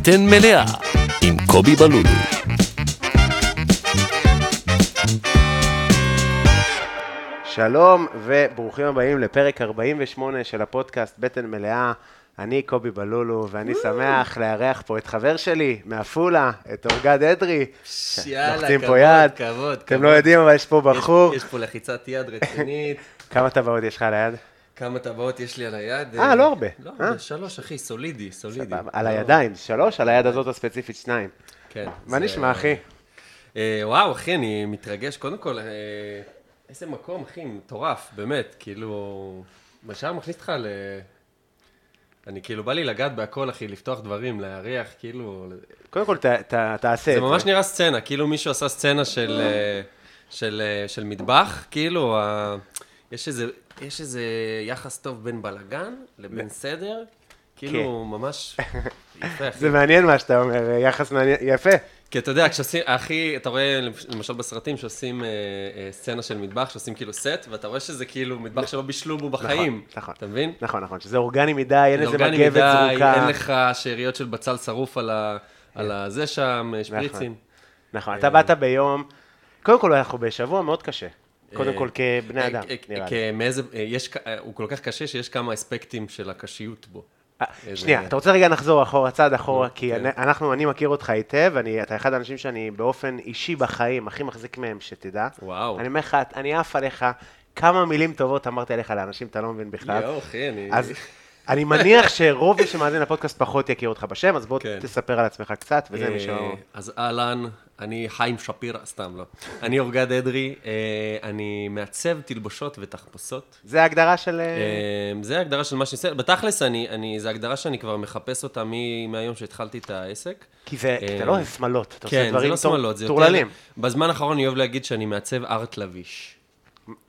בטן מלאה עם קובי בלולו. שלום וברוכים הבאים לפרק 48 של הפודקאסט בטן מלאה. אני קובי בלולו, ואני שמח לארח פה את חבר שלי מעפולה, את אורגד אדרי. יאללה, לוחצים פה כבוד, יד. כבוד, אתם כבוד. לא יודעים, אבל יש פה יש- בחור. יש פה לחיצת יד רצינית. כמה טבעות יש לך על היד? כמה טבעות יש לי על היד? אה, לא הרבה. לא אה? הרבה, שלוש, אחי, סולידי, סולידי. סבבה. על לא- הידיים, שלוש, על היד הזאת הספציפית שניים. כן. מה זה- נשמע, אחי? אה, וואו, אחי, אני מתרגש. קודם כל, אה, איזה מקום, אחי, מטורף, באמת. כאילו, ישר מכניס אותך ל... אני כאילו, בא לי לגעת בהכל, אחי, לפתוח דברים, להריח, כאילו... קודם כל, ת- ת- תעשה את זה זה. ממש נראה סצנה, כאילו מישהו עשה סצנה של, אה, של, אה, של מטבח, כאילו, יש איזה, יש איזה יחס טוב בין בלאגן לבין סדר, כאילו, ממש יפה, אחי. זה מעניין מה שאתה אומר, יחס מעניין, יפה. כי אתה יודע, כשעושים, הכי, אתה רואה למשל בסרטים שעושים אה, אה, סצנה של מטבח, שעושים כאילו סט, ואתה רואה שזה כאילו מטבח שלא בישלו בו בחיים. נכון. אתה מבין? נכון, נכון, שזה אורגני מדי, אין איזה אורגני מגבת מדי, זרוקה. אין לך שאריות של בצל שרוף על ה- על הזה שם, אה, שפריצים. נכון, אתה באת ביום, קודם כל אנחנו בשבוע מאוד קשה. קודם אה, כל כבני אדם, אה, נראה לי. אה, מאיזה, אה, יש, אה, הוא כל כך קשה שיש כמה אספקטים של הקשיות בו. אה, שנייה, אתה רוצה רגע נחזור אחורה, צעד אחורה, כי כן. אנחנו, אני מכיר אותך היטב, אתה אחד האנשים שאני באופן אישי בחיים הכי מחזיק מהם, שתדע. וואו. אני אומר לך, אני עף עליך, כמה מילים טובות אמרתי עליך לאנשים, אתה לא מבין בכלל. יואו, אחי, אני... אני מניח שרוב מי שמאזין לפודקאסט פחות יכיר אותך בשם, אז בוא כן. תספר על עצמך קצת, וזה אה, מי שלא... אז אהלן, אני חיים שפירא, סתם לא. אני אורגד אדרי, אה, אני מעצב תלבושות ותחפושות. זה ההגדרה של... אה, אה, זה ההגדרה של מה שאני עושה. בתכלס, אני, אני, זה הגדרה שאני כבר מחפש אותה מ- מהיום שהתחלתי את העסק. כי זה, אתה אה, לא שמלות, אתה עושה כן, זה דברים לא טוב- שמאלות, זה יותר... טורללים. בזמן האחרון אני אוהב להגיד שאני מעצב ארט לביש.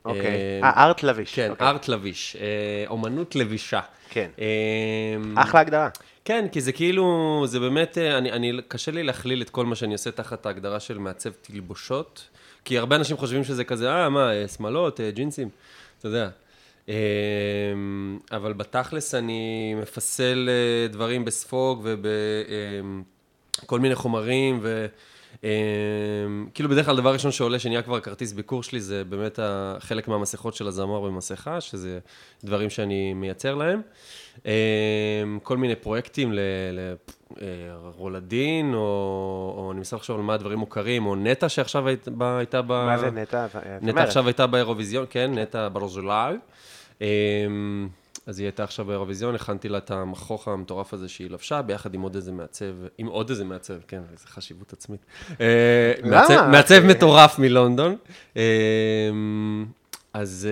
אוקיי. אה, אה, ארט לביש. כן, אוקיי. ארט לביש, אה, אומנות לבישה. כן. אה, אחלה הגדרה. כן, כי זה כאילו, זה באמת, אה, אני, אני, קשה לי להכליל את כל מה שאני עושה תחת ההגדרה של מעצב תלבושות, כי הרבה אנשים חושבים שזה כזה, אה, מה, אה, שמלות, ג'ינסים, אתה יודע. אה, אבל בתכלס אני מפסל דברים בספוג ובכל מיני חומרים, ו... אה, כאילו בדרך כלל דבר ראשון שעולה, שנהיה כבר כרטיס ביקור שלי, זה באמת חלק מהמסכות של הזמר במסכה, שזה דברים שאני מייצר להם. אה, כל מיני פרויקטים ל- ל- אה, או, או אני מנסה לחשוב על מה הדברים מוכרים, או נטע שעכשיו היית- ב- הייתה ב... מה זה נטע? נטע עכשיו הייתה באירוויזיון, כן, נטע ברזולאי. אז היא הייתה עכשיו באירוויזיון, הכנתי לה את המכוך המטורף הזה שהיא לבשה, ביחד עם עוד איזה מעצב, עם עוד איזה מעצב, כן, איזה חשיבות עצמית. אה, למה? מעצב- מעצב מטורף מלונדון. אז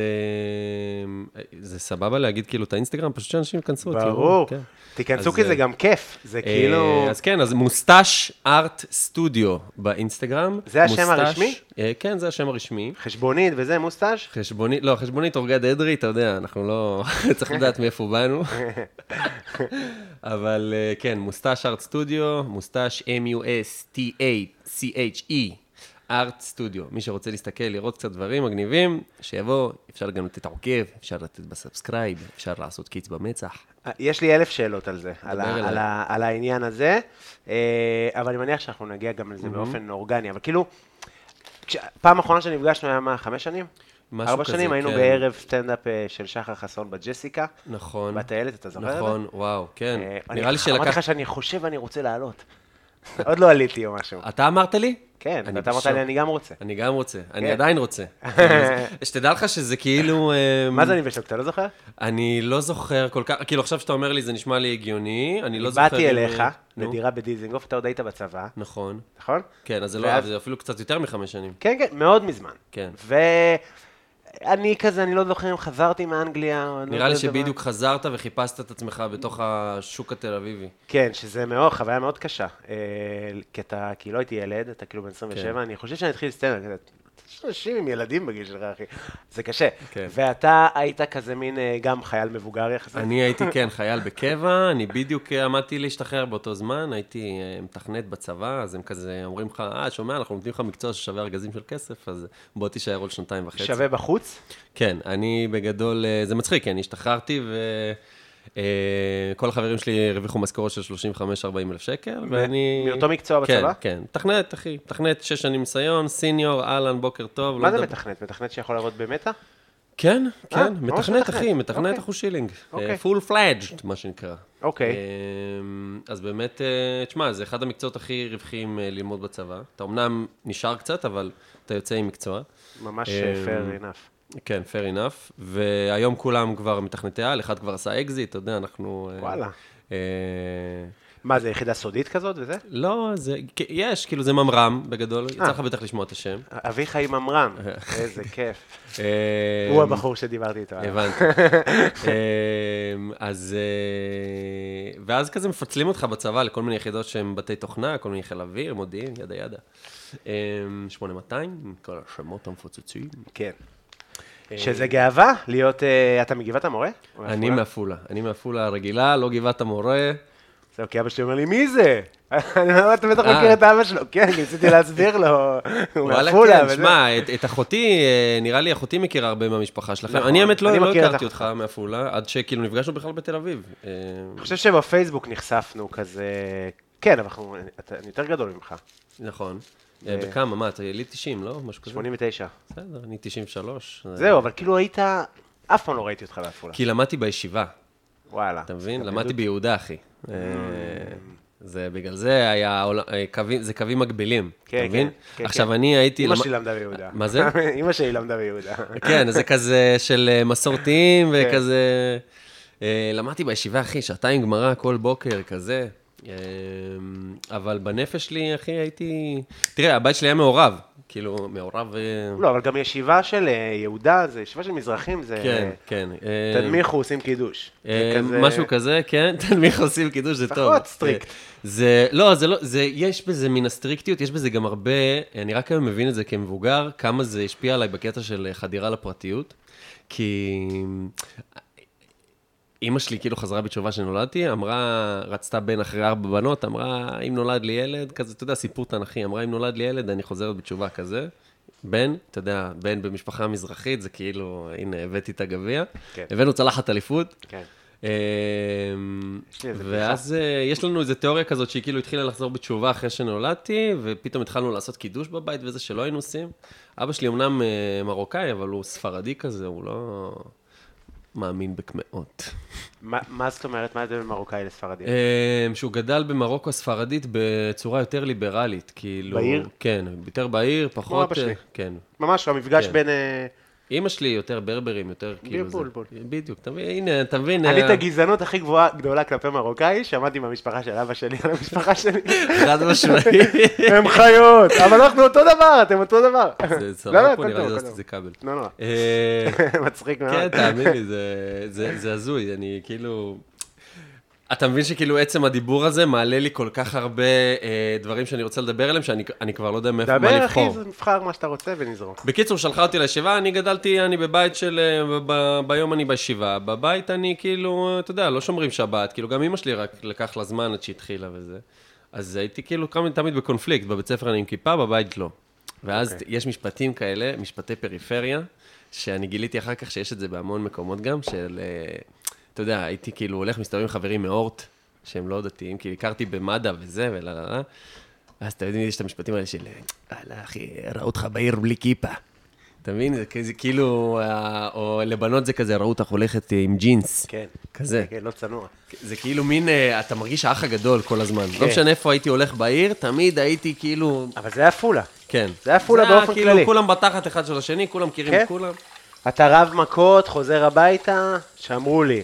אמ, זה סבבה להגיד כאילו את האינסטגרם, פשוט שאנשים ייכנסו. ברור. כן. תיכנסו כי זה אה, גם כיף. זה כאילו... אה, אז כן, אז מוסטש ארט סטודיו באינסטגרם. זה השם מוסטש- הרשמי? אה, כן, זה השם הרשמי. חשבונית וזה, מוסטאז'? חשבונית, לא, חשבונית אורגד אדרי, אתה יודע, אנחנו לא... צריך לדעת מאיפה באנו. אבל כן, מוסטש ארט סטודיו, מוסטש M-U-S-T-A-C-H-E, Art Studio. מי שרוצה להסתכל, לראות קצת דברים מגניבים, שיבוא, אפשר גם לתת עוקב, אפשר לתת ב subscribe, אפשר לעשות kiss במצח. יש לי אלף שאלות על זה, על, ה-. על, ה- על העניין הזה, אה, אבל אני מניח שאנחנו נגיע גם לזה באופן אורגני, אבל כאילו, כש- פעם אחרונה שנפגשנו היה מה, חמש שנים? משהו ארבע כזה, שנים, היינו כן. בערב סטנדאפ אה, של שחר חסון בג'סיקה, נכון. בטיילת, אתה זוכר? נכון, וואו, כן. אה, נראה לי אמרתי שלקח... לך שאני חושב ואני רוצה לעלות. עוד לא עליתי או משהו. אתה אמרת לי? כן, ואתה אמרת. לי, אני גם רוצה. אני גם רוצה, אני כן. עדיין רוצה. שתדע לך שזה כאילו... אה, מה זה אני בשוק, אתה לא זוכר? אני לא זוכר כל כך, כאילו עכשיו שאתה אומר לי זה נשמע לי הגיוני, אני לא זוכר... באתי אליך לדירה בדיזינגוף, אתה עוד היית בצבא, נכון. נכון? כן, אז זה לא, זה אפילו קצת יותר מחמש שנים. כן, כן, מאוד מזמן. כן. ואני כזה, אני לא זוכר אם חזרתי מאנגליה. אני לא נראה לי. שבדיוק חזרת וחיפשת את עצמך בתוך השוק התל אביבי. כן, שזה מאוד, חוויה מאוד קשה. אה, כי אתה, כי לא הייתי ילד, אתה כאילו בן 27, כן. אני חושב שאני אתחיל סטנדאפ, כזה, יש אנשים עם ילדים בגיל שלך, אחי. זה קשה. כן. ואתה היית כזה מין, אה, גם חייל מבוגר יחסית. אני הייתי, כן, חייל בקבע, אני בדיוק אה, עמדתי להשתחרר באותו זמן, הייתי אה, מתכנת בצבא, אז הם כזה אומרים לך, אה, שומע, אנחנו נותנים לך מקצוע ששווה ארגזים של כסף, אז בוא תישאר עוד שנתיים וחצי. שווה בחוץ? כן, אני בגדול, זה מצחיק, כי אני השתחררתי ו... אה, כל החברים שלי הרוויחו משכורות של 35-40 אלף שקל, ואני... מאותו מקצוע בצבא? כן, כן. מתכנת, אחי. מתכנת, שש שנים ניסיון, senior, אהלן, בוקר טוב. מה לא זה מדבר- מתכנת? מתכנת שיכול לעבוד במטא? כן, אה, כן, מתכנת. אחי, מתכנת. אחוז שילינג. full fledged, מה שנקרא. אוקיי. אמ, אז באמת, אה, תשמע, זה אחד המקצועות הכי רווחיים אה, ללמוד בצבא. אתה אמנם נשאר קצת, אבל אתה יוצא עם מקצוע. ממש אה, fair enough. כן, fair enough. והיום כולם כבר מתכנתי על, אחד כבר עשה אקזיט, אתה יודע, אנחנו... אה, וואלה. אה, מה, זה יחידה סודית כזאת וזה? לא, זה, יש, כאילו זה ממר"ם בגדול, אה. יצא לך בטח לשמוע את השם. אביחי ממר"ם, איזה כיף. הוא הבחור שדיברתי איתו. הבנתי. אז... ואז כזה מפצלים אותך בצבא לכל מיני יחידות שהן בתי תוכנה, כל מיני חיל אוויר, מודיעין, yada yada. אמ, 8200, עם כל השמות המפוצצים. כן. שזה גאווה להיות, אה, אתה מגבעת המורה? אני מעפולה? אני מעפולה הרגילה, לא גבעת המורה. זהו, כי אבא שלי אומר לי, מי זה? אני אומר, אתה בטח אה. מכיר את אבא שלו. כן, ניסיתי להסביר לו, הוא מעפולה. כן. שמע, את- אחותי, אה, נראה לי אחותי מכירה הרבה מהמשפחה שלכם. נכון. אני האמת לא לא הכרתי. אותך מעפולה, עד שכאילו נפגשנו בכלל בתל אביב. אני חושב שבפייסבוק נחשפנו כזה... כן, אבל אני יותר גדול ממך. נכון. אה, בכמה, מה, אתה יליד 90, לא? משהו כזה? 89. בסדר, אני 93. אה, זהו, אבל כאילו היית... אף פעם לא ראיתי אותך בעפולה. כי למדתי בישיבה, וואלה. אתה מבין? למדתי. ביהודה, אחי. אה, זה בגלל זה היה, אה, קווים- זה קווים מקבילים, כן, אתה מבין? כן, כן, עכשיו, כן. אני הייתי... אמא למ- שלי למדה ביהודה. מה זה? אמא שלי למדה ביהודה. כן, זה כזה של אה, מסורתיים כן. וכזה... אה, למדתי בישיבה, אחי, שעתיים גמרא כל בוקר, כזה. אה, אבל בנפש שלי, אחי, הייתי... תראה, הבית שלי היה מעורב. כאילו, מעורב... אה, לא, אבל גם ישיבה של אה, יהודה, זה ישיבה של מזרחים, זה... כן, כן. אה, תנמיכו, עושים קידוש. אה, משהו כזה, כן, תנמיך עושים קידוש, זה טוב. לפחות strict. זה, לא, זה לא, זה, יש בזה מן הסטריקטיות, יש בזה גם הרבה, אני רק היום מבין את זה כמבוגר, כמה זה השפיע עליי בקטע של חדירה לפרטיות, כי אימא שלי כאילו חזרה בתשובה שנולדתי, אמרה, רצתה בן אחרי ארבע בנות, אמרה, אם נולד לי ילד, כזה, אתה יודע, סיפור תנכי, אמרה, אם נולד לי ילד, אני חוזרת בתשובה כזה. בן, אתה יודע, בן במשפחה מזרחית, זה כאילו, הנה, הבאתי את הגביע. כן. הבאנו צלחת אליפות. כן. אמ, ואז אה, יש לנו איזו תיאוריה כזאת שהיא כאילו התחילה לחזור בתשובה אחרי שנולדתי, ופתאום התחלנו לעשות קידוש בבית וזה שלא היינו עושים. אבא שלי אמנם אה, מרוקאי, אבל הוא ספרדי כזה, הוא לא מאמין בקמעות. מה זאת אומרת? מה ההבדל בין מרוקאי לספרדי? אמ, שהוא גדל במרוקו הספרדית בצורה יותר ליברלית, כאילו... בעיר? כן, יותר בעיר, פחות... אבא שלי. אה, כן. ממש, המפגש כן. בין... אה, אימא שלי יותר ברברים, יותר כאילו... זה- בולבול. בדיוק, אתה מבין, הנה, אתה מבין... אני אה, את הגזענות הכי גבוהה, גדולה כלפי מרוקאי, שמעתי מהמשפחה של אבא שלי על המשפחה שלי. חד משמעי. הם חיות, אבל אנחנו אותו דבר, אתם אותו דבר. זה לא, לא, סבבה פה, נראה לי לעשות את זה כבל. לא נורא. אה, מצחיק מאוד. כן, תאמין לי, זה הזוי, אני כאילו... אתה מבין שכאילו עצם הדיבור הזה מעלה לי כל כך הרבה אה, דברים שאני רוצה לדבר עליהם, שאני אני כבר לא יודע מאיפה מה דבר, לבחור. אחי, זה נבחר מה שאתה רוצה ונזרוק. בקיצור, שלחה אותי לישיבה, אני גדלתי, אני בבית של... אה, ב- ביום אני בישיבה, בבית אני כאילו, אתה יודע, לא שומרים שבת, כאילו גם אמא שלי רק לקח לה זמן עד שהתחילה וזה. אז הייתי כאילו כמה- תמיד בקונפליקט, בבית ספר אני עם כיפה, בבית לא. ואז אוקיי. יש משפטים כאלה, משפטי פריפריה, שאני גיליתי אחר כך שיש את זה בהמון מקומות גם, של, אה, אתה יודע, הייתי כאילו הולך, מסתובב עם חברים מאורט, שהם לא דתיים, כי הכרתי במד"א וזה, ולה לה לה. ואז אתה יודע, יש את המשפטים האלה של, וואלה, אחי, ראו אותך בעיר בלי כיפה. אתה מבין? זה כזה כאילו, אה, או לבנות זה כזה, ראו אותך הולכת עם ג'ינס. כן. כזה. כן, לא צנוע. זה כאילו מין, אה, אתה מרגיש האח הגדול כל הזמן. כן. לא משנה איפה הייתי הולך בעיר, תמיד הייתי כאילו, אבל זה עפולה. כן. זה עפולה היה באופן כאילו כללי. כולם בתחת אחד של השני, כולם מכירים כן. את כולם. אתה רב מכות, חוזר הביתה, שאמרו לי.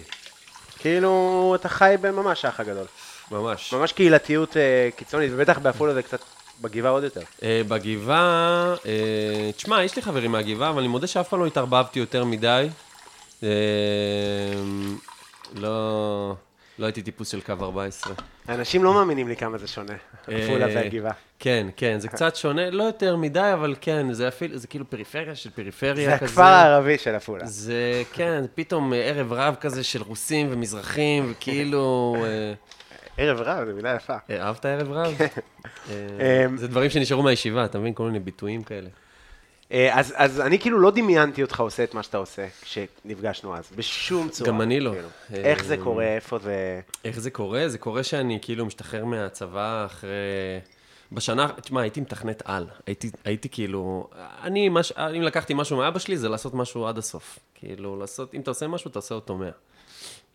כאילו, אתה חי בממש האח הגדול. ממש. ממש קהילתיות אה, קיצונית, ובטח בעפולה זה קצת בגבעה עוד יותר. אה, בגבעה, אה, תשמע, יש לי חברים מהגבעה, אבל אני מודה שאף פעם לא התערבבתי יותר מדי. אה, לא, לא הייתי טיפוס של קו 14. האנשים לא מאמינים לי כמה זה שונה, עפולה אה, והגבעה. כן, כן, זה קצת שונה, לא יותר מדי, אבל כן, זה אפילו, זה כאילו פריפריה של פריפריה זה כזה. הכפר הערבי של עפולה. זה, כן, פתאום ערב רב כזה של רוסים ומזרחים, וכאילו... אה, ערב רב, זו מילה יפה. אה, אהבת ערב רב? כן. זה דברים שנשארו מהישיבה, אתה מבין? כל מיני ביטויים כאלה. אה, אז, אז אני כאילו לא דמיינתי אותך עושה את מה שאתה עושה כשנפגשנו אז, בשום צורה. גם אני לא. כאילו. אה, איך זה קורה, איפה זה... איך זה קורה? זה קורה שאני כאילו משתחרר מהצבא אחרי... בשנה, תשמע, הייתי מתכנת על. הייתי, הייתי כאילו... אני, מש... אם לקחתי משהו מאבא שלי, זה לעשות משהו עד הסוף. כאילו, לעשות... אם אתה עושה משהו, אתה עושה אותו מאה.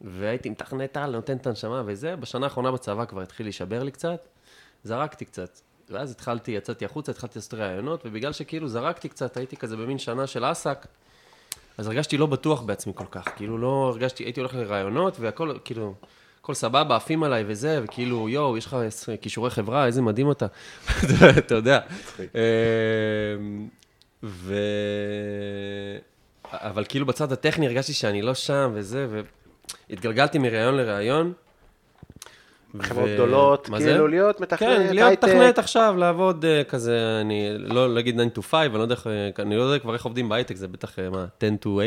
והייתי מתכנת על, נותן את הנשמה וזה. בשנה האחרונה בצבא כבר התחיל להישבר לי קצת. זרקתי קצת. ואז התחלתי, יצאתי החוצה, התחלתי לעשות ראיונות, ובגלל שכאילו זרקתי קצת, הייתי כזה במין שנה של אסק, אז הרגשתי לא בטוח בעצמי כל כך. כאילו, לא הרגשתי, הייתי הולך לראיונות, והכל, כאילו... הכל סבבה, עפים עליי וזה, וכאילו, יואו, יש לך כישורי חברה, איזה מדהים אתה. אתה יודע. אמ, ו... אבל כאילו בצד הטכני הרגשתי שאני לא שם וזה, והתגלגלתי מראיון לראיון. חברות ו- גדולות, מה זה? כאילו להיות מתכנת, כן, להיות הייטק. מתכנת עכשיו, לעבוד אה, כזה, אני לא להגיד 9 to 5, אני לא יודע אה, אני לא יודע כבר איך עובדים בהייטק, זה בטח, אה, מה, 10 to 8,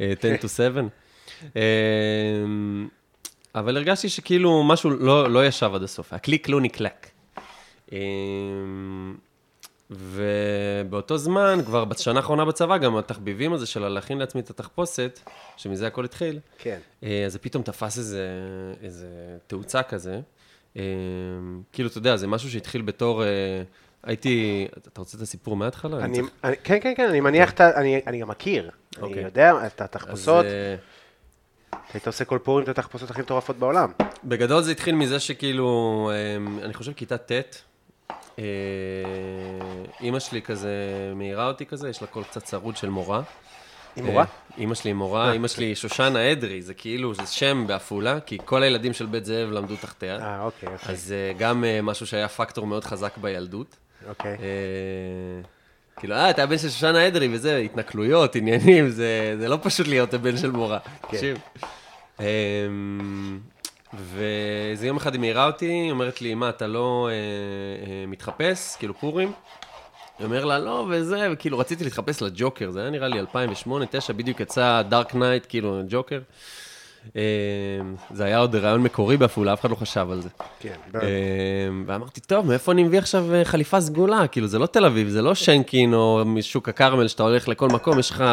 אה, 10 to 7. אה, אבל הרגשתי שכאילו משהו לא, לא ישב עד הסוף, הקליק לא נקלק. אה, ובאותו זמן, כבר בשנה האחרונה בצבא, גם התחביבים הזה של להכין לעצמי את התחפושת, שמזה הכל התחיל, כן. אה, אז זה פתאום תפס איזה, איזה תאוצה כזה. אה, כאילו, אתה יודע, זה משהו שהתחיל בתור... אה, הייתי... אתה רוצה את הסיפור מההתחלה? אני, צריך- אני, כן, כן, כן, אני מניח, את ה- אני, אני גם מכיר. אני אוקיי. יודע את אז, התחפושות, אה, היית עושה כל פורים את התחפושות הכי מטורפות בעולם. בגדול זה התחיל מזה שכאילו, אני חושב כיתה ט', אימא שלי כזה מעירה אותי כזה, יש לה קול קצת צרוד של מורה. עם מורה? אה, אימא שלי מורה, אימא שלי שושנה אדרי, זה כאילו, זה שם בעפולה, כי כל הילדים של בית זאב למדו תחתיה. אה, אוקיי, אוקיי. אז אה, גם אה, משהו שהיה פקטור מאוד חזק בילדות. אוקיי. אה, כאילו, אה, אתה הבן של שושנה אדרי וזה, התנכלויות, עניינים, זה, זה לא פשוט להיות הבן של מורה. תקשיב. ואיזה יום אחד היא מעירה אותי, היא אומרת לי, מה, אתה לא אה, אה, מתחפש, כאילו פורים? היא אומר לה, לא, וזה, וכאילו רציתי להתחפש לג'וקר, זה היה נראה לי 2008-2009, בדיוק יצא Dark Knight, כאילו, ג'וקר. אה, זה היה עוד רעיון מקורי בעפולה, אף אחד לא חשב על זה. כן, אה, ואמרתי, טוב, מאיפה אני מביא עכשיו אה, חליפה סגולה? כאילו, זה לא תל אביב, זה לא שנקין או משוק הכרמל, שאתה הולך לכל מקום, יש לך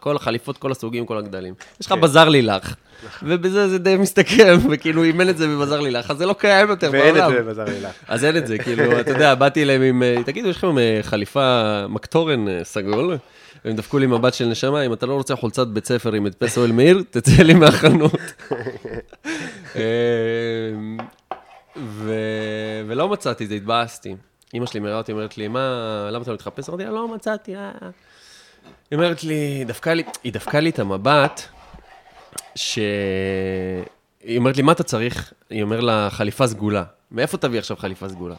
כל החליפות, כל הסוגים, כל הגדלים. יש לך בזאר לילך, ובזה זה די מסתכם, וכאילו, אם אין את זה בבזאר לילך, אז זה לא קיים יותר ואין בעולם. את זה בבזאר לילך. אז אין את זה, כאילו, אתה יודע, באתי אליהם עם, אה, תגידו, יש לכם אה, חליפה מקטורן סגול? והם דפקו לי מבט של נשמה, אם אתה לא רוצה חולצת בית ספר עם הדפס אוהל מאיר, תצא לי מהחנות. אה, ו... ולא מצאתי, זה התבאסתי. אמא שלי מעירה אותי, אומרת לי, מה, למה אתה לא מתחפש? אמרתי לה, לא מצאתי, אה. היא אומרת לי, דפקה לי, היא דפקה לי את המבט, ש... היא אומרת לי, מה אתה צריך? היא אומרת לה, חליפה סגולה. מאיפה תביא עכשיו חליפה סגולה?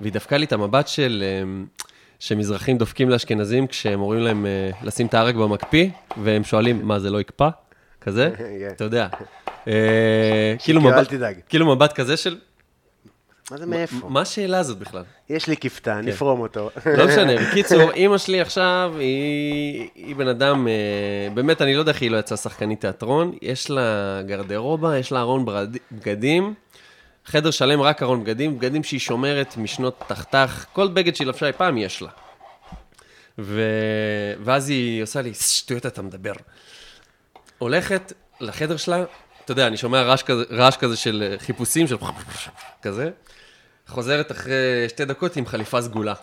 והיא דפקה לי את המבט של... אמ, שמזרחים דופקים לאשכנזים כשהם אומרים להם אה, לשים את הערק במקפיא, והם שואלים, מה, זה לא יקפא? כזה? כן. אתה יודע. אה, כאילו מבט-. כאילו מבט כזה של, מה זה מאיפה? מה השאלה הזאת בכלל? יש לי כפתן, כן. נפרום אותו. לא משנה, בקיצור, אימא שלי עכשיו, היא, היא בן אדם, אה, באמת, אני לא יודע איך היא לא יצאה שחקנית תיאטרון, יש לה גרדרובה, יש לה ארון בגדים, חדר שלם רק ארון בגדים, בגדים שהיא שומרת משנות תחתך, כל בגד שהיא לבשה אי פעם יש לה. ו... ואז היא עושה לי, שטויות אתה מדבר. הולכת לחדר שלה, אתה יודע, אני שומע רעש כזה, כזה של אה, חיפושים, של כזה, חוזרת אחרי שתי דקות עם חליפה סגולה.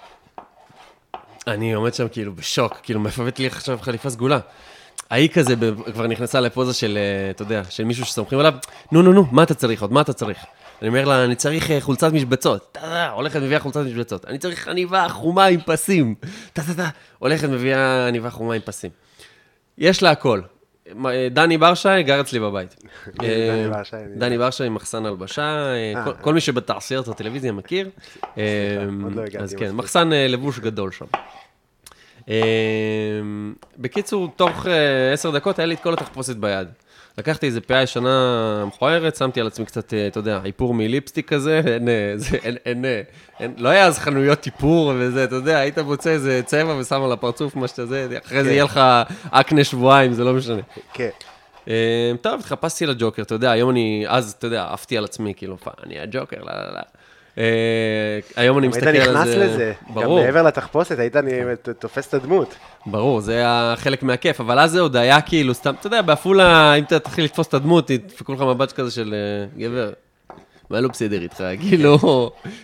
אני עומד שם כאילו בשוק, כאילו הבאת לי עכשיו חליפה סגולה? ההיא כזה כבר נכנסה לפוזה של, אה, אתה יודע, של מישהו שסומכים עליו, נו, נו, נו, מה אתה צריך עוד? מה אתה צריך? אני אומר לה, אני צריך אה, חולצת משבצות. הולכת מביאה חולצת משבצות. אני צריך עניבה חומה עם פסים. הולכת מביאה עניבה חומה עם פסים. יש לה הכל. אה, דני ברשי גר אצלי בבית. דני אה, ברשי. דני ברשי מחסן הלבשה, כל- מי שבתעשיות הטלוויזיה מכיר. לא אז כן. מחסן לבוש גדול שם. בקיצור, תוך עשר דקות היה לי את כל התחפושת ביד. לקחתי איזה פאה ישנה מכוערת, שמתי על עצמי קצת, אה, אתה יודע, איפור מליפסטיק כזה, אין, אה, זה, אין, אין, אה, אין, לא היה אז חנויות איפור וזה, אתה יודע, היית מוצא איזה צבע ושם על הפרצוף, מה שאתה זה, אחרי זה כן. יהיה לך אקנה שבועיים, זה לא משנה. כן. טוב, התחפשתי לג'וקר, אתה יודע, היום אני, אז, אתה יודע, עפתי על עצמי, כאילו, "פע, אני הג'וקר, לא, לא, לא. אה, היום אני היית מסתכל על נכנס זה... לזה, גם ברור, מעבר לתחפושת, היית אני- תופס את הדמות. ברור, זה היה חלק מהכיף, אבל אז זה עוד היה כאילו, סתם, אתה יודע, בעפולה, אם אתה תתחיל לתפוס את הדמות, ידפקו לך מבט כזה של אה, גבר. מה לא בסדר איתך? כאילו,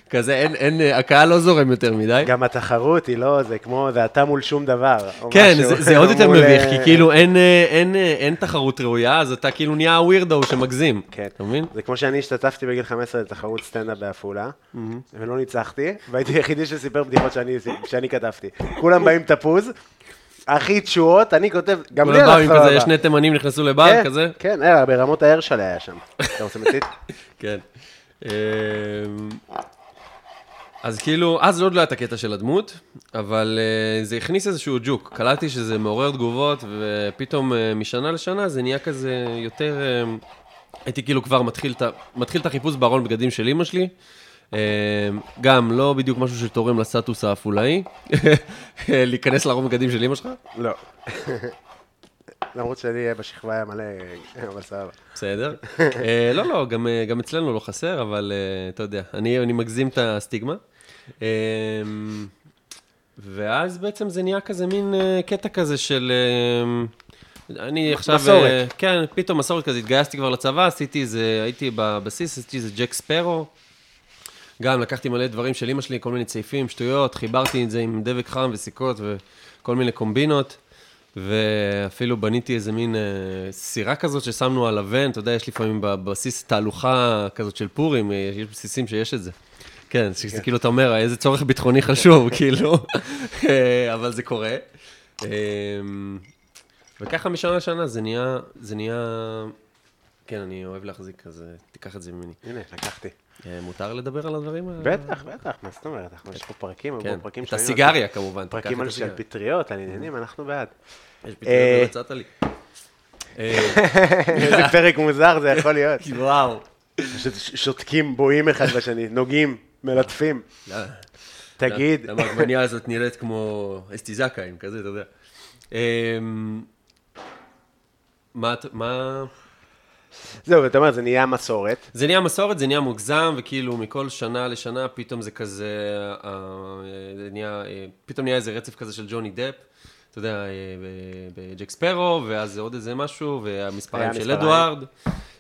כזה, אין, אין, אה, הקהל לא זורם יותר מדי. גם התחרות היא לא, זה כמו, זה אתה מול שום דבר. כן, משהו, זה, זה עוד יותר מביך, אה, כי כאילו אין, אה, אין, אה, אין תחרות ראויה, אז אתה כאילו נהיה הווירדו שמגזים. כן. אתה מבין? זה כמו שאני השתתפתי בגיל 15 לתחרות סטנדאפ בעפולה, ולא ניצחתי, והייתי היחידי שסיפר בדיחות שאני, שאני כתבתי. כולם באים תפוז, הכי תשואות, אני כותב, גם לי הלך עם כזה. שני תימנים נכנסו לבר כן, כזה. כן, אה, ברמות ההרשל היה שם. אתה רוצה מצית? כן. אמ, אז כאילו, אז עוד לא היה את הקטע של הדמות, אבל אה, זה הכניס איזשהו ג'וק. קלטתי שזה מעורר תגובות, ופתאום אה, משנה לשנה זה נהיה כזה יותר... אה, הייתי כאילו כבר מתחיל מתחיל את החיפוש בארון בגדים של אימא שלי. אה, גם לא בדיוק משהו שתורם לסטטוס העפולאי, להיכנס לארון בגדים של אימא שלך, לא. למרות שלי בשכבה היה מלא, אבל סבבה. בסדר. אה, לא, לא, גם, אה, גם אצלנו לא חסר, אבל אה, אתה יודע, אני, אני מגזים את הסטיגמה. ואז בעצם זה נהיה כזה מין קטע כזה של... אני עכשיו... מסורת. כן, פתאום מסורת כזה, התגייסתי כבר לצבא, עשיתי איזה, הייתי בבסיס, עשיתי איזה ג'ק ספרו. גם לקחתי מלא דברים של אמא שלי, כל מיני צעיפים, שטויות, חיברתי את זה עם דבק חם וסיכות וכל מיני קומבינות. ואפילו בניתי איזה מין אה, סירה כזאת ששמנו על הוון, אתה יודע, יש לפעמים בבסיס תהלוכה כזאת של פורים, אה, יש בסיסים שיש את זה. כן, שזה כאילו, אתה אומר, איזה צורך ביטחוני חשוב, כאילו, אה, אבל זה קורה. אה, וככה משנה לשנה זה נהיה, זה נהיה, כן, אני אוהב להחזיק, אז אה, תיקח את זה ממני. הנה, לקחתי. אה, מותר לדבר על הדברים האלה? בטח, בטח, מה זאת אומרת? אנחנו- יש פה פרקים, כן, פרקים את שונים. הסיגריה כמובן. פרקים את על. פטריות, על עניינים, אנחנו בעד. יש פטריות הצעת לי. אה, איזה פרק מוזר זה יכול להיות. וואו. שותקים, בואים אחד בשני, נוגעים, מלטפים. לא. תגיד, למה העגבנייה הזאת נראית כמו אסטיזקאים, כזה, אתה יודע. אמ, מה, את- מה... זהו, אתה אומר, זה נהיה מסורת. זה נהיה מסורת, זה נהיה מוגזם, וכאילו מכל שנה לשנה פתאום זה כזה, אה, זה נהיה, אה, פתאום נהיה איזה רצף כזה של ג'וני דפ, אתה יודע, אה, בג'ק ספרו, ואז זה עוד איזה משהו, והמספריים היה של. אדוארד,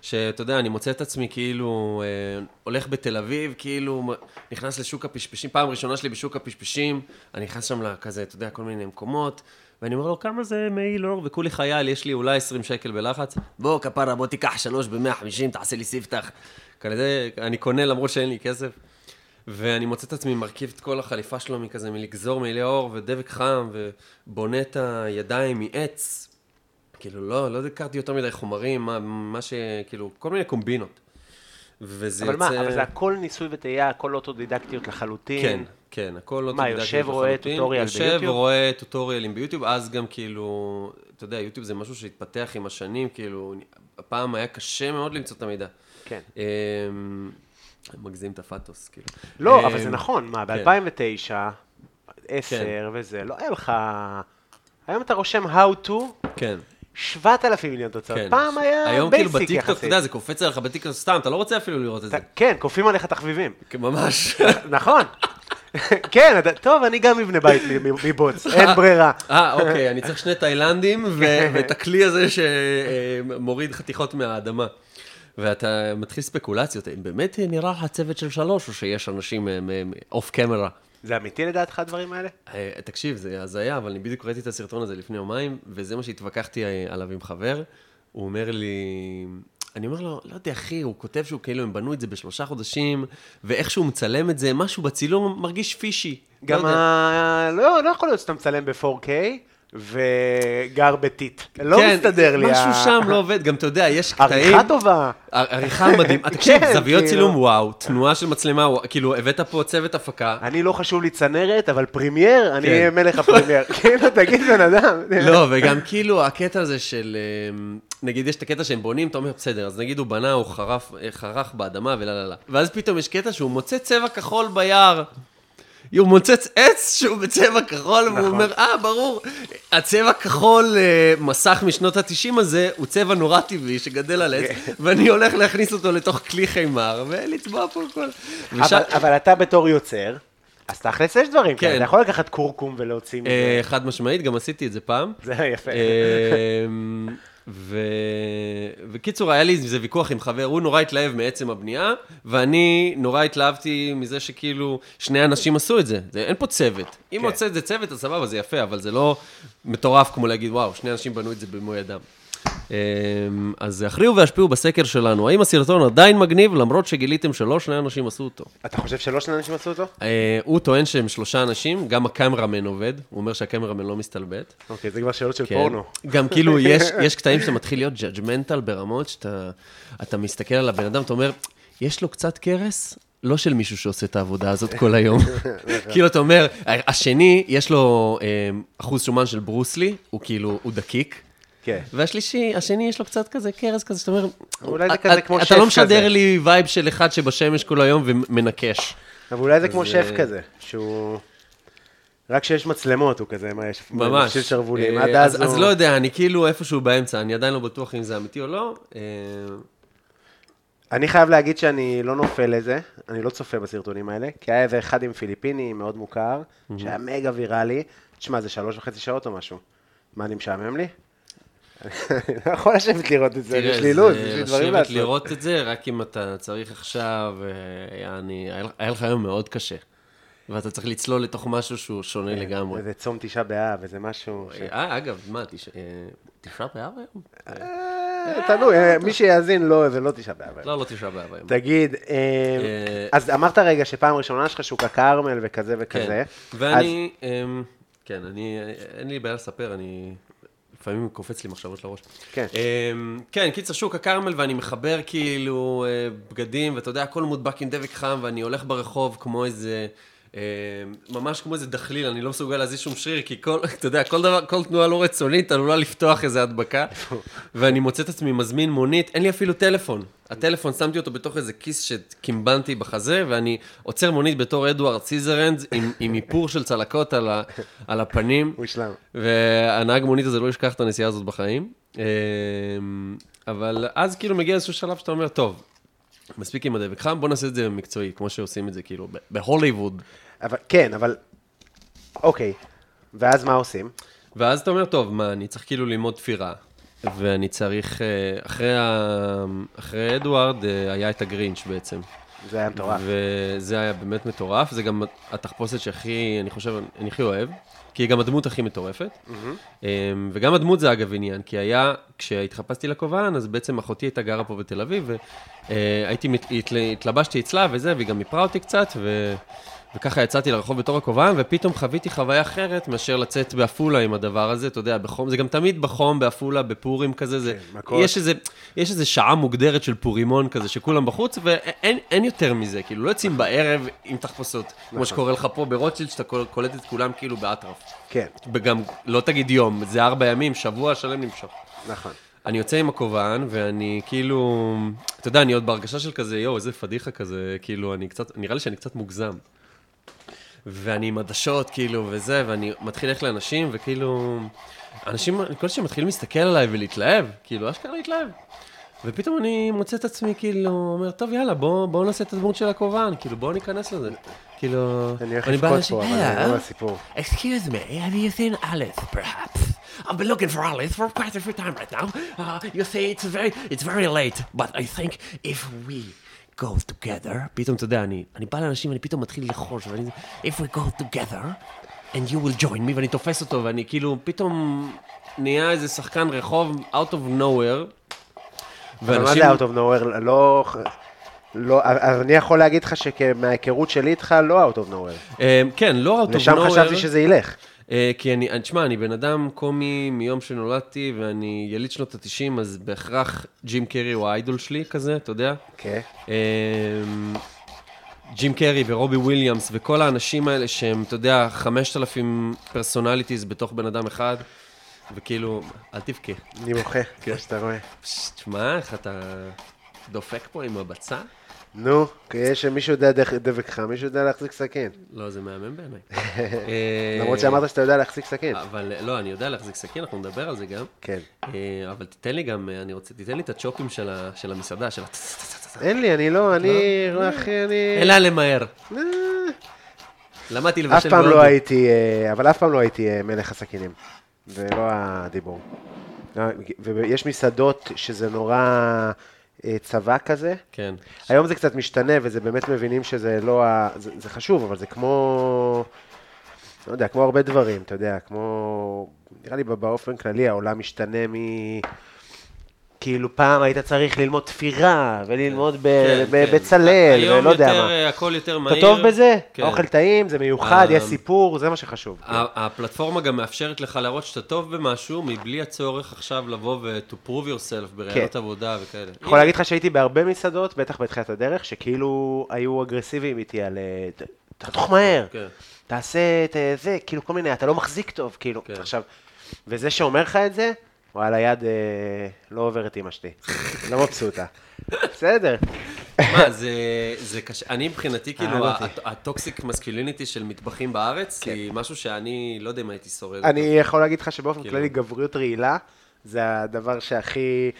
שאתה יודע, אני מוצא את עצמי כאילו אה, הולך בתל אביב, כאילו נכנס לשוק הפשפשים, פעם ראשונה שלי בשוק הפשפשים, אני נכנס שם לכזה, אתה יודע, כל מיני מקומות. ואני אומר לו, כמה זה מעיל אור? וכולי חייל, יש לי אולי 20 שקל בלחץ. בוא, כפרה, בוא תיקח שלוש ב-150, תעשה לי ספתח. כזה, אני קונה למרות שאין לי כסף. ואני מוצא את עצמי מרכיב את כל החליפה שלו מכזה, מלגזור מעילי אור ודבק חם, ובונה את הידיים מעץ. כאילו, לא, לא הכרתי יותר מדי חומרים, מה, מה ש... כאילו, כל מיני קומבינות. וזה אבל מה, יוצא- אבל זה הכל ניסוי וטעייה, הכל אוטודידקטיות לחלוטין. כן, כן, הכל לא מה, יושב, רואה. טוטוריאל יושב ביוטיוב? ורואה טוטוריאלים ביוטיוב, אז גם כאילו, אתה יודע, יוטיוב זה משהו שהתפתח עם השנים, כאילו, הפעם היה קשה מאוד למצוא את המידע. כן. אמ, מגזים את הפאטוס, כאילו. לא, אבל אמ, זה נכון, מה, כן. ב-2009, 10 וזה, לא היה לך... היום אתה רושם How to, כן, 7,000 מיליון תוצאות. כן. פעם היה היום כאילו basic בטיקטוק, אתה יחסית. יודע, זה קופץ עליך בטיקטוק סתם, אתה לא רוצה אפילו לראות את זה. כן, כופים עליך תחביבים. כן, ממש. נכון. כן, טוב, אני גם אבנה בית מבוץ, אין ברירה. אה, אוקיי, אני צריך שני תאילנדים ו- ואת הכלי הזה שמוריד חתיכות מהאדמה. ואתה מתחיל ספקולציות, אם באמת נראה לך צוות של שלוש, או שיש אנשים off camera. זה אמיתי לדעתך הדברים האלה? אה, תקשיב, זה הזיה, אבל אני בדיוק ראיתי את הסרטון הזה לפני יומיים, וזה מה שהתווכחתי אה, עליו עם חבר. הוא אומר לי, אני אומר לו, לא יודע, אחי, הוא כותב שהוא כאילו, הם בנו את זה בשלושה חודשים, ואיך שהוא מצלם את זה, משהו בצילום מרגיש fishy. גם לא יודע. ה... לא, לא יכול להיות שאתה מצלם ב-4K וגר בטיט. לא כן, מסתדר לי. משהו שם לא עובד, גם אתה יודע, יש קטעים... עריכה טובה. עריכה מדהים. תקשיב, כן, זוויות כאילו. צילום, וואו, תנועה של מצלמה, וואו, כאילו, הבאת פה צוות הפקה. אני לא חשוב לי צנרת, אבל פרימייר, אני כן. אהיה מלך הפרימייר. כאילו, תגיד בן אדם. לא, וגם כאילו הקטע הזה של, אמ, נגיד יש את הקטע שהם בונים, אתה אומר, בסדר, אז נגיד הוא בנה, הוא חרף, חרך באדמה ולה לה לה. ואז פתאום יש קטע שהוא מוצא צבע כחול ביער. הוא מוצץ עץ שהוא בצבע כחול, והוא נכון. אומר, אה, ברור, הצבע כחול אה, מסך משנות ה-90 הזה, הוא צבע נורא טבעי שגדל על עץ, כן. ואני הולך להכניס אותו לתוך כלי חימר, ולצבוע פה הכל. ושם- אבל, אבל אתה בתור יוצר, אז תכלס יש דברים כן. כאלה. אתה יכול לקחת קורקום ולהוציא מזה. אה, חד משמעית, גם עשיתי את זה פעם. זה יפה. ו... וקיצור, היה לי איזה ויכוח עם חבר, הוא נורא התלהב מעצם הבנייה, ואני נורא התלהבתי מזה שכאילו שני אנשים עשו את זה. זה אין פה צוות. אם כן. רוצה את זה צוות, אז סבבה, זה יפה, אבל זה לא מטורף כמו להגיד, וואו, שני אנשים בנו את זה במו ידם. אמ, אז הכריעו והשפיעו בסקר שלנו. האם הסרטון עדיין מגניב, למרות שגיליתם שלא שני אנשים עשו אותו? אתה חושב שלא שני אנשים עשו אותו? אה, הוא טוען שהם שלושה אנשים, גם הקמרמן עובד, הוא אומר שהקמרמן לא מסתלבט. אוקיי, זה כבר שאלות של כן. פורנו. גם כאילו, יש, יש קטעים שאתה מתחיל להיות judgmental ברמות, שאתה אתה מסתכל על הבן אדם, אתה אומר, יש לו קצת קרס? לא של מישהו שעושה את העבודה הזאת כל היום. כאילו, אתה אומר, השני, יש לו אה, אחוז שומן של ברוסלי, הוא כאילו, הוא דקיק. כן. והשלישי, השני יש לו קצת כזה קרס כזה, שאתה אומר, אולי זה "אתה- כזה כמו אתה שף לא משדר כזה." לי vibe של אחד שבשמש כל היום ומנקש. אבל אולי זה כמו שף אה, כזה, שהוא... רק כשיש מצלמות הוא כזה, מה יש? ממש. מפשיל שרוולים. אה, עד אז, אז אז הוא... לא יודע, אני כאילו איפשהו באמצע, אני עדיין לא בטוח אם זה אמיתי או לא. אה, אני חייב להגיד שאני לא נופל לזה, אני לא צופה בסרטונים האלה, כי היה איזה אחד עם פיליפיני מאוד מוכר, שהיה מגה ויראלי. תשמע, זה שלוש וחצי שעות או משהו. מה, אני משעמם לי? אני לא יכול לשבת לראות את זה, יש לי לו"ז, יש לי דברים לשבת לעשות. לראות את זה, רק אם אתה צריך עכשיו, אה, היה לך היום מאוד קשה. ואתה צריך לצלול לתוך משהו שהוא שונה לגמרי. איזה צום תשעה באב, איזה משהו. אה, אגב, מה, אה, תשעה באב היום? אה, תלוי, אה, מי שיאזין, לא, זה לא תשעה באב. לא, לא תשעה באב היום. תגיד, אה, אה, אז אמרת רגע שפעם ראשונה שלך שוק הכרמל וכזה וכזה. כן. ואני, אמ, כן, אני, אין לי בעיה לספר, אני... לפעמים קופץ לי מחשבות לראש. כן. אמ, כן, קיצר שוק הכרמל, ואני מחבר כאילו אה, בגדים, ואתה יודע, הכל מודבק עם דבק חם, ואני הולך ברחוב כמו איזה... אה, ממש כמו איזה דחליל, אני לא מסוגל להזיז שום שריר, כי כל, אתה יודע, כל דבר, כל תנועה לא רצונית עלולה לפתוח איזה הדבקה, ואני מוצא את עצמי מזמין מונית, אין לי אפילו טלפון. הטלפון, שמתי אותו בתוך איזה כיס שקימבנתי בחזה, ואני עוצר מונית בתור אדוארד סיזרהנדס, עם, עם איפור של צלקות על, ה, על הפנים. מושלם. והנהג מונית הזה לא ישכח את הנסיעה הזאת בחיים. אמ, אבל אז כאילו מגיע איזשהו שלב שאתה אומר, טוב, מספיק עם הדבק חם, בוא נעשה את זה מקצועי, כמו שעושים את זה כאילו בהוליווד. אבל, כן, אבל... אוקיי. ואז מה עושים? ואז אתה אומר, טוב, מה, אני צריך כאילו ללמוד תפירה, ואני צריך, אה, אחרי, ה... אחרי אדוארד אה, היה את הגרינץ' בעצם. זה היה מטורף. וזה היה באמת מטורף, זה גם התחפושת שהכי, אני חושב, אני הכי אוהב, כי היא גם הדמות הכי מטורפת. אמ, וגם הדמות זה אגב עניין, כי היה, כשהתחפשתי לכובען, אז בעצם אחותי הייתה גרה פה בתל אביב, והייתי, התל- התלבשתי אצלה וזה, והיא גם איפרה אותי קצת, ו... וככה יצאתי לרחוב בתור הכובען, ופתאום חוויתי חוויה אחרת מאשר לצאת בעפולה עם הדבר הזה, אתה יודע, בחום, זה גם תמיד בחום, בעפולה, בפורים כזה, זה, כן. יש איזה, יש איזה שעה מוגדרת של פורימון כזה, שכולם בחוץ, ואין אין יותר מזה, כאילו, לא יוצאים בערב עם תחפושות, נכון. כמו שקורה לך פה ברוטשילד, שאתה קול- קולט את כולם כאילו באטרף. כן, וגם, לא תגיד יום, זה ארבע ימים, שבוע שלם נמשך. נכון. אני יוצא עם הכובען, ואני כאילו, אתה יודע, אני עוד בהרגשה של כזה, יואו, איזה פדיחה כזה, כאילו, אני קצת, נראה לי שאני קצת מוגזם. ואני עם עדשות, כאילו, וזה, ואני מתחיל ללכת לאנשים, וכאילו, אנשים, כל שהם מתחילים להסתכל עליי ולהתלהב, כאילו, אשכרה להתלהב. ופתאום אני מוצא את עצמי, כאילו, אומר, טוב, יאללה, בוא, בוא נעשה את הדמות של הכובען, כאילו, בוא ניכנס לזה. כאילו, אני הולך לבכות פה, אבל אני "Hello, לא בסיפור. Excuse me, have you seen Alice, perhaps? I've been looking for Alice for quite a few times right now. Uh, you see, it's very, it's very late, but I think if we go together, פתאום, אתה יודע, אני, אני בא לאנשים, ואני פתאום מתחיל לחוש, ואני... if we go together, and you will join me, ואני תופס אותו, ואני כאילו פתאום נהיה איזה שחקן רחוב out of nowhere. אבל מה זה out of nowhere? לא... לא, אז אני יכול להגיד לך שמההיכרות שלי איתך, לא out of nowhere. אה, כן, לא out of לשם nowhere. חשבתי שזה ילך. אה, כי אני, אני- תשמע, אני בן אדם קומי מיום שנולדתי, ואני יליד שנות ה-90, אז בהכרח ג'ים קרי הוא האיידול שלי כזה, אתה יודע? כן. אה, ג'ים קרי ורובין וויליאמס וכל האנשים האלה שהם, אתה יודע, 5,000 personalities בתוך בן אדם אחד, וכאילו, אל תבכה. אני מוחה, כמו שאתה רואה. תשמע, איך אתה דופק פה עם הבצע? נו, יש מישהו יודע דבק חם, מישהו יודע להחזיק סכין. לא, זה מהמם בעיניי. אה, למרות שאמרת שאתה יודע להחזיק סכין. אבל לא, אני יודע להחזיק סכין, אנחנו נדבר על זה גם. כן. אה, אבל תיתן לי גם, אה, אני רוצה, תיתן לי את הצ'ופים של המסעדה, של ה... אין לי, אני לא, אני, אחי, אני... אין לאן למהר. אה, למדתי לבשל אף פעם. לא הייתי, אה, אבל אף פעם לא הייתי אה, מלך הסכינים. זה לא הדיבור. אה, ויש מסעדות שזה נורא אה, צבא כזה. כן. היום זה קצת משתנה, וזה באמת מבינים שזה לא ה... זה, זה חשוב, אבל זה כמו... לא יודע, כמו הרבה דברים, אתה יודע, כמו... נראה לי באופן כללי העולם משתנה מ... כאילו פעם היית צריך ללמוד תפירה, וללמוד כן, כן. בצלאל, היום ולא יודע מה. אה, הכל יותר מהיר. אתה טוב בזה? כן. האוכל טעים, זה מיוחד, יש סיפור, זה מה שחשוב. הפלטפורמה גם מאפשרת לך להראות שאתה טוב במשהו, מבלי הצורך עכשיו לבוא ו-to prove yourself בראיונות. עבודה וכאלה. יכול להגיד לך שהייתי בהרבה מסעדות, בטח בתחילת הדרך, שכאילו היו אגרסיביים איתי על... אה, תחתוך מהר. תעשה את אה, זה, כאילו כל מיני, אתה לא מחזיק טוב, כאילו. עכשיו, וזה שאומר לך את זה, וואלה, יד אה, לא עוברת עם אשתי. לא מבסוטה. בסדר. מה, זה, זה קשה, אני מבחינתי, כאילו, הטוקסיק מסקיליניטי של מטבחים בארץ, היא משהו שאני לא יודע אם הייתי שורד. אני יכול להגיד לך שבאופן כאילו. כללי גבריות רעילה, זה הדבר שהכי...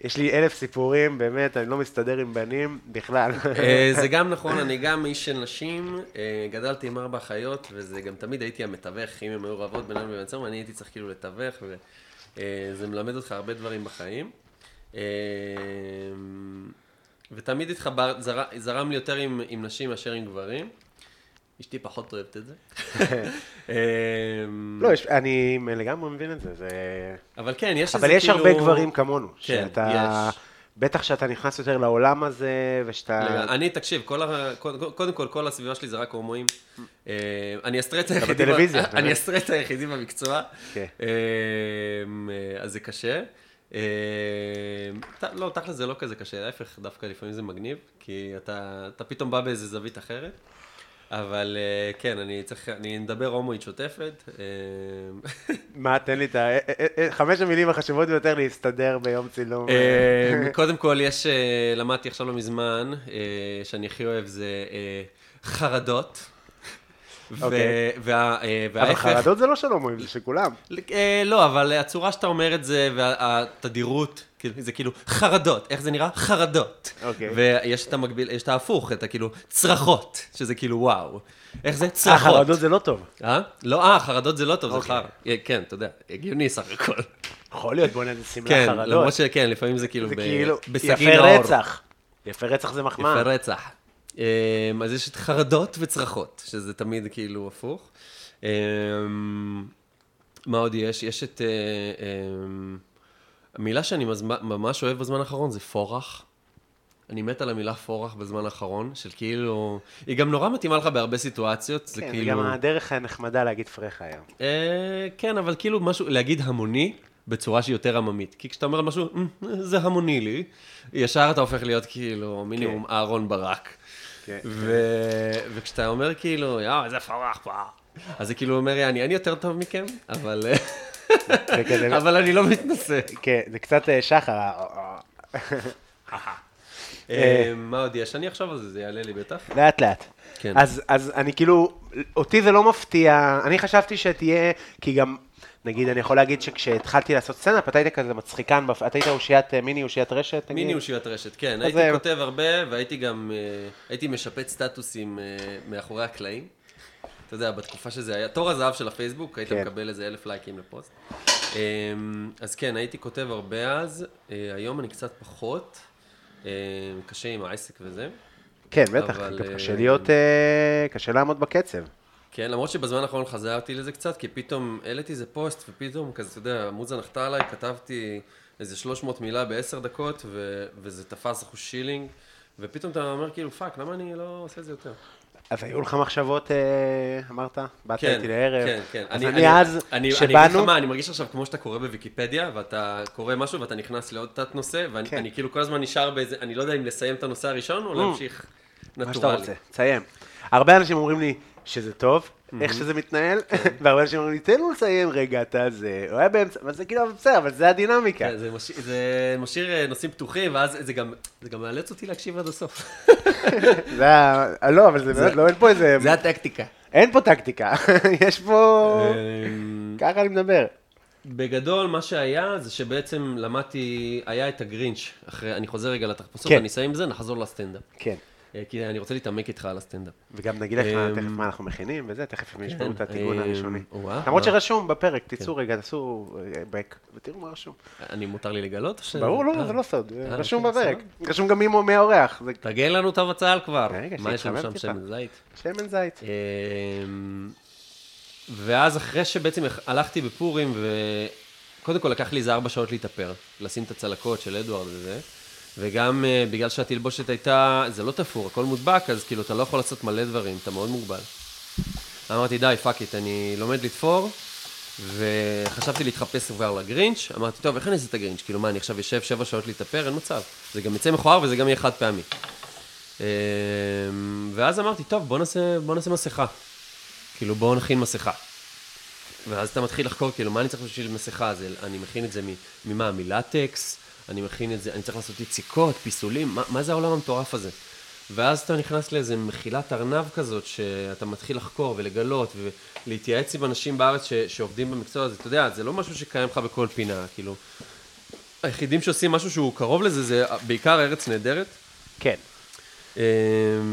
יש לי אלף סיפורים, באמת, אני לא מסתדר עם בנים בכלל. אה, זה גם נכון, אני גם איש של נשים, אה, גדלתי עם ארבע אחיות, וזה גם תמיד הייתי המתווך, אם הם היו רבות בינם לבין עצמם, אני הייתי צריך כאילו לתווך, וזה מלמד אותך הרבה דברים בחיים. אה, ותמיד התחבר, זר- זרם לי יותר עם, עם נשים מאשר עם גברים. אשתי פחות אוהבת את זה. אה, לא, יש- אני לגמרי מבין את זה, זה... אבל כן, יש איזה אבל יש כאילו... הרבה גברים כמונו, כן, שאתה... יש. בטח שאתה נכנס יותר לעולם הזה, ושאתה... אני, תקשיב, כל ה... קודם כל, כל הסביבה שלי זה רק הומואים. אה, אני הסטרט היחידי... אני. הסטרט היחידי במקצוע. כן. אה, אז זה קשה. אה, לא, תכל'ס זה לא כזה קשה, להפך, דווקא לפעמים זה מגניב, כי אתה פתאום בא באיזה זווית אחרת. אבל אה, כן, אני צריך, אני מדבר הומואית שוטפת. אה, מה, תן לי את ה... אה, חמש המילים החשובות ביותר להסתדר ביום צילום. קודם כל, יש, למדתי עכשיו לא מזמן, שאני הכי אוהב זה חרדות. ו- אוקיי. וה- אה, אבל וההפך, חרדות זה לא של הומואים, זה של כולם. אה, לא, אבל הצורה שאתה אומר את זה, והתדירות, כאילו, זה כאילו חרדות, איך זה נראה? חרדות. אוקיי. ויש את המקביל, יש את ההפוך, את הכאילו צרחות, שזה כאילו וואו. איך זה? אה, צרחות. חרדות זה לא טוב. אה? לא, אה, חרדות זה לא טוב, זה אוקיי. חר. אה, כן, אתה יודע, הגיוני סך הכל. יכול להיות, בוא נעשה שמלה כן, חרדות. למרות שכן, לפעמים זה כאילו כאילו, בסכין יפה האור. רצח. יפה רצח זה מחמאה. יפה רצח. אמ, אז יש את חרדות וצרחות, שזה תמיד כאילו הפוך. אמ, מה עוד יש? יש את... אה, אמ, המילה שאני ממש אוהב בזמן האחרון זה פורח. אני מת על המילה פורח בזמן האחרון, של כאילו... היא גם נורא מתאימה לך בהרבה סיטואציות, זה כן, זה כאילו... גם הדרך הנחמדה להגיד פרחה היום. אה, כן, אבל כאילו משהו, להגיד המוני בצורה שהיא יותר עממית. כי כשאתה אומר משהו, "אמ, זה המוני לי, ישר אתה הופך להיות כאילו מינימום אהרון ברק. כן. ו- וכשאתה אומר כאילו, יואו, איזה פרח פה. אז זה כאילו אומר, אני, אני יותר טוב מכם, אבל, אבל אני לא מתנשא. כן, זה קצת אה, שחר. אה, מה עוד יש? אני אחשוב על זה, זה יעלה לי בטח. לאט לאט. כן. אז אני כאילו, אותי זה לא מפתיע, אני חשבתי שתהיה, כי גם, נגיד, אני יכול להגיד שכשהתחלתי לעשות סצנה, אתה היית כזה מצחיקן, אתה היית אושיית, אה, מיני אושיית רשת, נגיד? מיני אושיית רשת, כן. הייתי זה- כותב הרבה, והייתי גם, אה, הייתי משפץ סטטוסים אה, מאחורי הקלעים. אתה יודע, בתקופה שזה היה, תור הזהב של הפייסבוק, היית כן. מקבל איזה אלף לייקים לפוסט. אה, אז כן, הייתי כותב הרבה אז, היום אני קצת פחות, קשה עם העסק וזה. כן, בטח, אבל, קשה להיות, קשה לעמוד בקצב. כן, למרות שבזמן האחרון חזרתי לזה קצת, כי פתאום העליתי איזה פוסט, ופתאום כזה, אתה יודע, המוזה נחתה עליי, כתבתי איזה 300 מילה בעשר דקות, ו- וזה תפס אחוז שילינג, ופתאום אתה אומר כאילו, fuck, למה אני לא עושה את זה יותר? אז היו לך מחשבות, אה, אמרת? באת כן, איתי לערב. כן, כן. אז אני אז, אני, אני אגיד לך שבאנו, מה, אני מרגיש עכשיו כמו שאתה קורא בוויקיפדיה, ואתה קורא משהו ואתה נכנס לעוד תת נושא, ואני כן. אני כאילו כל הזמן נשאר באיזה, אני לא יודע אם לסיים את הנושא הראשון או להמשיך מה שאתה נטורלי. רוצה, תסיים. הרבה אנשים אומרים לי, שזה טוב, איך שזה מתנהל, והרבה אנשים אומרים לי, תן לו לסיים רגע, אתה זה, הוא היה באמצע, אבל זה כאילו, בסדר, אבל זה הדינמיקה. כן, זה משאיר- אה, נושאים פתוחים, ואז זה גם זה גם מאלץ אותי להקשיב עד הסוף. זה ה... לא, אבל זה באמת, לא, אין פה איזה, זה הטקטיקה. אין פה טקטיקה, יש פה, אמ, ככה אני מדבר. בגדול, מה שהיה, זה שבעצם למדתי, היה את הגרינץ', אחרי, אני חוזר רגע לתחפושות, כן. אני אסיים עם זה, נחזור לסטנדאפ. כן. אה, כי אני רוצה להתעמק איתך על הסטנדאפ. וגם נגיד לך אמ, תכף מה אנחנו מכינים וזה, תכף הם ישמעו את התיקון אמ, הראשוני. למרות? שרשום בפרק, תצאו רגע, תעשו אה, back ותראו מה רשום. אני, מותר לי לגלות? ברור, לא, אה, זה לא סוד, אה, רשום אוקיי, בפרק. רשום גם מי האורח, תגן לנו את הבצל כבר. מה יש לנו שם. שמן זית? שמן זית. אמ, ואז אחרי שבעצם הלכתי בפורים, וקודם כל לקח לי איזה ארבע שעות להתאפר, לשים את הצלקות של אדוארד וזה, וגם אה, בגלל שהתלבושת הייתה, זה לא תפור, הכל מודבק, אז כאילו אתה לא יכול לעשות מלא דברים, אתה מאוד מוגבל. אמרתי, די, fuck it, אני לומד לתפור, וחשבתי להתחפש כבר לגרינץ', אמרתי, טוב, איך אני אעשה את הגרינץ'? כאילו, מה, אני עכשיו יושב שבע שעות להתאפר? אין מצב. זה גם יצא מכוער וזה גם יהיה חד פעמי. אמ, ואז אמרתי, טוב, בוא נעשה, בוא נעשה מסכה. כאילו, בואו נכין מסכה. ואז אתה מתחיל לחקור, כאילו, מה אני צריך בשביל מסכה? אני מכין את זה ממה? מלטקס? אני מכין את זה, אני צריך לעשות יציקות, פיסולים? מה, מה זה העולם המטורף הזה? ואז אתה נכנס לאיזה מחילת ארנב כזאת, שאתה מתחיל לחקור ולגלות ולהתייעץ עם אנשים בארץ ש, שעובדים במקצוע הזה. אתה יודע, זה לא משהו שקיים לך בכל פינה, כאילו. היחידים שעושים משהו שהוא קרוב לזה, זה בעיקר ארץ נהדרת. כן, אמ,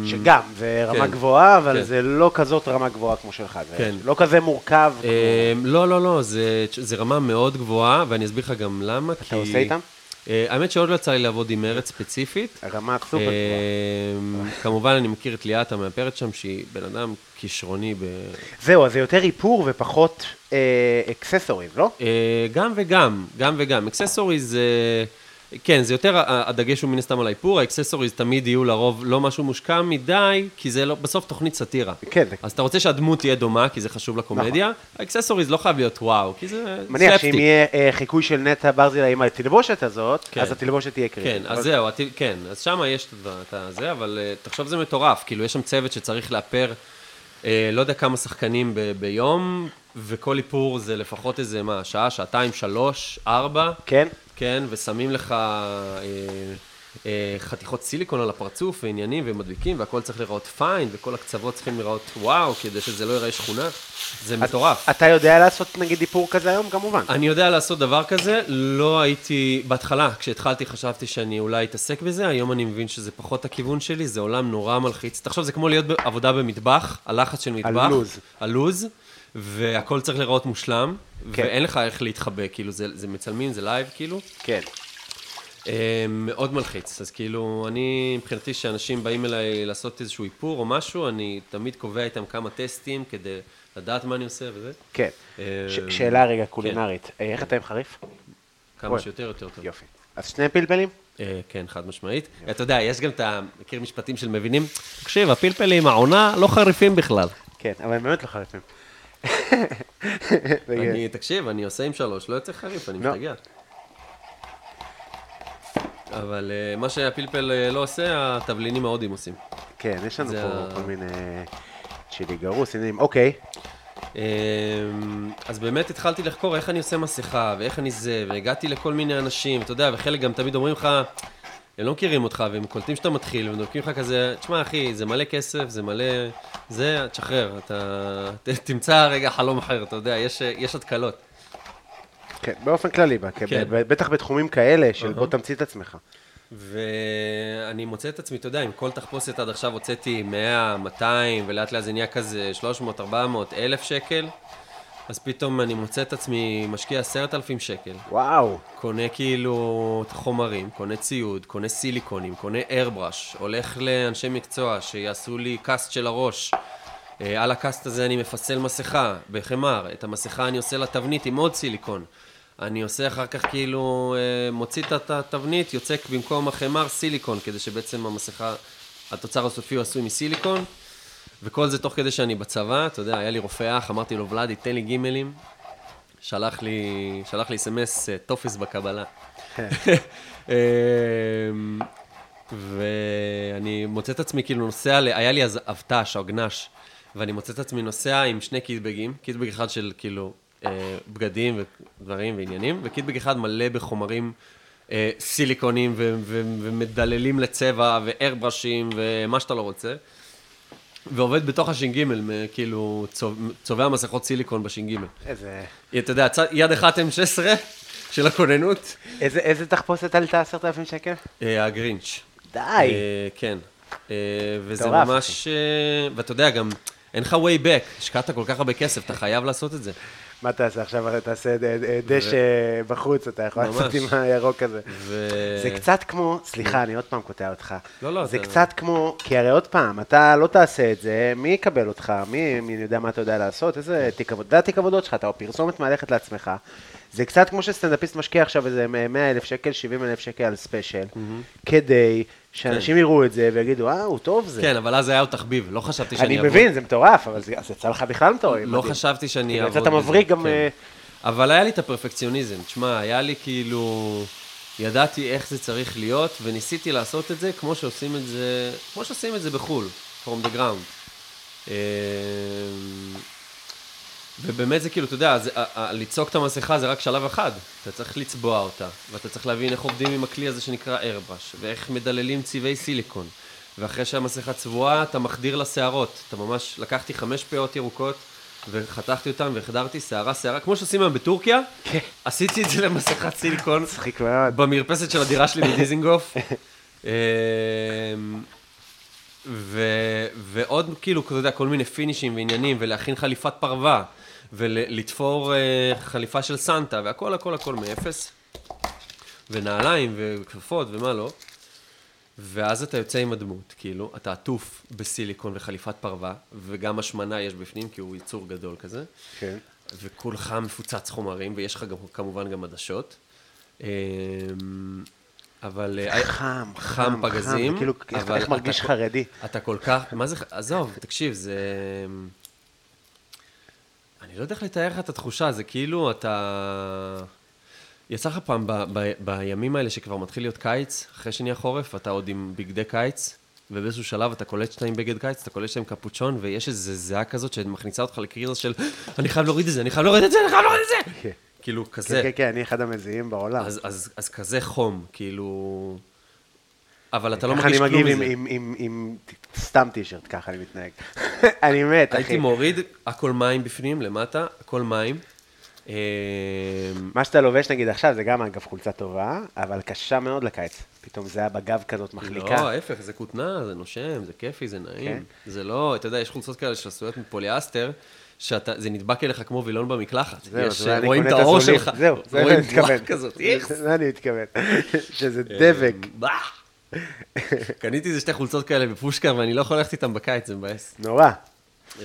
שגם, זה רמה כן. גבוהה, אבל כן. זה לא כזאת רמה גבוהה כמו שלך. זה כן. לא כזה מורכב. כמו- אמ, לא, לא, לא, זה, זה רמה מאוד גבוהה, ואני אסביר לך גם למה. אתה עושה איתם? אה, האמת שעוד לא יצא לי לעבוד עם ארץ ספציפית. רמה סופר גבוהה. אמ, כמובן, אני מכיר את ליאת המאפרת שם, שהיא בן אדם כישרוני ב... זהו, אז זה יותר איפור ופחות accessories, לא? אה, גם וגם, גם וגם. accessories זה... כן, זה יותר, הדגש הוא מן הסתם על האיפור, ה accessories תמיד יהיו לרוב לא משהו מושקע מדי, כי זה לא, בסוף תוכנית סאטירה. כן, זה- אז אתה רוצה שהדמות תהיה דומה, כי זה חשוב לקומדיה, ה accessories לא חייב להיות וואו, כי זה מניח סלפסטיק. שאם יהיה אה, חיקוי של נטע ברזילה עם התלבושת הזאת, כן. אז התלבושת תהיה קריטית. כן, אז אבל- זהו, את- כן, אז שם יש את הזה, אבל אה, תחשוב זה מטורף, כאילו יש שם צוות שצריך לאפר, אה, לא יודע כמה שחקנים ב- ביום, וכל איפור זה לפחות איזה, מה, שעה, שעתיים, שלוש, ארבע, כן? כן, ושמים לך אה, אה, חתיכות סיליקון על הפרצוף, ועניינים, ומדביקים, והכל צריך להיראות פיין, וכל הקצוות צריכים להיראות וואו, כדי שזה לא ייראה שכונה, זה מטורף. אתה יודע לעשות נגיד איפור כזה היום? כמובן. אני יודע לעשות דבר כזה, לא הייתי, בהתחלה, כשהתחלתי חשבתי שאני אולי אתעסק בזה, היום אני מבין שזה פחות הכיוון שלי, זה עולם נורא מלחיץ. תחשוב, זה כמו להיות בעבודה במטבח, הלחץ של מטבח. לוז. הלוז, והכל צריך להיראות מושלם, כן. ואין לך איך להתחבא, כאילו, זה, זה מצלמים, זה live, כאילו. כן. אה, מאוד מלחיץ, אז כאילו, אני, מבחינתי, שאנשים באים אליי לעשות איזשהו איפור או משהו, אני תמיד קובע איתם כמה טסטים כדי לדעת מה אני עושה וזה. כן. אה, ש- שאלה רגע קולינרית. אה, איך אתה עם חריף? כמה. שיותר, יותר טוב. יופי. אז שני פלפלים? אה, כן, חד משמעית. אתה יודע, יש גם את ה... מכיר משפטים של מבינים? תקשיב, הפלפלים, העונה, לא חריפים בכלל. כן, אבל הם באמת לא חריפים. אני, תקשיב, אני עושה עם שלוש, לא יוצא חריף, אני לא. משתגע. אבל אה, מה שהפלפל אה, לא עושה, התבלינים ההודים עושים. כן, יש לנו פה כל מיני צ'ילי גרוס, עניינים. אוקיי. אה, אז באמת התחלתי לחקור איך אני עושה מסכה, ואיך אני זה, והגעתי לכל מיני אנשים, אתה יודע, וחלק גם תמיד אומרים לך, הם לא מכירים אותך, והם קולטים שאתה מתחיל, והם דופקים לך כזה, תשמע אחי, זה מלא כסף, זה מלא... זה, תשחרר, אתה... תמצא רגע חלום אחר, אתה יודע, יש, יש התקלות. כן, באופן כללי, כן. בטח בתחומים כאלה של אהה. בוא תמציא את עצמך. ואני מוצא את עצמי, אתה יודע, עם כל תחפושת עד עכשיו הוצאתי 100, 200, ולאט לאט זה נהיה כזה 300, 400, 1,000 שקל, אז פתאום אני מוצא את עצמי משקיע 10,000 שקל. וואו. קונה כאילו את החומרים, קונה ציוד, קונה סיליקונים, קונה איירבראש, הולך לאנשי מקצוע שיעשו לי קאסט של הראש. אה, על ה cast הזה אני מפסל מסכה בחמר, את המסכה אני עושה לה תבנית עם עוד סיליקון. אני עושה אחר כך כאילו, אה, מוציא את התבנית, יוצק במקום החמר סיליקון, כדי שבעצם המסכה, התוצר הסופי הוא עשוי מסיליקון. וכל זה תוך כדי שאני בצבא, אתה יודע, היה לי רופא אח, אמרתי לו, ולאדי, תן לי גימלים. שלח לי, שלח לי סמס אה, טופס בקבלה. אמ, ואני מוצא את עצמי כאילו נוסע, ל- היה לי אז אבט"ש, אגנ"ש, ואני מוצא את עצמי נוסע עם שני קיטבגים, קיטבג אחד של כאילו אה, בגדים ודברים ועניינים, וקיטבג אחד מלא בחומרים אה, סיליקונים ו- ו- ומדללים לצבע ואיירברשים ומה שאתה לא רוצה. ועובד בתוך הש"ג, כאילו צוב- צובע מסכות סיליקון בש"ג. איזה... אתה יודע, יד אחת M16 של הכוננות, איזה, איזה תחפושת עלתה עשרת אלפים שקל? אה, הגרינץ'. די. אה, כן. אה, וזה ממש... ואתה יודע, גם אין לך way back, השקעת כל כך הרבה כסף, אתה חייב לעשות את זה. מה תעשה עכשיו? תעשה ד- ד- דשא בחוץ, אתה יכול ממש. לעשות עם הירוק הזה. ו... זה קצת כמו, סליחה, אני עוד פעם קוטע אותך. לא, לא, זה אתה- קצת כמו, כי הרי עוד פעם, אתה לא תעשה את זה, מי יקבל אותך? מי, מי יודע מה אתה יודע לעשות? איזה תיק עבודה? זה התיק עבודות שלך, אתה או פרסומת מהלכת לעצמך. זה קצת כמו שסטנדאפיסט משקיע עכשיו איזה 100 אלף שקל, 70 אלף שקל על ספיישל, כדי שאנשים יראו את זה ויגידו, אה, הוא טוב זה. כן, אבל אז היה עוד תחביב, לא חשבתי שאני אני אעבור. מבין, זה מטורף, אבל זה יצא לך בכלל מטורף. לא. חשבתי שאני כאילו, אעבוד יצאת מבריק גם, כן. אה, אבל היה לי את הפרפקציוניזם. תשמע, היה לי כאילו... ידעתי איך זה צריך להיות, וניסיתי לעשות את זה כמו שעושים את זה, כמו שעושים את זה בחו"ל, from the ground. אה, ובאמת זה כאילו, אתה יודע, זה, ה- ה- לצעוק את המסכה זה רק שלב אחד. אתה צריך לצבוע אותה, ואתה צריך להבין איך עובדים עם הכלי הזה שנקרא איירבש, ואיך מדללים צבעי סיליקון. ואחרי שהמסכה צבועה, אתה מחדיר לה שערות. אתה ממש, לקחתי חמש פאות ירוקות, וחתכתי אותן והחדרתי שערה שערה, כמו שעושים היום בטורקיה, כן. עשיתי את זה למסכת סיליקון. מצחיק מאוד. במרפסת של הדירה שלי בדיזינגוף. אמ, ו, ועוד כאילו, אתה יודע, כל מיני פינישים ועניינים, ולהכין חליפת פרווה, ולתפור אה, חליפה של סנטה, והכל הכל הכל מאפס. ונעליים וכפפות ומה לא. ואז אתה יוצא עם הדמות, כאילו, אתה עטוף בסיליקון וחליפת פרווה, וגם השמנה יש בפנים, כי הוא יצור גדול כזה. כן. וכולך מפוצץ חומרים, ויש לך גם, כמובן גם עדשות. אמ, אבל... אה, חם, חם פגזים, זה כאילו, איך מרגיש אתה- חרדי? אתה כל כך, מה זה, עזוב, תקשיב, זה... אני לא יודע איך לתאר לך את התחושה, זה כאילו אתה... יצא לך פעם ב- ב- בימים האלה שכבר מתחיל להיות קיץ, אחרי שנהיה חורף, אתה עוד עם בגדי קיץ, ובאיזשהו שלב אתה קולט שאתה עם בגד קיץ, אתה קולט שאתה עם קפוצ'ון, ויש איזו זיעה כזאת שמכניסה אותך לקריזה של אני חייב להוריד את זה, אני חייב להוריד את זה, אני חייב להוריד את זה! כן. כאילו, כן, כזה. כן, כן, אני אחד המזיעים בעולם. אז, אז, אז כזה חום, כאילו... אבל אתה לא ככה מרגיש אני כלום מגיב מזה. עם- עם- עם עם סתם טישרט, ככה אני מתנהג. אני מת, אחי. הייתי מוריד, הכל מים בפנים, למטה, הכל מים. אה, מה שאתה לובש נגיד עכשיו, זה גם אגב חולצה טובה, אבל קשה מאוד לקיץ. פתאום זה היה בגב כזאת מחליקה. לא, ההפך, זה כותנה, זה נושם, זה כיפי, זה נעים. זה לא, אתה יודע, יש חולצות כאלה שעשויות מפוליאסטר, שזה נדבק אליך כמו וילון במקלחת. זהו, רואים את הזולים. שלך. זהו, זה רואים אני מתכוון. בועה כזאת, איכס. זה אני מתכוון. שזה דבק. קניתי איזה שתי חולצות כאלה בפושקר, ואני לא יכול ללכת איתם בקיץ, זה מבאס. נורא. אמ,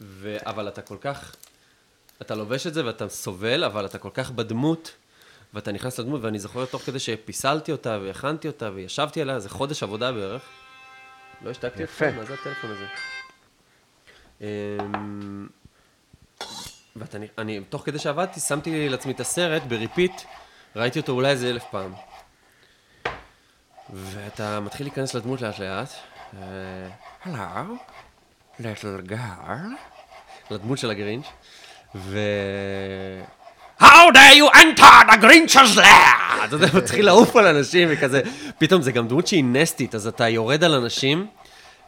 ו... אבל אתה כל כך, אתה לובש את זה ואתה סובל, אבל אתה כל כך בדמות, ואתה נכנס לדמות, ואני זוכר תוך כדי שפיסלתי אותה, והכנתי אותה, וישבתי עליה, זה חודש עבודה בערך. לא השתקתי. אותך? מה זה הטלפון הזה? אמ, ואתה, אני, תוך כדי שעבדתי, שמתי לעצמי את הסרט בריפיט, ראיתי אותו אולי איזה אלף פעם. ואתה מתחיל להיכנס לדמות לאט לאט. אה, Hello, little girl. לדמות של הגרינץ'. ו... How dare you enter the Grinch's lair! אתה יודע, מתחיל לעוף על אנשים וכזה. פתאום זה גם דמות שהיא נסטית, אז אתה יורד על אנשים.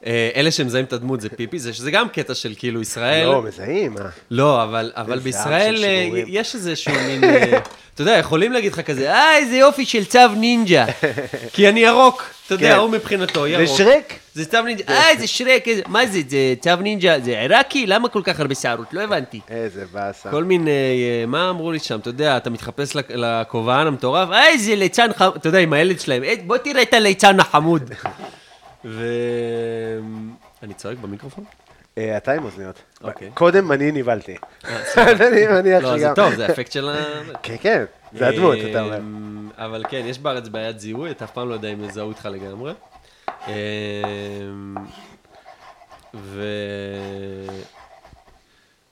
אה, אלה שמזהים את הדמות זה פיפי, זה, שזה גם קטע של כאילו ישראל. לא, מזהים, אה. לא, אבל, אבל בישראל אה. יש איזשהו מין, אה, אתה יודע, יכולים להגיד לך כזה, אה, איזה יופי של צו נינג'ה. כי אני ירוק, אתה יודע, כן. הוא מבחינתו זה ירוק. שרק? זה צו נינג'ה, אה, איזה שרק, מה זה, זה צו נינג'ה, זה עיראקי? למה כל כך הרבה שערות? לא הבנתי. איזה באסה. כל מיני, מה אמרו לי שם, אתה יודע, אתה מתחפש לכ- לכובען המטורף, אה, איזה ליצן חמוד, אתה יודע, עם הילד שלהם, "אה, בוא תראה את הליצן החמוד. ו... אני צועק במיקרופון? אה, אתה עם אוזניות. אוקיי. קודם אני נבהלתי. סליחה. אני מניח לא, זה שגם. טוב, זה האפקט של ה... כן, כן, זה הדמות, אתה אומר. אמ, אבל כן, יש בארץ בעיית זיהוי, אתה אף פעם לא יודע אם יזהו אותך לגמרי. אמ, ו...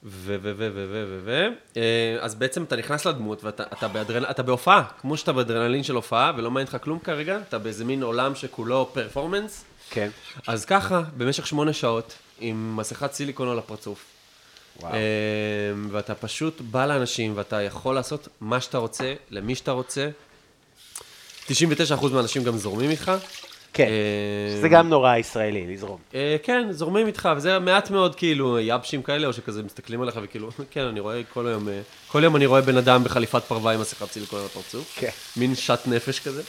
ו... ו, ו, ו, ו, ו, ו. אה, אז בעצם אתה נכנס לדמות ואתה אתה באדרנ... אתה בהופעה, כמו שאתה באדרנלין של הופעה, ולא מעניין אותך כלום כרגע, אתה באיזה מין עולם שכולו פרפורמנס. כן. אז ככה, במשך שמונה שעות, עם מסכת סיליקון על הפרצוף. וואו. אה, ואתה פשוט בא לאנשים, ואתה יכול לעשות מה שאתה רוצה, למי שאתה רוצה. 99% מהאנשים גם זורמים איתך. כן. אה, זה גם נורא ישראלי, לזרום. אה, כן, זורמים איתך, וזה מעט מאוד כאילו יבשים כאלה, או שכזה מסתכלים עליך וכאילו, כן, אני רואה כל היום, אה, כל יום אני רואה בן אדם בחליפת פרווה עם מסכת סיליקון על הפרצוף. כן. מין שט נפש כזה.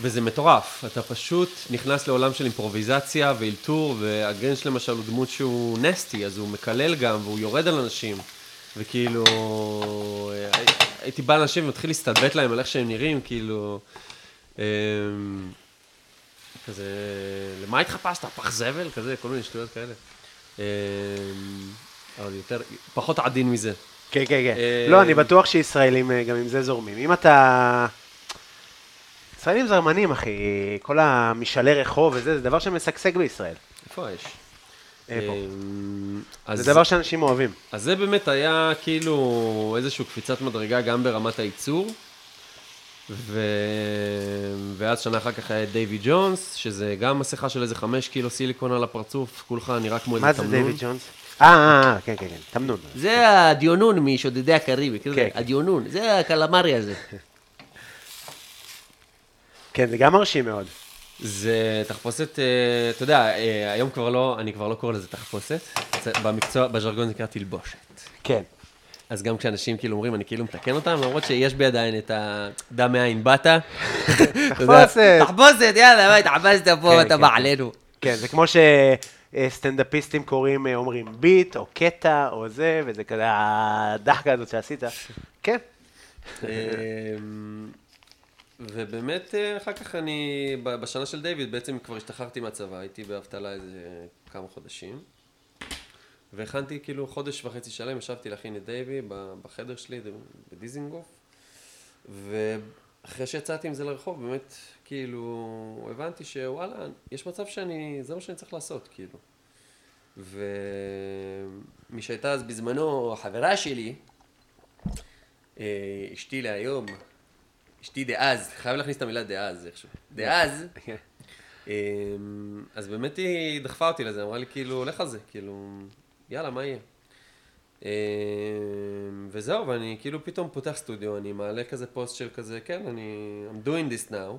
וזה מטורף, אתה פשוט נכנס לעולם של אימפרוביזציה ואילתור, והגנש למשל הוא דמות שהוא נסטי, אז הוא מקלל גם, והוא יורד על אנשים, וכאילו, הייתי בא לאנשים ומתחיל להסתלבט להם על איך שהם נראים, כאילו, אה, כזה, למה התחפשת? פח זבל? כזה, כל מיני שטויות כאלה. אה, אבל יותר, פחות עדין מזה. כן, כן, כן. אה, לא, אני בטוח שישראלים אה, גם עם זה זורמים. אם אתה... ישראלים זרמנים, אחי. כל המשאלי רחוב וזה, זה דבר שמשגשג בישראל. איפה האש? אמ, אז- זה דבר שאנשים אוהבים. אז זה באמת היה כאילו איזושהי קפיצת מדרגה גם ברמת הייצור. ו... ואז שנה אחר כך היה את דייווי ג'ונס, שזה גם מסכה של איזה חמש קילו סיליקון על הפרצוף, כולך נראה כמו איזה מה תמנון. זה דיוויד ג'ונס? אה, אה, אה, כן, כן, כן, תמנון. זה הדיונון משודדי הקריבי, כאילו, כן. הדיונון, זה הקלמרי הזה. כן, זה גם מרשים מאוד. זה תחפושת, אה, אתה יודע, אה, היום כבר לא, אני כבר לא קורא לזה תחפושת, במקצוע, בז'רגון זה נקרא תלבושת. כן. אז גם כשאנשים כאילו אומרים, אני כאילו מתקן אותם, למרות שיש בי עדיין את הדם מאין באת. תחפושת. תחפושת, יאללה, מה התחפשת פה, אתה כן, בא כן. עלינו. כן, זה כמו שסטנדאפיסטים קוראים, אה, אומרים ביט, או קטע, או זה, וזה כזה הדחקה הזאת שעשית. כן. אמ, ובאמת, אה, אחר כך אני, בשנה של דיוויד, בעצם כבר השתחררתי מהצבא, הייתי באבטלה איזה כמה חודשים. והכנתי כאילו חודש וחצי שלם, ישבתי להכין את דייווי בחדר שלי בדיזינגוף. ואחרי שיצאתי עם זה לרחוב, באמת, כאילו, הבנתי שוואלה, יש מצב שאני, זה מה שאני צריך לעשות, כאילו. ומי שהייתה אז בזמנו החברה שלי, אה, אשתי להיום, אשתי דאז, חייב להכניס את המילה דאז איכשהו, דאז, אמ, אז באמת היא דחפה אותי לזה, אמרה לי כאילו, לך על זה, כאילו, יאללה, מה יהיה? אמ, וזהו, ואני כאילו פתאום פותח סטודיו, אני מעלה כזה פוסט של כזה, כן, אני, I'm doing this now,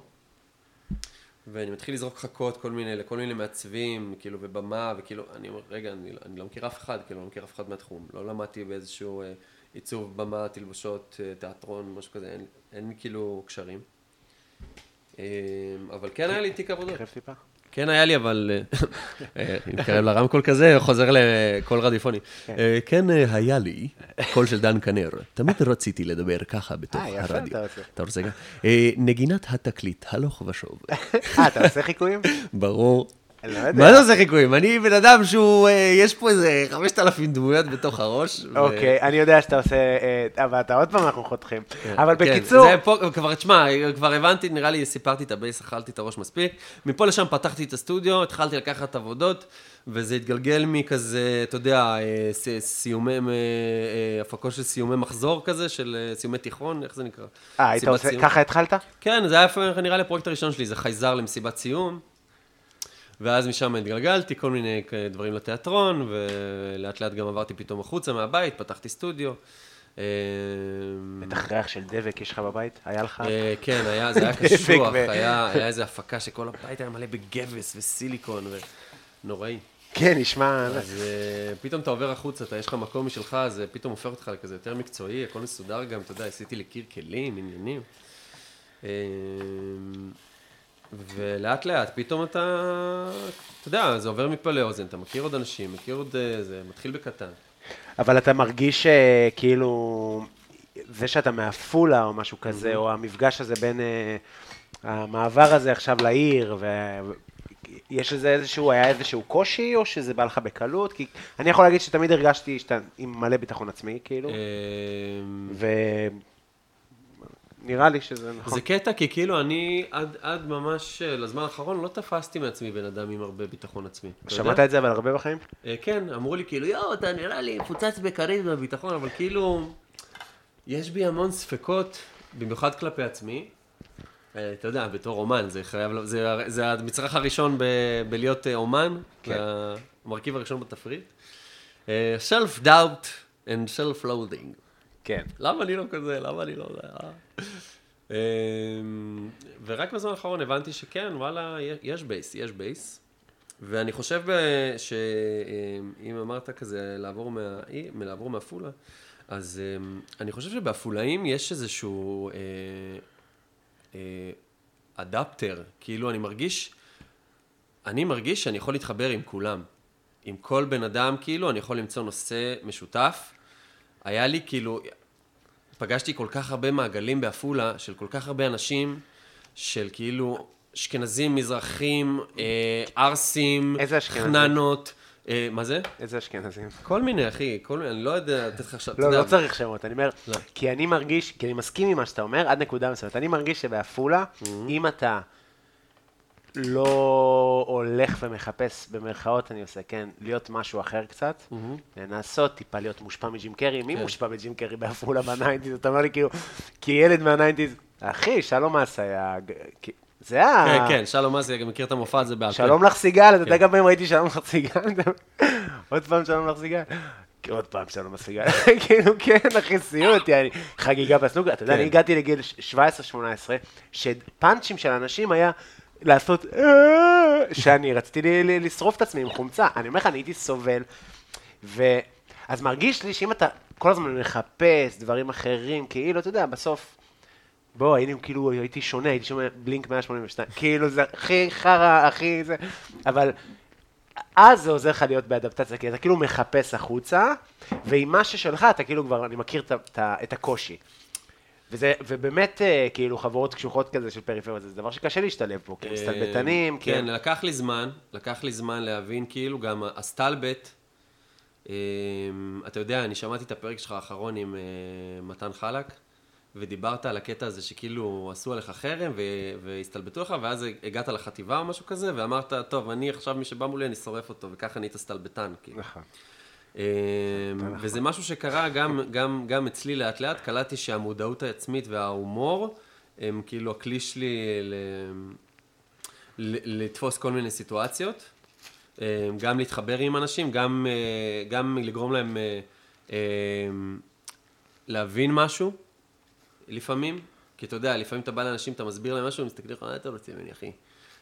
ואני מתחיל לזרוק חכות כל מיני, לכל מיני מעצבים, כאילו, ובמה, וכאילו, אני אומר, רגע, אני, אני לא מכיר אף אחד, כאילו, לא מכיר אף אחד מהתחום, לא למדתי באיזשהו אה, עיצוב במה, תלבושות, אה, תיאטרון, משהו כזה, אין, אין כאילו קשרים. אמ, אבל כן היה לי תיק עבודות. כן היה לי, אבל... אה, אה, מתקרב לרמקול כזה, חוזר לקול רדיופוני. אה, כן אה, היה לי, קול של דן כנר. תמיד רציתי לדבר ככה בתוך אה, הרדיו. אתה רוצה גם? אה, נגינת התקליט, הלוך ושוב. אה, אתה עושה חיקויים? ברור. לא. מה זה עושה חיקויים? אני בן אדם שהוא, אה, יש פה איזה 5,000 דמויות בתוך הראש. אוקיי, אני יודע שאתה עושה, אה, אבל אתה עוד פעם אנחנו חותכים. כן, אבל כן, בקיצור, זה פה, כבר, תשמע, כבר הבנתי, נראה לי סיפרתי את ה base, אכלתי את הראש מספיק. מפה לשם פתחתי את הסטודיו, התחלתי לקחת עבודות, וזה התגלגל מכזה, אתה יודע, אה, סיומי, הפקות של סיומי מחזור כזה, של סיומי תיכון, איך זה נקרא? אה, היית עושה, סיום. ככה התחלת? כן, זה היה נראה לי הפרויקט הראשון שלי, זה חייזר למסיבת סיום. ואז משם התגלגלתי, כל מיני דברים לתיאטרון, ולאט לאט גם עברתי פתאום החוצה מהבית, פתחתי סטודיו. בטח ריח של דבק יש לך בבית? היה לך? אה, כן, היה, זה היה קשוח, היה היה איזו הפקה שכל הבית היה מלא בגבס וסיליקון, ונוראי. כן, נשמע... אז אה, פתאום אתה עובר החוצה, אתה יש לך מקום משלך, אז אה, פתאום הופך אותך לכזה יותר מקצועי, הכל מסודר גם, אתה יודע, עשיתי לי קיר כלים, עניינים. אה, ולאט לאט, פתאום אתה, אתה יודע, זה עובר מפה לאוזן, אתה מכיר עוד אנשים, מכיר עוד, אה, זה מתחיל בקטן. אבל אתה מרגיש אה, כאילו, זה שאתה מעפולה או משהו כזה, או המפגש הזה בין אה, המעבר הזה עכשיו לעיר, ויש לזה איזשהו, היה איזשהו קושי, או שזה בא לך בקלות? כי אני יכול להגיד שתמיד הרגשתי שאתה עם מלא ביטחון עצמי, כאילו, אה, ו... נראה לי שזה נכון. זה קטע, כי כאילו אני עד, עד ממש אה, לזמן האחרון לא תפסתי מעצמי בן אדם עם הרבה ביטחון עצמי. שמעת את זה אבל הרבה בחיים? אה, כן, אמרו לי כאילו, יואו, אתה נראה לי מפוצץ בכריזמה וביטחון, אבל כאילו, יש בי המון ספקות, במיוחד כלפי עצמי. אה, אתה יודע, בתור אומן, זה חייב, זה, זה המצרך הראשון ב, בלהיות אה, אומן, כן. המרכיב הראשון בתפריט. self-doubt and self-loathing. כן. למה אני לא כזה? למה אני לא? אה? אמ, ורק בזמן האחרון הבנתי שכן, וואלה, יש base, יש base. ואני חושב שאם אמרת כזה לעבור מה- לעבור מעפולה, אז אמ, אני חושב שבעפולאים יש איזשהו אה, אה, אדפטר, כאילו אני מרגיש, אני מרגיש שאני יכול להתחבר עם כולם. עם כל בן אדם, כאילו, אני יכול למצוא נושא משותף. היה לי כאילו, פגשתי כל כך הרבה מעגלים בעפולה, של כל כך הרבה אנשים, של כאילו אשכנזים, מזרחים, אה, ערסים? חננות. אה, מה זה? איזה אשכנזים. כל מיני, אחי, כל מיני, אני לא יודע לתת לך עכשיו, לא, לא צריך שמות, אני אומר, לא. כי אני מרגיש, כי אני מסכים עם מה שאתה אומר, עד נקודה מסוימת. אני מרגיש שבעפולה, Mm-hmm. אם אתה לא הולך ומחפש, במרכאות אני עושה, כן, להיות משהו אחר קצת, לנסות טיפה להיות מושפע מג'ים קרי, מי. כן. מושפע מג'ים קרי בעפולה ב nineties? אתה אומר לי כאילו, כי ילד מה nineties, אחי, שלום אסייג היה, זה ה... כן, כן, שלום אזי, גם מכיר את המופע הזה בעל פה. שלום לך סיגל, אתה יודע כן. כמה פעמים ראיתי שלום לך סיגל? עוד פעם שלום לך סיגל? עוד פעם שלום לך סיגל. כאילו, כן, אחי, סיוט, יעני, חגיגה בסנוקר. אתה יודע, כן. אני הגעתי לגיל 17-18, שפאנצ'ים של אנשים היה לעשות, "אה", שאני רציתי לשרוף את עצמי עם חומצה. אני אומר לך, אני הייתי סובל, ו... אז מרגיש לי שאם אתה כל הזמן מחפש דברים אחרים, כאילו, אתה יודע, בסוף... בוא, היינו כאילו, הייתי שונה, הייתי שומע בלינק 182, כאילו זה הכי חרא, הכי זה, אבל אז זה עוזר לך להיות באדפטציה, כי אתה כאילו מחפש החוצה, ועם מה ששלך אתה כאילו כבר, אני מכיר את, את, את הקושי. וזה, ובאמת, אה, כאילו, חברות קשוחות כזה של פריפריה, זה דבר שקשה להשתלב פה, כי סטלבטנים, כי כן, הם... לקח לי זמן, לקח לי זמן להבין, כאילו גם הסטלבט, אמ, אתה יודע, אני שמעתי את הפרק שלך האחרון עם אה, מתן חלק, ודיברת על הקטע הזה שכאילו עשו עליך חרם והסתלבטו לך, ואז הגעת לחטיבה או משהו כזה, ואמרת, טוב, אני עכשיו מי שבא מולי, אני שורף אותו, וככה נהיית סטלבטן, כאילו. נכון. אמ, וזה משהו שקרה גם, גם, גם אצלי לאט לאט, קלטתי שהמודעות העצמית וההומור הם כאילו הכלי שלי ל... לתפוס כל מיני סיטואציות, אמ, גם להתחבר עם אנשים, גם, אה, גם לגרום להם אה, אמ, להבין משהו, לפעמים, כי אתה יודע, לפעמים אתה בא לאנשים, אתה מסביר להם משהו, הם מסתכלים לך, מה אתה רוצה ממני, אחי?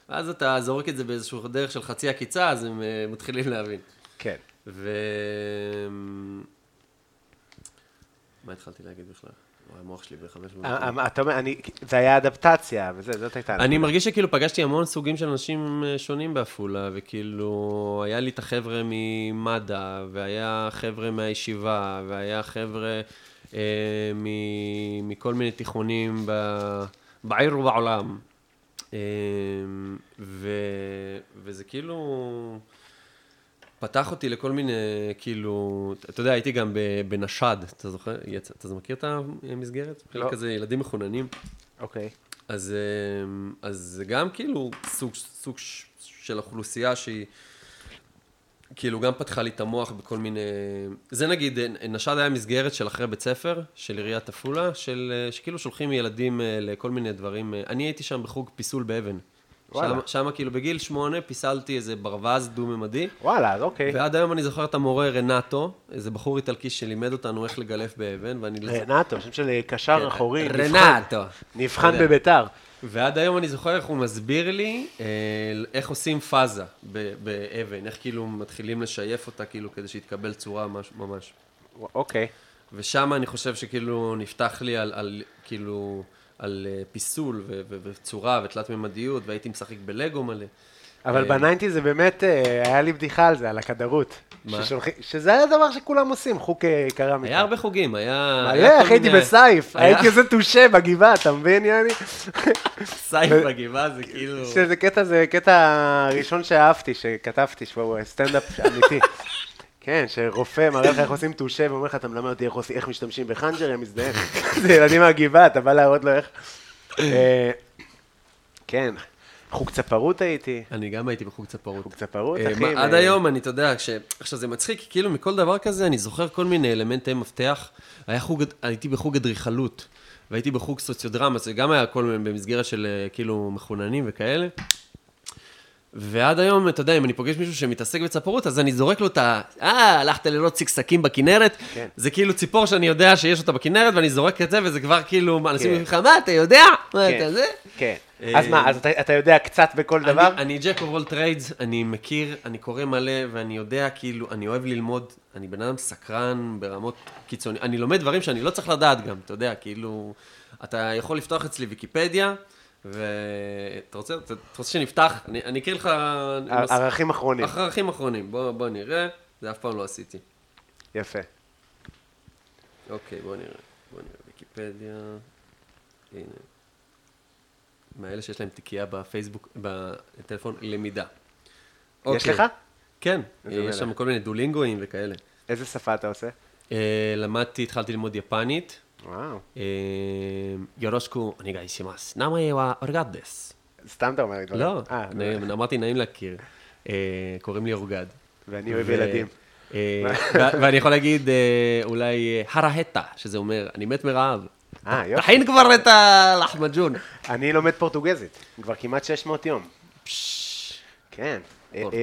אז אתה זורק את זה באיזשהו דרך של חצי עקיצה, אז הם אה, מתחילים להבין. כן. ו... מה התחלתי להגיד בכלל? המוח שלי בחמש אה, מיליון. אה, אתה אומר, זה היה אדפטציה, וזה, זאת הייתה... אני מרגיש שכאילו פגשתי המון סוגים של אנשים אה, שונים בעפולה, וכאילו, היה לי את החבר'ה ממד"א, והיה חבר'ה מהישיבה, והיה חבר'ה אה, מ- מכל מיני תיכונים ב- בעיר ובעולם. אה, ו... וזה כאילו... פתח אותי לכל מיני, כאילו, אתה יודע, הייתי גם בנשד, אתה זוכר? אתה מכיר את המסגרת? לא. כזה ילדים מחוננים. אוקיי. אז, אמ, אז זה גם כאילו סוג, סוג של אוכלוסייה שהיא כאילו גם פתחה לי את המוח בכל מיני... זה נגיד, נשד היה מסגרת של אחרי בית ספר, של עיריית עפולה, של, אה, שכאילו שולחים ילדים אה, לכל מיני דברים. אה, אני הייתי שם בחוג פיסול באבן. וואלה. שם, כאילו בגיל שמונה פיסלתי איזה ברווז דו-ממדי. וואלה, אז אוקיי. ועד היום אני זוכר את המורה רנטו, איזה בחור איטלקי שלימד אותנו איך לגלף באבן, ואני... רנטו, שם של קשר אחורי, נבחן. רנטו. נבחן. בביתר. ועד היום אני זוכר איך הוא מסביר לי אה, איך עושים פאזה באבן, איך כאילו מתחילים לשייף אותה כאילו כדי שיתקבל צורה. ממש. אוקיי. ושם אני חושב שכאילו נפתח לי על, על כאילו, על אה, פיסול ו- ו- וצורה ותלת ממדיות, והייתי משחק בלגו מלא. אבל אה, בניינטי זה באמת, אה, היה לי בדיחה על זה, על הכדרות. מה? ששולחים- שזה היה דבר שכולם עושים, חוק אה, קרמיקה. היה הרבה חוגים, היה... מלא, אחי, הייתי בסייף, הייתי איזה טושה בגבעה, אתה מבין, יאני? סייף בגבעה זה כאילו... שזה קטע, זה קטע הראשון שאהבתי, שכתבתי, שהוא סטנדאפ אמיתי. כן, שרופא מראה לך איך עושים טושה ואומר לך, אתה מלמד אותי איך עושים- איך משתמשים בחנג'ר, הם מזדהים. זה ילדים מהגבעה, אתה בא להראות לו איך. אה, כן, חוג צפרות הייתי. אני גם הייתי בחוג צפרות. חוג צפרות, אה, אחי. עד ו- היום, אני, אתה יודע, כש... עכשיו זה מצחיק, כאילו מכל דבר כזה, אני זוכר כל מיני אלמנטי מפתח. הייתי בחוג אדריכלות, והייתי בחוג סוציודרמה, זה גם היה כל מיני במסגרת של אה, כאילו מחוננים וכאלה. ועד היום, אתה יודע, אם אני פוגש מישהו שמתעסק בצפרות, אז אני זורק לו את ה... אה, הלכת לראות צקצקים בכנרת? כן. זה כאילו ציפור שאני יודע שיש אותה בכנרת, ואני זורק את זה, וזה כבר כאילו, אנשים כן. אומרים לך, מה, אתה יודע? מה, כן, אתה זה? כן. אה, אז מה, אז אתה- אתה יודע קצת בכל דבר? אני, אני jack of all trades, אני מכיר, אני קורא מלא, ואני יודע, כאילו, אני אוהב ללמוד, אני בן אדם סקרן ברמות קיצוניות. אני לומד דברים שאני לא צריך לדעת גם, אתה יודע, כאילו, אתה יכול לפתוח אצלי ויקיפדיה, ואתה רוצה, אתה רוצה שנפתח? אני, אני אקריא לך... ערכים אחרונים. ערכים אחרונים, בוא, בוא נראה, זה אף פעם לא עשיתי. יפה. אוקיי, בוא נראה, בוא נראה, ויקיפדיה, הנה. מאלה שיש להם תיקייה בפייסבוק, בטלפון, למידה. יש אוקיי. לך? כן, יש. שם כל מיני דולינגואים וכאלה. איזה שפה אתה עושה? אה, למדתי, התחלתי ללמוד יפנית. וואו. אה, יורושקו, אני גאי שימאס. נאמה וואה אורגדס. סתם אתה אומר לי. לא, אה, נעים, אמרתי נעים להכיר. אה, קוראים לי אורגד. ואני אוהב ילדים. אה, ואני יכול להגיד אה, אולי אה, הרהטה, שזה אומר, אני מת מרעב. אה, יופי. תכין כבר את הלחמג'ון. אני לומד פורטוגזית, כבר כמעט 600 יום. כן.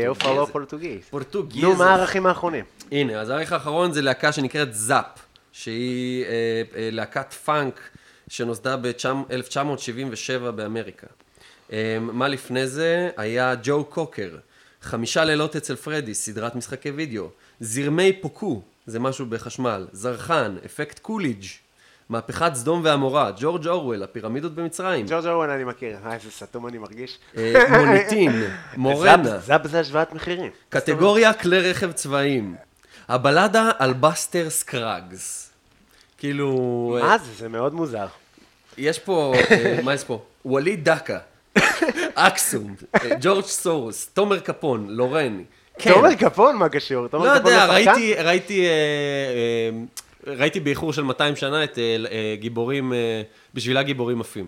Eu falo português. Português. נו, מה הערכים האחרונים? הנה, אז הערך האחרון זה להקה שנקראת זאפ, שהיא אה, אה, להקת פאנק שנוסדה ב-1977 באמריקה. אה, מה לפני זה? היה ג'ו קוקר, חמישה לילות אצל פרדי, סדרת משחקי וידאו, זרמי פוקו, זה משהו בחשמל, זרחן, אפקט קוליג', מהפכת סדום ועמורה, ג'ורג' אורוול, הפירמידות במצרים, ג'ורג' אורן אני מכיר. אה, איזה סתום אני מרגיש. אה, מוניטין, מורנה. זה השוואת מחירים. קטגוריה כלי רכב צבאיים. הבלדה על בסטר סקראגס. כאילו, מה זה? זה מאוד מוזר. יש פה, אה, מה יש פה? ווליד דקה, אקסום, אה, ג'ורג' סורוס, תומר קפון, לורן. כן. תומר קפון, מה קשור? תומר לא קפון יודע, לא שחקן? ראיתי, ראיתי, אה, אה, ראיתי באיחור של 200 שנה את אה, אה, גיבורים, אה, בשבילה גיבורים עפים.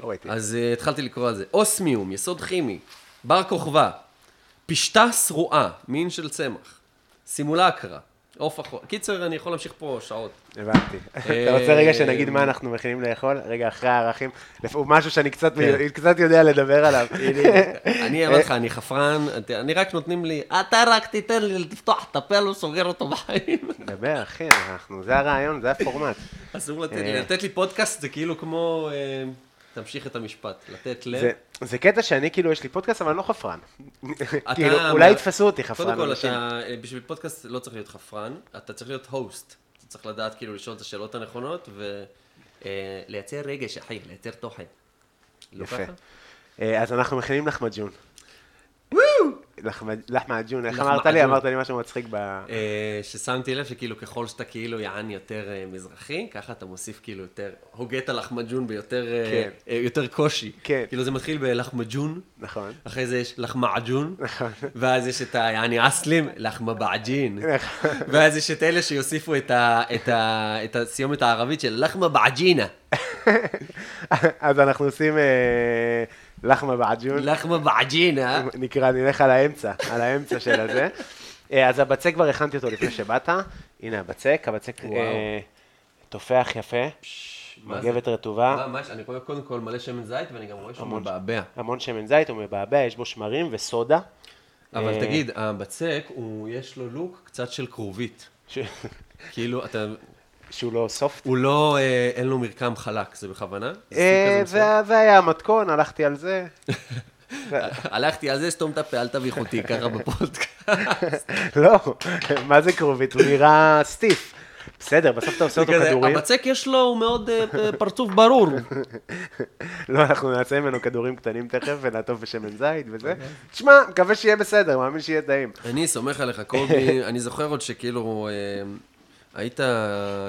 לא. אז התחלתי לקרוא על זה. אוסמיום, יסוד כימי, בר כוכבא, פשטה שרועה, מין של צמח, סימולקרה, עוף אחור. קיצר, אני יכול להמשיך פה שעות. הבנתי. אתה רוצה רגע שנגיד מה אנחנו מכינים לאכול? רגע, אחרי הערכים. הוא משהו שאני קצת כן. קצת יודע לדבר עליו. אני אומר לך, אני חפרן, אני רק נותנים לי, אתה רק תיתן לי לפתוח את הפה, לא סוגר אותו בחיים. דבר, אחי, אנחנו, זה הרעיון, זה הפורמט. אסור לתת לי, אה. פודקאסט זה כאילו כמו, אה, תמשיך את המשפט, לתת לב. זה- זה קטע שאני כאילו, יש לי פודקאסט, אבל אני לא חפרן. כאילו, אולי יתפסו אותי חפרן. קודם כל. אתה, אה, בשביל פודקאסט לא צריך להיות חפרן, אתה צריך להיות הוסט. אתה צריך לדעת כאילו לשאול את השאלות הנכונות ולייצר רגש, אחי, לייצר תוכן. לא יפה. ככה? אה, אז אנחנו מכינים לחמג'ון. לחמ- לחמג'ון, איך. אמרת לי? אמרת לי משהו מצחיק ב... אה, ששמתי לב שכאילו ככל שאתה כאילו יען יותר אה, מזרחי, ככה אתה מוסיף כאילו יותר, הוגה את הלחמג'ון ביותר אה, כן. יותר קושי. כן. כאילו זה מתחיל בלחמג'ון, נכון. אחרי זה יש לחמעג'ון, ואז יש את היעני אסלים, לחמבעג'ין. ואז יש את אלה שיוסיפו את, הסיומת הערבית של לחמה בעג'ינה. אז אנחנו עושים לחמה בעג'ון. לחמה בעג'ינה. נקרא, נלך על האמצע, על האמצע של הזה. אה, אז הבצק כבר הכנתי אותו לפני שבאת. הנה הבצק, הבצק. אה, תופח יפה? מגבת רטובה? אני רואה קודם כל מלא שמן זית, ואני גם רואה שהוא. מבעבע. המון שמן זית, הוא מבעבע, יש בו שמרים וסודה. אבל אה, תגיד, הבצק, יש לו לוק קצת של כרובית. כאילו, אתה, שהוא לא סופט. הוא לא, אה, אין לו מרקם חלק, זה בכוונה? זה אה, היה המתכון, הלכתי על זה. הלכתי על זה, סתום את הפה, אל תביך אותי ככה בפודקאסט. לא, מה זה כרובית? הוא נראה סטיף. בסדר, בסוף אתה עושה אותו כדורים. הבצק יש לו, הוא מאוד אה, פרצוף ברור. לא, אנחנו נעשה ממנו כדורים קטנים תכף ונעטוף בשמן זית וזה. תשמע, מקווה שיהיה בסדר, מאמין שיהיה טעים. אני סומך עליך, קובי, אני זוכר עוד שכאילו, היית,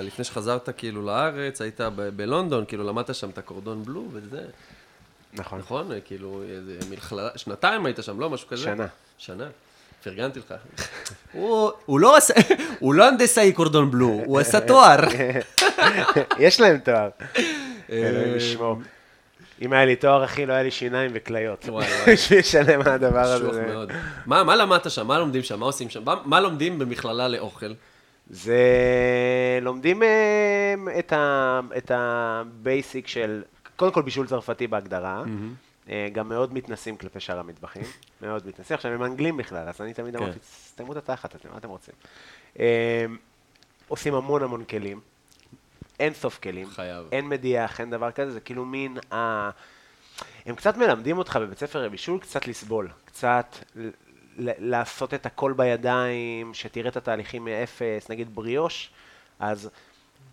לפני שחזרת כאילו לארץ, היית ב- בלונדון, כאילו למדת שם את הקורדון בלו וזה, נכון. נכון? כאילו, איזה מכללה, שנתיים היית שם, לא? משהו כזה? שנה. שנה. פרגנתי לך. הוא לא עשה, הוא לא הנדסאי קורדון בלו, הוא עשה תואר. יש להם תואר. אה, אלוהים ישמור. אם היה לי תואר, אחי, לא היה לי שיניים וכליות. וואי. בשביל לשלם על הדבר הזה. מה למדת שם? מה לומדים שם? מה עושים שם? מה לומדים במכללה לאוכל? זה... לומדים אה, את ה- את ה basic של, קודם כל בישול צרפתי בהגדרה. אה, גם מאוד מתנשאים כלפי שאר המטבחים, מאוד מתנשאים. עכשיו, הם אנגלים בכלל, אז אני תמיד כן. אמרתי, סתמו את התחת, אתם, מה אתם רוצים? אה, עושים המון המון כלים, אין סוף כלים. חייב. אין מדיח, אין דבר כזה, זה כאילו מין ה... הם קצת מלמדים אותך בבית ספר לבישול קצת לסבול, קצת לעשות את הכל בידיים, שתראה את התהליכים מאפס, נגיד בריאוש, אז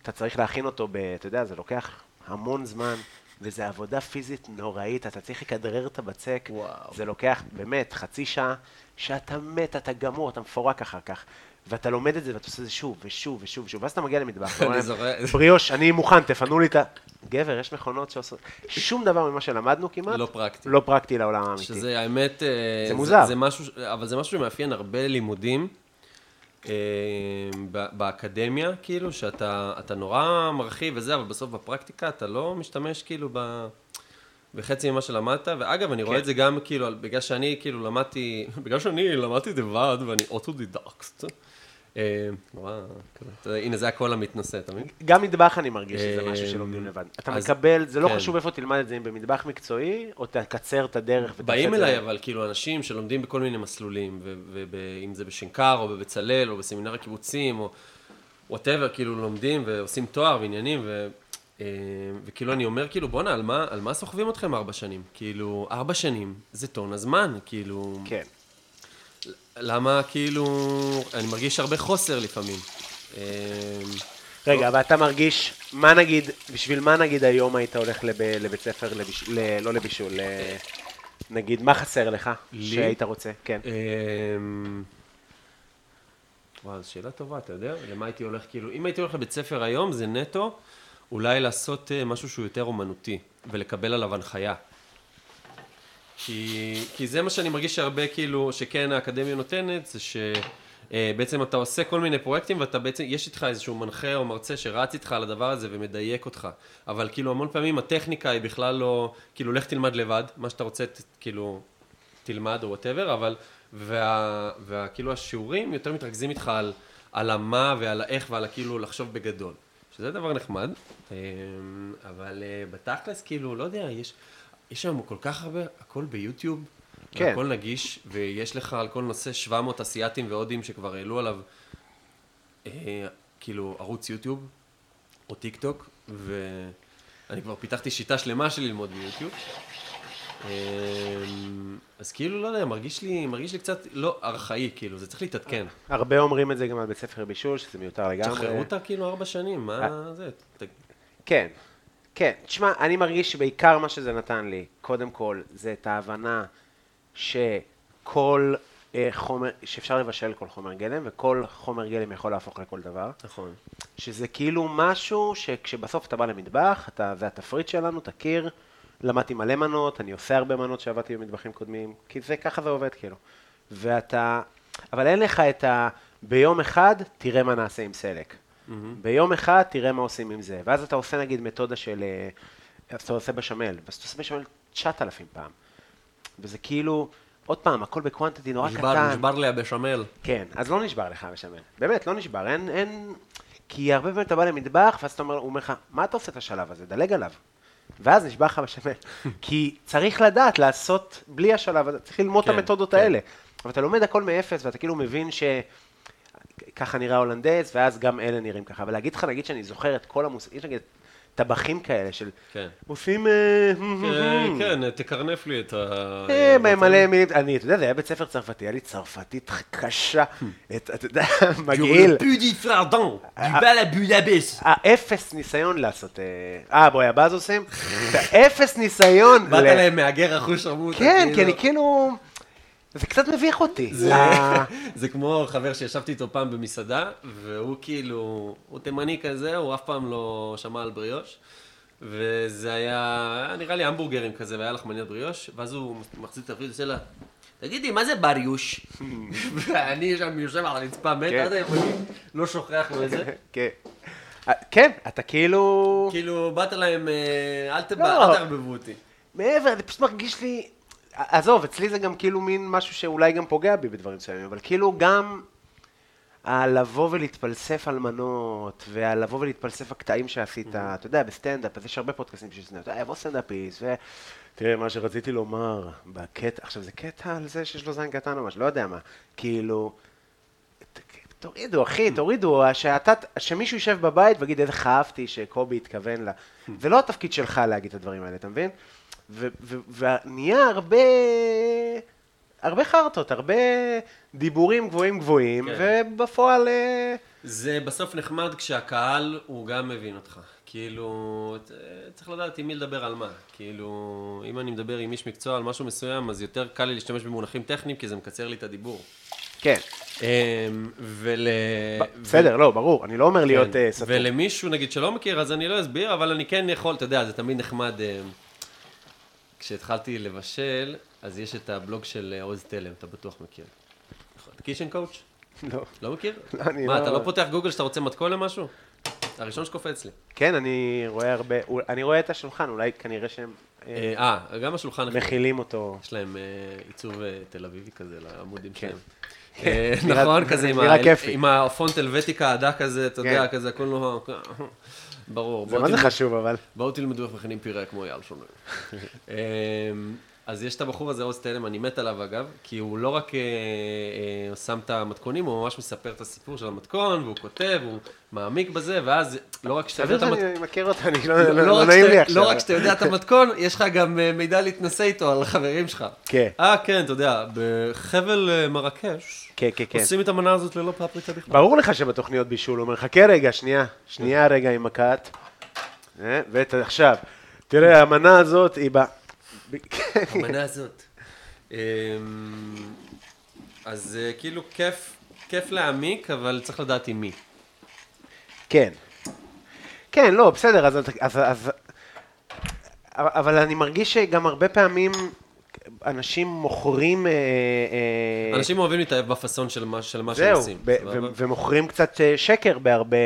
אתה צריך להכין אותו, ב, אתה יודע, זה לוקח המון זמן, וזה עבודה פיזית נוראית, אתה צריך לכדרר את הבצק, וואו. זה לוקח באמת חצי שעה, שאתה מת, אתה גמור, אתה מפורק אחר כך. ואתה לומד את זה ואתה עושה את זה שוב ושוב ושוב ושוב, ואז אתה מגיע למטבח. בריאוש, אני מוכן, תפנו לי את ה... גבר, יש מכונות שעושות... שום דבר ממה שלמדנו כמעט, לא פרקטי. לא פרקטי לעולם האמיתי. שזה האמת... אה, זה מוזר. זה משהו, אבל זה משהו שמאפיין הרבה לימודים אה, באקדמיה, כאילו, שאתה אתה נורא מרחיב וזה, אבל בסוף בפרקטיקה אתה לא משתמש כאילו ב... בחצי ממה שלמדת, ואגב, אני רואה כן. את זה גם כאילו, בגלל שאני כאילו למדתי, בגלל שאני למדתי לבד ואני אוטודידקט. אה, הנה זה הקול המתנשא, אתה מבין? גם מטבח אני מרגיש שזה משהו אה, שלומדים לבד. אתה מקבל, זה לא כן. חשוב איפה תלמד את זה, אם במטבח מקצועי, או תקצר את הדרך ותעשה באים את זה. אליי, אבל כאילו אנשים שלומדים בכל מיני מסלולים, ואם זה בשנקר, או בבצלאל, או בסמינר הקיבוצים, או whatever, כאילו לומדים ועושים תואר ועניינים, אה, וכאילו אני אומר, כאילו, בואנה, על מה סוחבים אתכם ארבע שנים? כאילו, ארבע שנים זה טון הזמן, כאילו, כן. למה, כאילו, אני מרגיש הרבה חוסר לפעמים. אה, רגע, אבל אתה מרגיש, מה נגיד, בשביל מה נגיד היום היית הולך לב, לבית ספר, לביש, ל, לא לבישול, ל, נגיד, מה חסר לך לי? שהיית רוצה? כן. אמ, וואו, זו שאלה טובה, אתה יודע? למה הייתי הולך, כאילו, אם הייתי הולך לבית ספר היום, זה נטו אולי לעשות אה, משהו שהוא יותר אומנותי, ולקבל עליו הנחיה. כי, כי זה מה שאני מרגיש שהרבה, כאילו, שכן האקדמיה נותנת, זה שבעצם אתה עושה כל מיני פרויקטים, ואתה בעצם, יש איתך איזשהו מנחה או מרצה שרץ איתך על הדבר הזה ומדייק אותך. אבל כאילו, המון פעמים הטכניקה היא בכלל לא, כאילו, לך תלמד לבד, מה שאתה רוצה, ת- כאילו, תלמד או וואטאבר, אבל, וה, וה, כאילו השיעורים יותר מתרכזים איתך על, על המה ועל האיך ועל הכאילו לחשוב בגדול. שזה דבר נחמד, אמ, אבל אה, בתכלס, כאילו, לא יודע, יש, יש היום כל כך הרבה, הכל ביוטיוב, כן. הכל נגיש, ויש לך על כל נושא 700 אסייתים והודים שכבר העלו עליו, אה, כאילו, ערוץ יוטיוב, או טיק טוק, ואני כבר פיתחתי שיטה שלמה של ללמוד ביוטיוב. אמ, אז כאילו, לא יודע, מרגיש לי, מרגיש לי קצת לא ארכאי, כאילו, זה צריך להתעדכן. הרבה אומרים את זה גם על בית ספר בישול, שזה מיותר לגמרי. תשחררו אותה כאילו ארבע שנים, אה. מה זה? ת- כן, כן. תשמע, אני מרגיש שבעיקר מה שזה נתן לי, קודם כל, זה את ההבנה שכל אה, חומר, שאפשר לבשל כל חומר גלם, וכל חומר גלם יכול להפוך לכל דבר. נכון. שזה כאילו משהו שכשבסוף אתה בא למטבח, אתה, זה התפריט שלנו, תכיר, למדתי מלא מנות, אני עושה הרבה מנות שעבדתי במטבחים קודמים, כי זה, ככה זה עובד כאילו. ואתה, אבל אין לך את ה... ביום אחד, תראה מה נעשה עם סלק. ביום אחד, תראה מה עושים עם זה. ואז אתה עושה נגיד מתודה של... אה, אז אתה עושה בשמל, ואז אתה עושה בשמל 9,000 פעם. וזה כאילו, עוד פעם, הכל בקוונטיטי נורא נשבר, קטן. נשבר לי הבשמל. כן, אז לא נשבר לך בשמן. באמת, לא נשבר. אין, אין... כי הרבה פעמים אתה בא למטבח, ואז אתה אומר, הוא אומר לך, מה אתה עושה את השלב הזה? דלג עליו. ואז נשבר לך בשמן. כי צריך לדעת לעשות בלי השלב הזה, צריך ללמוד כן, את המתודות כן. האלה. אבל אתה לומד הכל מאפס, ואתה כאילו מבין ש... ככה נראה הולנדז, ואז גם אלה נראים ככה. ולהגיד לך, נגיד שאני זוכר את כל המושגים, יש נגיד טבחים כאלה של... כן. עושים... אה, כן, כן, תקרנף לי את ה... אה, מלא מילים, אני, אתה יודע, זה היה בית ספר צרפתי, היה לי צרפתית קשה, את- אתה יודע, מגעיל. bal à Budapest. האפס ניסיון לעשות, אה, אה, בואי, הבאז עושים? אפס ניסיון. באת להם מהגר אחוש שרמוטה. כן, כי אני כאילו, זה קצת מביך אותי. אה, זה כמו חבר שישבתי איתו פעם במסעדה, והוא כאילו, הוא תימני כזה, הוא אף פעם לא שמע על בריאוש. וזה היה, היה נראה לי המבורגרים כזה, והיה לחמניות בריאוש, ואז הוא מחזיק את הפריט, עושה לה, תגידי, מה זה בריוש? ואני שם יושב על הרצפה מת, כן. עד היום אני לא שוכח לו את זה. כן. אה, כן, אתה כאילו... כאילו, באת להם, אה, לא. אל תערבבו אותי. מעבר, זה פשוט מרגיש לי... עזוב, אצלי זה גם כאילו מין משהו שאולי גם פוגע בי בדברים מסוימים, אבל כאילו גם הלבוא ולהתפלסף על מנות, והלבוא ולהתפלסף הקטעים שעשית, אתה יודע, בסטנדאפ, אז יש הרבה פודקאסטים של סטנדאפ, יבוא סטנדאפיסט, ו... תראה, מה שרציתי לומר, בקטע, עכשיו זה קטע על זה שיש לו זין קטן או משהו, לא יודע מה, כאילו, תורידו, אחי, תורידו, שאתה, שמישהו יישב בבית ויגיד איזה כאבתי שקובי התכוון לה. זה לא התפקיד שלך להגיד את הדברים האלה, אתה מבין? ו- ו- ונהיה הרבה, הרבה חרטות, הרבה דיבורים גבוהים גבוהים, כן. ובפועל... אה, זה בסוף נחמד כשהקהל הוא גם מבין אותך. כאילו, צריך לדעת עם מי לדבר על מה. כאילו, אם אני מדבר עם איש מקצוע על משהו מסוים, אז יותר קל לי להשתמש במונחים טכניים, כי זה מקצר לי את הדיבור. כן, אמ, ול... בסדר, לא, ברור, אני לא אומר להיות כן. אה, סתום. ולמישהו, נגיד, שלא מכיר, אז אני לא אסביר, אבל אני כן יכול, אתה יודע, זה תמיד נחמד. כשהתחלתי לבשל, אז יש את הבלוג של אה, עוז תלם, אתה בטוח מכיר. נכון. Kitchen Coach? לא. לא מכיר? לא, אני מה, לא- אתה לא פותח גוגל שאתה רוצה מתכון למשהו? הראשון שקופץ לי. כן, אני רואה הרבה, אני רואה את השולחן, אולי כנראה שהם אה, אה, אה, גם השולחן... מכילים אותו. יש להם אה, עיצוב אה, תל אביבי כזה לעמודים כן. שלהם. אה, נכון, כזה עם הפונט הלווטיקה העדה כזה, אתה יודע, כן. כזה, הכל לא... ברור. זה מה זה חשוב, אבל. בואו תלמדו איך מכינים פירה כמו אייל שומר. אז יש את הבחור הזה, עוז תלם, אני מת עליו אגב, כי הוא לא רק אה, אה, שם את המתכונים, הוא ממש מספר את הסיפור של המתכון, והוא כותב, הוא מעמיק בזה, ואז לא רק שאתה יודע את המתכון... שאני מכיר אותו, אני לא לא, לא- לא נעים שאתה- לי עכשיו. לא רק שאתה יודע את המתכון, יש לך גם אה, מידע להתנסה איתו על החברים שלך. כן. אה, כן, אתה יודע, בחבל אה, מרקש, כן, כן, כן. עושים את המנה הזאת ללא פפריקה בכלל. ברור לך שבתוכניות בישול הוא אומר, חכה רגע, שנייה, שנייה רגע עם הקאט. אה, ועכשיו, תראה, המנה הזאת היא ב... המנה הזאת. אמ, אז אה, כאילו כיף, כיף להעמיק, אבל צריך לדעת עם מי. כן. כן, לא, בסדר, אז... אז, אז אבל אני מרגיש שגם הרבה פעמים אנשים מוכרים... אה, אה, אנשים אוהבים להתאהב בפאסון של מה, של מה זהו, שעושים. ב- סבבה? ו- ומוכרים קצת שקר בהרבה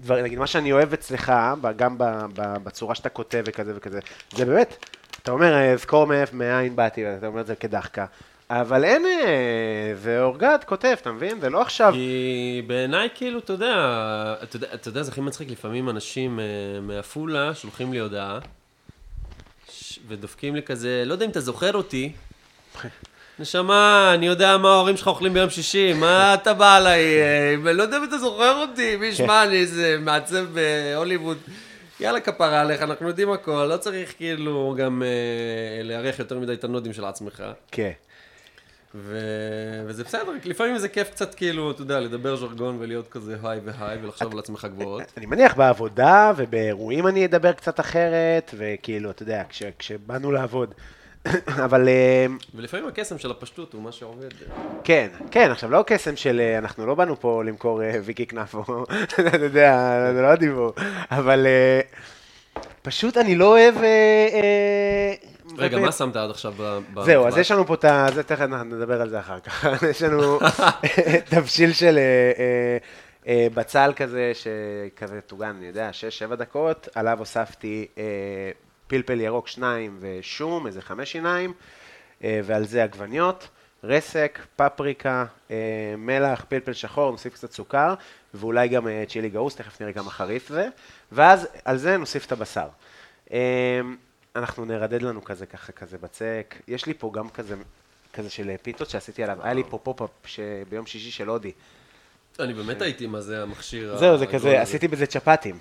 דברים, נגיד מה שאני אוהב אצלך, גם בצורה שאתה כותב וכזה וכזה, זה באמת, אתה אומר, אה, זכור מאין באתי, אתה אומר את זה כדחקה, אבל אין, אה, זה אורגד כותב, אתה מבין? זה לא עכשיו, כי בעיניי, כאילו, אתה יודע, אתה יודע, אתה יודע, זה הכי מצחיק, לפעמים אנשים אה, מעפולה שולחים לי הודעה, ודופקים לי כזה, לא יודע אם אתה זוכר אותי, נשמה, אני יודע מה ההורים שלך אוכלים ביום שישי, מה אתה בא עליי? אה, לא יודע אם אתה זוכר אותי, מי ישמע, אני איזה מעצב בהוליווד. יאללה כפרה עליך, אנחנו יודעים הכל, לא צריך כאילו גם אה, לארח יותר מדי את הנודים של עצמך. כן, ו... וזה בסדר, לפעמים זה כיף קצת כאילו, אתה יודע, לדבר ז'רגון ולהיות כזה היי והי ולחשוב על עצמך גבוהות. אני מניח בעבודה ובאירועים אני אדבר קצת אחרת, וכאילו, אתה יודע, כש- כשבאנו לעבוד, אבל... אה, ולפעמים הקסם של הפשטות הוא מה שעובד. כן, כן, עכשיו לא קסם של, אה, אנחנו לא באנו פה למכור אה, ויקי כנפו, אתה יודע, זה לא הדיבור, אבל פשוט אני לא אוהב... רגע, מה שמת עד עכשיו ב... זהו, אז יש לנו פה את ה... זה תכף נדבר על זה אחר כך. יש לנו תבשיל של בצל כזה, שכזה טוגן, אני יודע, 6-7 דקות, עליו הוספתי פלפל ירוק שניים ושום, איזה חמש שיניים, אה, ועל זה עגבניות, רסק, פפריקה, אה, מלח, פלפל שחור, נוסיף קצת סוכר, ואולי גם אה, צ'ילי גרוס, תכף נראה כמה חריף זה, ואז על זה נוסיף את הבשר. אנחנו נרדד לנו כזה ככה, כזה בצק. יש לי פה גם כזה, כזה של פיתות שעשיתי עליו, היה לי פה פופ-אפ ביום שישי של הודי. אני באמת הייתי מה זה המכשיר. זהו, זה כזה. עשיתי בזה צ'פאטים.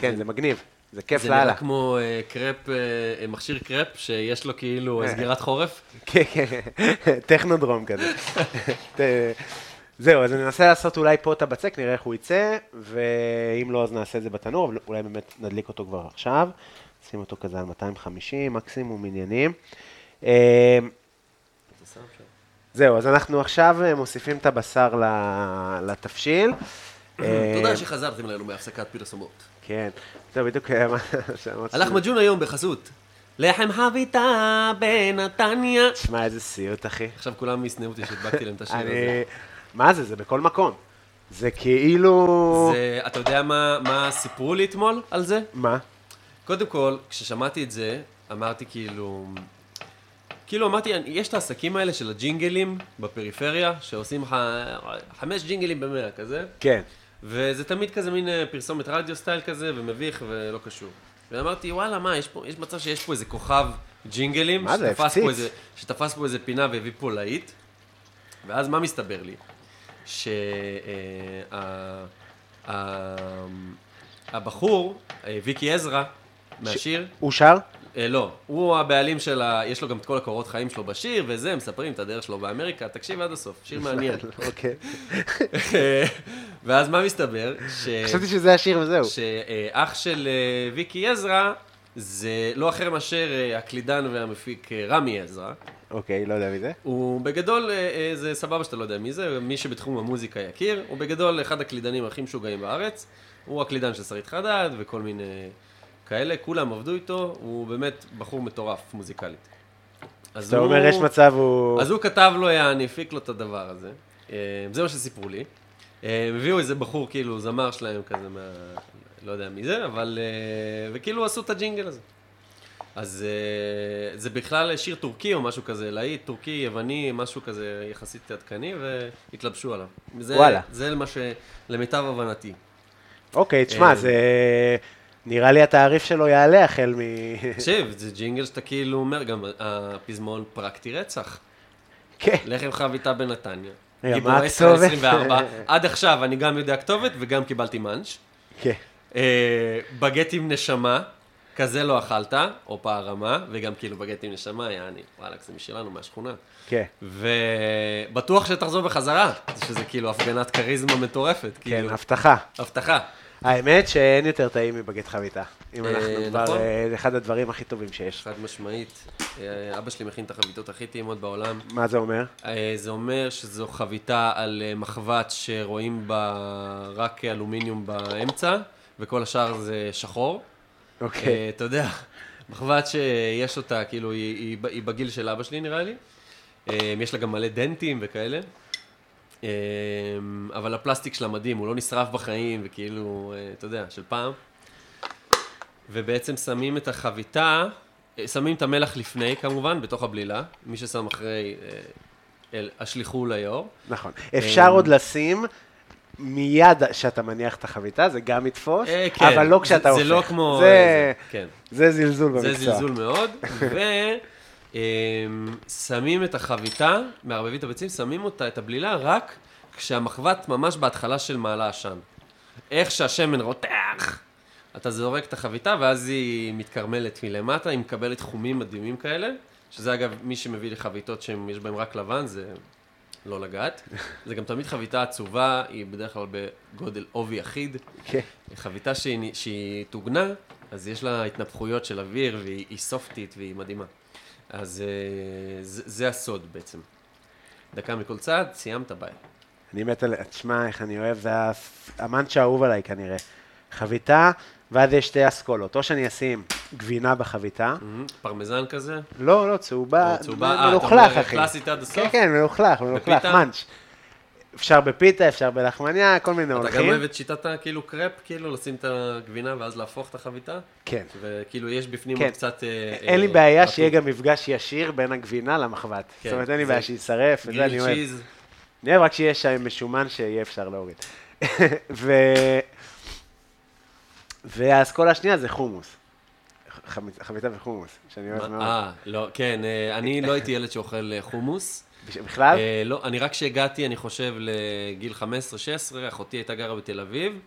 כן, זה מגניב. זה כיף זה לאללה. נראה כמו אה, קרפ, אה, מכשיר קרפ שיש לו כאילו אה. סגירת חורף. כן, כן, טכנודרום כזה. זהו, אז אני אנסה לעשות אולי פה את הבצק, נראה איך הוא יצא, ואם לא, אז נעשה את זה בתנור, אבל אולי באמת נדליק אותו כבר עכשיו. שים אותו כזה על 250, מקסימום עניינים. אה. זהו, אז אנחנו עכשיו אה, מוסיפים את הבשר לתבשיל, אה, תודה שחזרתם אלינו מהפסקת פרסומות. כן. טוב, בדיוק אה, מה שאמרת. הלך מג'ון היום בחסות. לחם חביתה בנתניה. תשמע, איזה סיוט, אחי. עכשיו כולם ישנאו אותי שהדבקתי להם את השיר הזה. מה זה? זה בכל מקום. זה כאילו... זה, אתה יודע מה, מה סיפרו לי אתמול על זה? מה? קודם כל, כששמעתי את זה, אמרתי כאילו... כאילו אמרתי, יש את העסקים האלה של הג'ינגלים בפריפריה, שעושים לך חמש ג'ינגלים במאה כזה, כן. וזה תמיד כזה מין אה, פרסומת רדיו סטייל כזה, ומביך ולא קשור. ואמרתי, וואלה, מה, יש, פה, יש מצב שיש פה איזה כוכב ג'ינגלים, מה זה, שתפס הפציץ. פה איזה, שתפס פה איזה פינה והביא פה להיט, ואז מה מסתבר לי? שהבחור, אה, ויקי עזרא, מהשיר, הוא שר? אה, לא, הוא הבעלים של ה... יש לו גם את כל הקורות חיים שלו בשיר, וזה, מספרים את הדרך שלו באמריקה, תקשיב עד הסוף, שיר מעניין. אוקיי. ואז מה מסתבר? ש... חשבתי שזה השיר וזהו. שאח של אה, ויקי עזרא זה לא אחר מאשר אה, הקלידן והמפיק אה, רמי עזרא. אוקיי, לא יודע מי זה. הוא בגדול, אה, אה, זה סבבה שאתה לא יודע מי זה, מי שבתחום המוזיקה יכיר, הוא בגדול אחד הקלידנים הכי משוגעים בארץ. הוא הקלידן של שרית חדד וכל מיני כאלה, כולם עבדו איתו, הוא באמת בחור מטורף מוזיקלית. אז אתה הוא- אומר, יש מצב הוא... אז הוא כתב לו, יעני, הפיק לו את הדבר הזה. אה, זה מה שסיפרו לי. אה, הם הביאו איזה בחור, כאילו, זמר שלהם כזה מה... לא יודע מי זה, אבל... אה, וכאילו עשו את הג'ינגל הזה. אז זה בכלל שיר טורקי או משהו כזה, להיט טורקי, יווני, משהו כזה יחסית עדכני, והתלבשו עליו. זה, וואלה. זה מה ש... למיטב הבנתי. אוקיי, תשמע, זה... נראה לי התעריף שלו יעלה החל מ... תקשיב, זה ג'ינגל שאתה כאילו אומר, גם הפזמון פרקטי רצח. כן. לחם חביתה בנתניה. גיבורי ישראל הכתובת? 24. עד עכשיו אני גם יודע כתובת וגם קיבלתי מאנץ'. כן. אה, בגט עם נשמה, כזה לא אכלת, או פערמה, וגם כאילו בגט עם נשמה, יעני, וואלכ, זה משלנו, מהשכונה. כן. ובטוח שתחזור בחזרה, שזה כאילו הפגנת כריזמה מטורפת, כן, כאילו, הבטחה. הבטחה. האמת שאין יותר טעים מבגט חביתה. אם אה, אנחנו כבר... נכון. אה, זה אחד הדברים הכי טובים שיש. חד משמעית, אה, אבא שלי מכין את החביתות הכי טעימות בעולם. מה זה אומר? אה, זה אומר שזו חביתה על אה, מחבת שרואים בה רק אלומיניום באמצע, וכל השאר זה שחור. אוקיי. אה, אתה יודע, מחבת שיש אותה, כאילו, היא, בגיל של אבא שלי נראה לי. אה, יש לה גם מלא דנטים וכאלה. אה, אבל הפלסטיק שלה מדהים, הוא לא נשרף בחיים, וכאילו, אה, אתה יודע, של פעם. ובעצם שמים את החביתה, אה, שמים את המלח לפני כמובן, בתוך הבלילה. מי ששם אחרי, אה, אל- השליכו ליאור. נכון. אפשר עוד לשים מיד שאתה מניח את החביתה, זה גם יתפוס, אה, כן. אבל לא כשאתה זה, הופך. זה לא כמו... זה- זה, כן. זה זלזול במקצוע. זה זלזול מאוד, ושמים את החביתה, מערבבים את הביצים, שמים אותה, את הבלילה, רק כשהמחבת ממש בהתחלה של מעלה עשן. איך שהשמן רותח, אתה זורק את החביתה, ואז היא מתקרמלת מלמטה, היא מקבלת חומים מדהימים כאלה, שזה אגב, מי שמביא לי חביתות שיש בהן רק לבן, זה לא לגעת. זה גם תמיד חביתה עצובה, היא בדרך כלל בגודל עובי אחיד. כן. חביתה שהיא, שהיא טוגנה, אז יש לה התנפחויות של אוויר, והיא היא סופטית והיא מדהימה. אז אה, זה, זה הסוד בעצם. דקה מכל צד, סיימת ביי. אני מת על... תשמע, איך אני אוהב, זה המאנץ' האהוב עליי כנראה. חביתה, ואז יש שתי אסכולות. או שאני אשים גבינה בחביתה, פרמזן כזה, לא, לא, צהובה, צהובה, אה, אתה אומר. קלאסית עד הסוף? כן, כן, מלוכלך, מלוכלך? מאנץ'. אפשר בפיתה, אפשר בלחמניה, כל מיני אתה גם הולכים. אוהב את שיטת הכאילו קרפ, כאילו לשים את הגבינה ואז להפוך את החביתה? כן. וכאילו יש בפנים כן. עוד קצת... אה, אין לי אה, בעיה רטוב. שיהיה גם מפגש ישיר בין הגבינה למחבת. כן, זאת אומרת, אין לי בעיה שיישרף, וזה אני אוהב. צ'יז, אני אוהב רק שיהיה שם משומן שיהיה אפשר להוריד. ו... והאסכולה השנייה זה חומוס. חביתה וחומוס, שאני אוהב מאוד. אה, לא, כן, אה, אני לא הייתי ילד שאוכל אה, חומוס. בכלל? אה, לא, אני רק כשהגעתי, אני חושב, לגיל 15-16, אחותי הייתה גרה בתל אביב,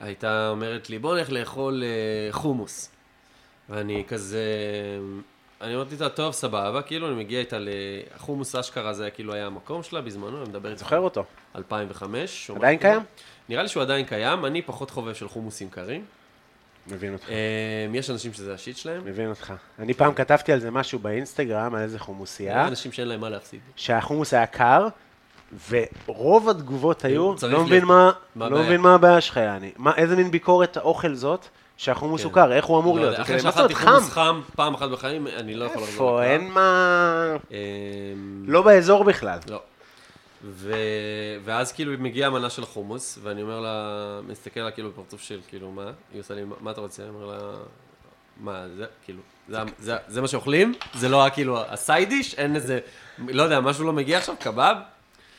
הייתה אומרת לי, בוא נלך לאכול אה, חומוס. ואני כזה, אני אמרתי לה, טוב, סבבה, כאילו, אני מגיע איתה לחומוס אשכרה, זה היה כאילו היה המקום שלה בזמנו, אני מדבר איתך. זוכר אותו. 2005. או עדיין. קיים? נראה לי שהוא עדיין קיים, אני פחות חובב של חומוסים קרים. מבין אותך. אה, יש אנשים שזה השיט שלהם, מבין אותך. אני פעם כתבתי על זה משהו באינסטגרם, על איזה חומוסייה, אנשים שאין להם מה להפסיד. שהחומוס היה קר, ורוב התגובות היו, לא מבין מה, מה לא? מבין מה הבעיה שלך, יעני. מה- איזה מין ביקורת האוכל זאת, שהחומוס כן. הוא קר, איך הוא אמור לא להיות? זה אחרי שאכלתי חומוס חם. פעם אחת בחיים, אני לא יכול לחזור איפה. אין מה... אמ, לא באזור בכלל. לא. ו... ואז כאילו מגיעה המנה של החומוס, ואני אומר לה, מסתכל עליה כאילו בפרצוף של, כאילו, מה? היא עושה לי, מה אתה רוצה? אני אומר לה, מה, זה, כאילו, זה, זה, זה מה שאוכלים? זה לא כאילו הסיידיש? אין איזה, לא יודע, משהו לא מגיע עכשיו? קבב?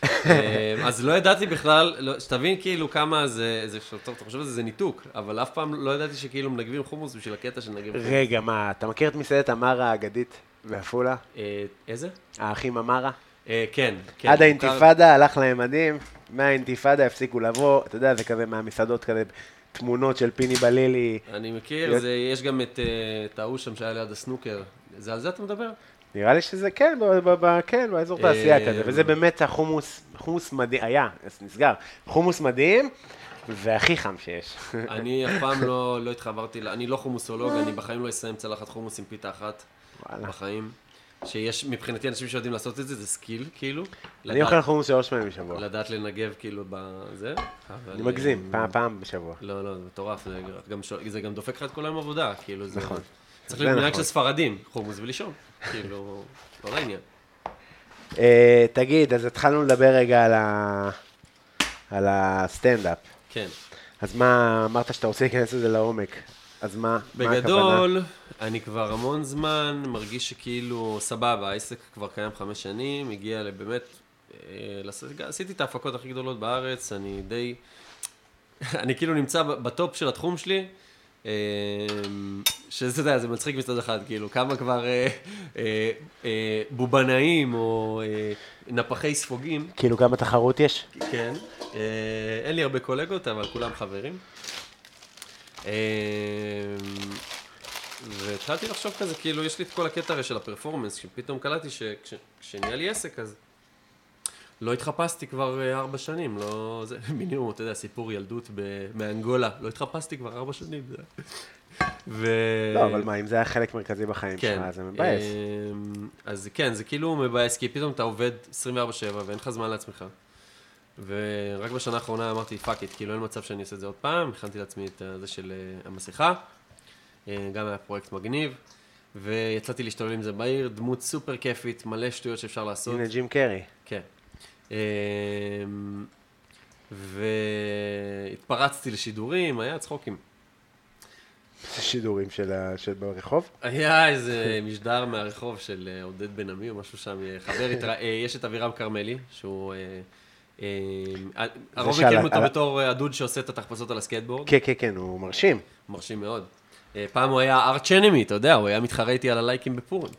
אה, אז לא ידעתי בכלל, לא, שתבין כאילו כמה זה, זה, טוב, אתה חושב על זה, זה ניתוק, אבל אף פעם לא ידעתי שכאילו מנגבים חומוס בשביל הקטע של נגב חומוס. רגע, מה, אתה מכיר את מסעדת אמרה האגדית בעפולה? אה, איזה? האחים אמרה? אה, כן, כן. עד האינתיפאדה הלך להם מדהים, מהאינתיפאדה הפסיקו לבוא, אתה יודע, זה כזה מהמסעדות כזה, תמונות של פיני בלילי, אני מכיר, זה, יש גם את, אה, את ההוא שם שהיה ליד הסנוקר. זה על זה אתה מדבר? נראה לי שזה כן, ב- ב- ב- כן, באזור תעשייה אה, כזה, וזה באמת החומוס, חומוס מדהים, היה, נסגר, חומוס מדהים, והכי חם שיש. אני אף פעם לא, לא התחברתי, אני לא חומוסולוג, אני בחיים לא אסיים צלחת חומוס עם פיתה אחת. בחיים. שיש מבחינתי אנשים שיודעים לעשות את זה, זה skill, כאילו. אני אוכל חומוס שלוש פעמים בשבוע, לדעת לנגב, כאילו, בזה. אני מגזים, אה, פעם- פעם בשבוע. לא, לא, זה מטורף, זה גם, דופק לך את כל היום עבודה, כאילו, זה... נכון. צריך להיות מנהג נכון. של ספרדים, חומוס ולישון, כאילו, לא לעניין. אה, תגיד, אז התחלנו לדבר רגע על הסטנדאפ. כן. אז מה, אמרת שאתה רוצה להיכנס לזה לעומק, אז מה, מה הכוונה? בגדול, אני כבר המון זמן מרגיש שכאילו, סבבה, העסק כבר קיים חמש שנים, הגיע לבאמת, אה, עשיתי את ההפקות הכי גדולות בארץ, אני די, אני כאילו נמצא ב- בטופ של התחום שלי, אה, שזה, אתה יודע, זה מצחיק מצד אחד, כאילו, כמה כבר אה, אה, אה, בובנאים או אה, נפחי ספוגים, כאילו כמה תחרות יש? כן. אה, אין לי הרבה קולגות, אבל כולם חברים. אה, והתחלתי לחשוב כזה, כאילו, יש לי את כל הקטע הרי של הפרפורמנס, שפתאום קלטתי שכשנהיה לי עסק, אז לא התחפשתי כבר אה, ארבע שנים, לא... זה מינימום, אתה יודע, סיפור ילדות ב- מאנגולה, לא התחפשתי כבר ארבע שנים. ו... לא, אבל מה, אם זה היה חלק מרכזי בחיים כן. שלך, זה מבאס. אמ, אז כן, זה כאילו מבאס, כי פתאום אתה עובד 24/7 ואין לך זמן לעצמך. ורק בשנה האחרונה אמרתי, fuck it, כאילו אין מצב שאני אעשה את זה עוד פעם, הכנתי לעצמי את זה של אה, המסכה, אה, גם היה פרויקט מגניב, ויצאתי להשתולל עם זה בעיר, דמות סופר כיפית, מלא שטויות שאפשר לעשות. הנה ג'ים קרי. כן. אמ, והתפרצתי לשידורים, היה צחוקים. שידורים של של ברחוב? היה איזה משדר מהרחוב של אה, עודד בן עמי או משהו שם, חבר, התרא- אה, יש את אבירם כרמלי, שהוא... אה, הרוב שעל מכירים ה- אותו בתור אה, הדוד שעושה את התחפושות על הסקייטבורד, כן, כן, כן, הוא מרשים. מרשים מאוד. אה, פעם הוא היה arch enemy, אתה יודע, הוא היה מתחרה איתי על הלייקים בפורים.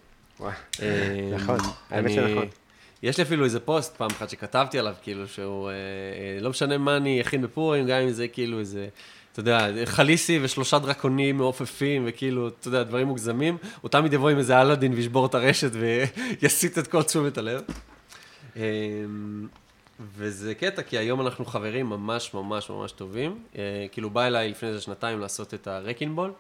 נכון, האמת שנכון. יש לי אפילו איזה פוסט פעם אחת שכתבתי עליו, כאילו שהוא, לא משנה מה אני אכין בפורים, גם אם זה כאילו איזה, אתה יודע, חליסי ושלושה דרקונים מעופפים, וכאילו, אתה יודע, דברים מוגזמים, הוא תמיד יבוא עם איזה אלאדין וישבור את הרשת ויסיט את כל תשומת הלב. וזה קטע, כי היום אנחנו חברים ממש ממש ממש טובים. אה, כאילו, בא אליי לפני איזה שנתיים לעשות את הרקינבול.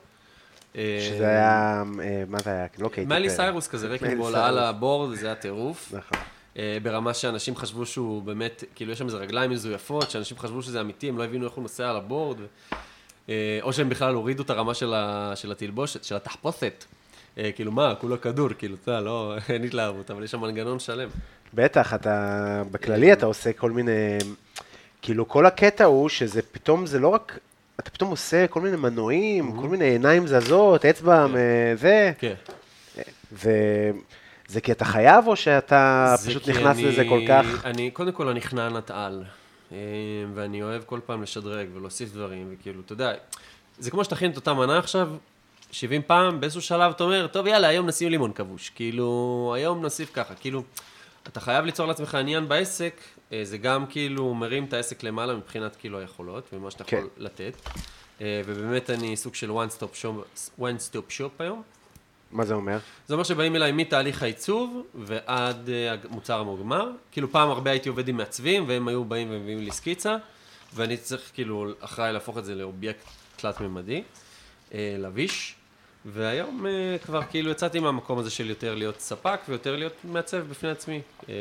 שזה היה, אה, מה זה היה? לא קייטי פרי. סיירוס כזה, רקינבול. על הבורד, זה היה טירוף. נכון. אה, ברמה שאנשים חשבו שהוא באמת, כאילו יש שם איזה רגליים מזויפות, שאנשים חשבו שזה אמיתי, הם לא הבינו איך הוא נוסע על הבורד. אה, או שהם בכלל הורידו את הרמה של, ה... של התלבושת, של התחפושת. כאילו מה, כולו כדור, כאילו, אתה לא, אין התלהבות, אבל יש שם מנגנון שלם. בטח, אתה, בכללי אתה עושה כל מיני, כאילו כל הקטע הוא שזה פתאום, זה לא רק, אתה פתאום עושה כל מיני מנועים, כל מיני עיניים זזות, אצבע, זה, כן. וזה כי אתה חייב או שאתה זה פשוט נכנס אני- לזה כל כך? אני, קודם כל, אני חננת על, אה, ואני אוהב כל פעם לשדרג ולהוסיף דברים, וכאילו, אתה יודע, זה כמו שתכין את אותה מנה עכשיו, 70 פעם, באיזשהו שלב אתה אומר, טוב, יאללה, היום נשים לימון כבוש. כאילו, היום נוסיף ככה. כאילו, אתה חייב ליצור לעצמך עניין בעסק, אה, זה גם כאילו מרים את העסק למעלה מבחינת כאילו היכולות, ומה שאתה כן. יכול לתת. אה, ובאמת אני סוג של one stop shop, one stop shop היום. מה זה אומר? זה אומר שבאים אליי מתהליך העיצוב ועד אה, המוצר המוגמר. כאילו פעם הרבה הייתי עובד עם מעצבים, והם היו באים ומביאים לי סקיצה, ואני צריך כאילו אחראי להפוך את זה לאובייקט תלת-ממדי, אה, לביש. והיום אה, כבר כאילו יצאתי מהמקום הזה של יותר להיות ספק ויותר להיות מעצב בפני עצמי. אה,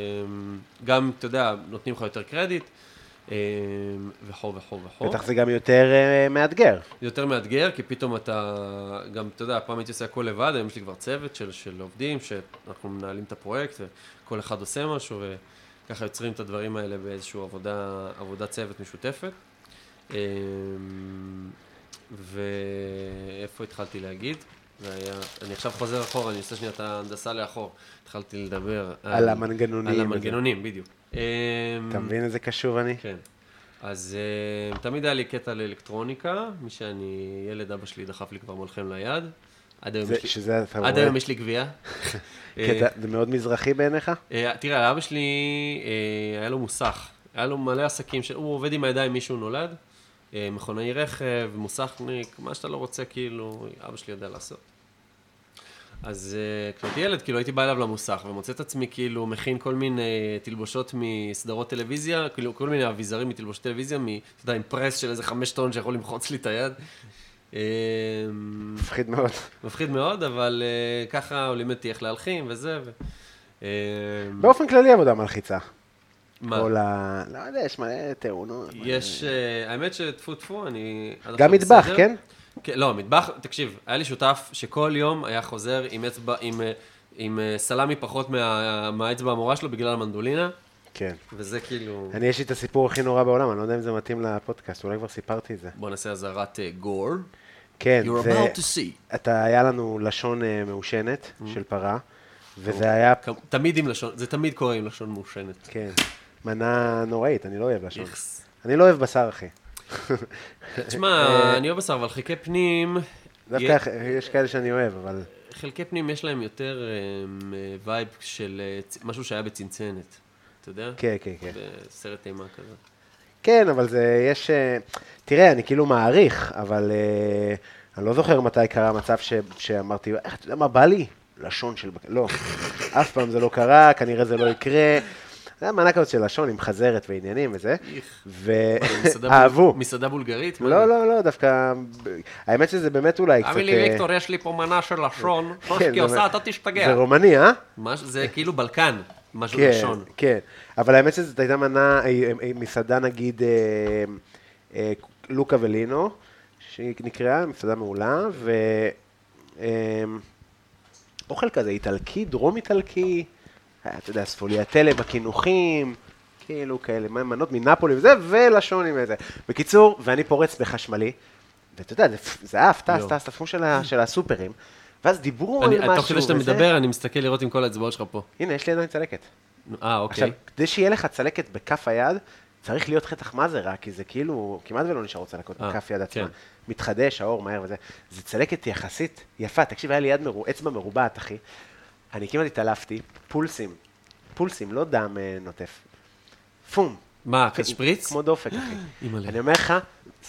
גם, אתה יודע, נותנים לך יותר קרדיט, אה, וכו' וכו' וכו'. בטח זה גם יותר מאתגר. יותר מאתגר, כי פתאום אתה, גם, אתה יודע, פעם הייתי עושה הכל לבד, היום יש לי כבר צוות של, של עובדים, שאנחנו מנהלים את הפרויקט, וכל אחד עושה משהו, וככה יוצרים את הדברים האלה באיזושהי עבודה, עבודת צוות משותפת. אמ, ואיפה התחלתי להגיד? זה היה, אני עכשיו חוזר אחורה, אני עושה שנייה את ההנדסה לאחור. התחלתי לדבר על המנגנונים על. המנגנונים, בדיוק. אמ, אתה מבין איזה קשור אני? כן. אז uh, תמיד היה לי קטע לאלקטרוניקה, משאני ילד, אבא שלי דחף לי כבר מולכם ליד. עד היום, זה- יש, לי, שזה אתה עד? היום יש לי גבייה. קטע- זה מאוד מזרחי בעיניך? אה, תראה, לאבא שלי אה, היה לו מוסך. היה לו מלא עסקים, ש... הוא עובד עם הידיים מישהו נולד. אה, מכונאי רכב, מוסכניק, מה שאתה לא רוצה, כאילו, אבא שלי יודע לעשות. אז uh, כשהייתי ילד, כאילו הייתי בא אליו למוסך ומוצא את עצמי כאילו מכין כל מיני תלבושות מסדרות טלוויזיה, כאילו כל מיני אביזרים מתלבושות טלוויזיה, מ, אתה יודע, עם פרס של איזה חמש טון שיכול למחוץ לי את היד. אה, מפחיד מאוד. מפחיד מאוד, אבל uh, ככה הוא לימד אותי איך להלחים וזה. ו... אה, באופן כללי עבודה מלחיצה. מה? כל ה... לא יודע, יש מלא תאונות. יש, אה, האמת שטפו טפו, אני... גם מטבח. כן? כן, לא, מטבח, תקשיב, היה לי שותף שכל יום היה חוזר עם אצבע, עם, אה, עם אה, סלמי פחות מה, מהאצבע המורה שלו בגלל המנדולינה, כן. וזה כאילו... אני, יש לי את הסיפור הכי נורא בעולם, אני לא יודע אם זה מתאים לפודקאסט, אולי כבר סיפרתי את זה. בוא נעשה אזהרת גור. כן, You're זה... about to see. אתה, היה לנו לשון אה, מעושנת של פרה, וזה היה, תמיד עם לשון, זה תמיד קורה עם לשון מעושנת. כן, מנה נוראית, אני לא אוהב לשון. אני לא אוהב בשר, אחי. תשמע, אני אוהב בשר, אבל חלקי פנים... דווקא יש כאלה שאני אוהב, אבל... חלקי פנים יש להם יותר אה, אה, vibe של אה, משהו שהיה בצנצנת, אתה יודע? כן, כן, כן. בסרט אימה כזה. כן, אבל זה, יש... אה, תראה, אני כאילו מעריך, אבל אה, אני לא זוכר מתי קרה מצב ש, שאמרתי, איך, אתה יודע מה בא לי? לשון של... בק-" לא, אף פעם זה לא קרה, כנראה זה לא יקרה. זה היה מנה כזאת של לשון עם חזרת ועניינים וזה, ואהבו. מסעדה בולגרית? לא? לא, לא, דווקא... האמת שזה באמת אולי קצת... תאמין לי, אה, ויקטור, יש לי פה מנה של לשון. כן, שושקי זה- עושה, אתה תשתגע. זה רומני, אה? זה כאילו בלקן, משהו כן, לשון. כן. אבל האמת שזאת הייתה מנה, אה, אה, מסעדה נגיד אה, אה, לוקה ולינו, שהיא נקראה, מסעדה מעולה, ו... אה, אוכל כזה איטלקי, דרום איטלקי, אתה יודע, ספוליאטלה בקינוחים, כאילו כאלה, מנות מנפולי וזה, ולשון עם איזה. בקיצור, ואני פורץ בחשמלי, ואתה יודע, זה, עף, טס. טס, תפו של, הסופרים, ואז דיברו על משהו. תוך כדי שאתה וזה. מדבר, אני מסתכל לראות עם כל האצבעות שלך פה. הנה, יש לי עדיין צלקת. אה, עכשיו, אוקיי. כדי שיהיה לך צלקת בכף היד, צריך להיות חתך מה זה רע, כי זה כאילו, כמעט ולא נשארו צלקות אה, בכף יד עצמה. כן. מתחדש, האור מהר וזה. זה צלקת יחסית יפה. תקשיב, היה לי יד אצבע מרובעת, אחי. אני כמעט התעלפתי, פולסים, פולסים, לא דם אה, נוטף. פום. מה, כזה שפריץ? כמו דופק, אחי. אני אומר לך,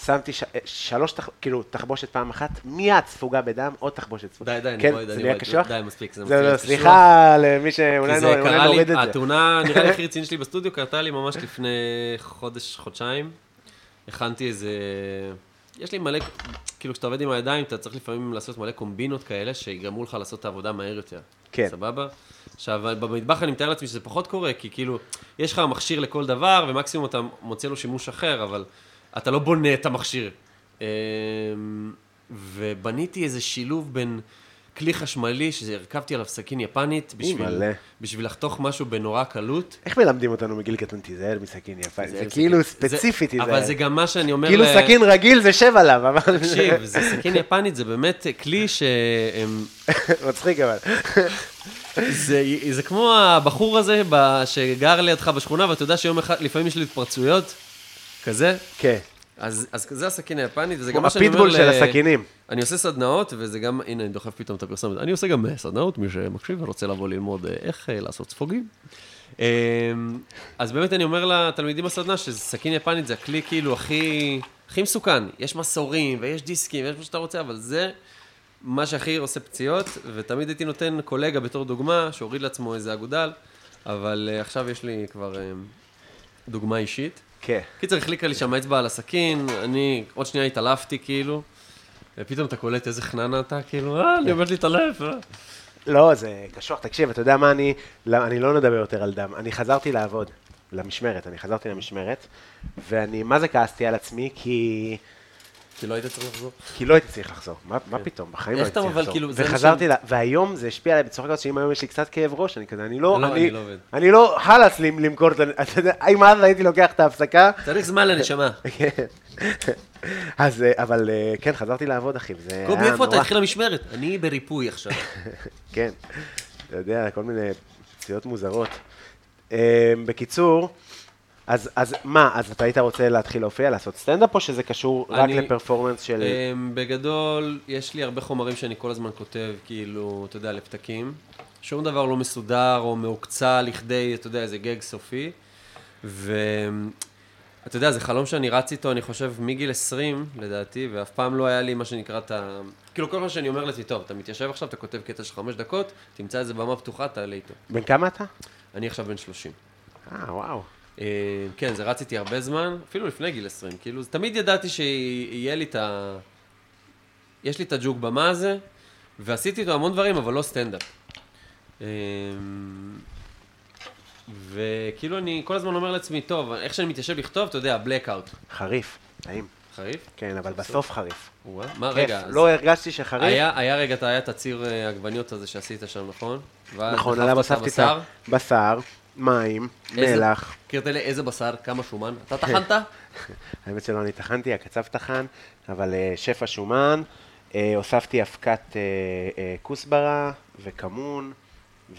שמתי. אה, שלוש. כאילו, תחבושת פעם אחת, מיד ספוגה בדם, עוד תחבושת ספוגה. די, די, אני כן, זה נהיה. קשוח? די, מספיק, זה מתחיל לא, להיות סליחה למי שאולי קרה נוריד לי, את זה. התאונה, נראה לי הכי רצינית שלי בסטודיו, קרתה לי ממש לפני חודש, חודשיים. הכנתי איזה... יש לי מלא, כאילו כשאתה עובד עם הידיים, אתה צריך לפעמים לעשות מלא קומבינות כאלה, שיגרמו לך לעשות את העבודה מהר יותר. כן. סבבה? עכשיו, במטבח אני מתאר לעצמי שזה פחות קורה, כי כאילו, יש לך מכשיר לכל דבר, ומקסימום אתה מוצא לו שימוש אחר, אבל אתה לא בונה את המכשיר. אמ, ובניתי איזה שילוב בין כלי חשמלי, שהרכבתי עליו סכין יפנית, בשביל. בשביל לחתוך משהו בנורא קלות. איך מלמדים אותנו מגיל קטן, תיזהר מסכין יפה, זה סכין- כאילו זה- ספציפית תיזהר. אבל זה גם מה שאני אומר... כאילו ל- סכין רגיל זה שב עליו, אבל... תקשיב, זה סכין יפנית, זה באמת כלי שהם... מצחיק אבל. זה, זה כמו הבחור הזה שגר לידך בשכונה, ואתה יודע שיום אחד, לפעמים יש לי התפרצויות, כזה. כן. אז, אז זה הסכין היפנית, וזה גם מה שאני אומר... הפיטבול של הסכינים. אני עושה סדנאות, וזה גם, הנה, אני דוחף פתאום את הפרסומת. אני עושה גם אה, סדנאות, מי שמקשיב ורוצה לבוא ללמוד אה, איך אה, לעשות ספוגים. אה, אז באמת אני אומר לתלמידים בסדנה שסכין יפנית זה הכלי כאילו הכי, הכי מסוכן. יש מסורים ויש דיסקים ויש מה שאתה רוצה, אבל זה מה שהכי עושה פציעות, ותמיד הייתי נותן קולגה בתור דוגמה, שהוריד לעצמו איזה אגודל, אבל עכשיו יש לי כבר אה, דוגמה אישית. כן. קיצר, החליקה לי שם אצבע על הסכין, אני עוד שנייה התעלפתי כאילו, ופתאום אתה קולט איזה חננה אתה, כאילו, אה, אני עומד להתעלף, אה. לא, זה קשוח. תקשיב, אתה יודע מה אני... לא, אני לא נדבר יותר על דם. אני חזרתי לעבוד, למשמרת. אני חזרתי למשמרת, ואני, מה זה כעסתי על עצמי? כי... כי לא היית צריך לחזור. כי לא הייתי צריך לחזור. מה, מה פתאום? בחיים לא הייתי צריך אבל לחזור. כאילו, וחזרתי, לה, והיום זה השפיע עליי בצורה כזאת שאם היום יש לי קצת כאב ראש, אני כזה, אני לא... לא, אני, אני לא עובד. אני לא חלאס למכור את ה... אתה יודע, אם אז הייתי לוקח את ההפסקה... צריך זמן לנשמה. כן. אז, אה, אבל אה, כן, חזרתי לעבוד, אחי, זה היה נורא. קובי, איפה אתה? התחיל המשמרת. אני בריפוי עכשיו. כן, אתה יודע, כל מיני פציעות מוזרות. אה, בקיצור, אז, אז מה, אז אתה היית רוצה להתחיל להופיע, לעשות סטנדאפ, או שזה קשור רק אני- לפרפורמנס של... אמ, בגדול, יש לי הרבה חומרים שאני כל הזמן כותב, כאילו, אתה יודע, לפתקים. שום דבר לא מסודר או מעוקצע לכדי, אתה יודע, איזה גג סופי. ואתה יודע, זה חלום שאני רץ איתו, אני חושב, מגיל 20, לדעתי, ואף פעם לא היה לי מה שנקרא את ה... כאילו, כל פעם שאני אומר לעצמי, טוב, אתה מתיישב עכשיו, אתה כותב קטע של חמש דקות, תמצא איזה במה פתוחה, תעלה איתו. בן כמה אתה? אני עכשיו בן 30. אה, וואו. אה, כן, זה רץ איתי הרבה זמן, אפילו לפני גיל 20. כאילו, תמיד ידעתי שיהיה לי את ה... יש לי את הג'וק במה הזה, ועשיתי איתו המון דברים, אבל לא סטנדאפ. אה, וכאילו אני כל הזמן אומר לעצמי, טוב, איך שאני מתיישב לכתוב, אתה יודע, blackout. חריף, טעים. חריף? כן, אבל בסוף חריף. מה, רגע, לא הרגשתי שחריף. היה, רגע, היה את הציר אה, עגבניות הזה שעשית שם, נכון? נכון, עליו הוספתי את הבשר. הבשר, מים, מלח. קרטלי, איזה בשר? כמה שומן? אתה טחנת? האמת שלא אני טחנתי, הקצב טחן, אבל אה, שפע שומן, אה, הוספתי אבקת אה, כוסברה וכמון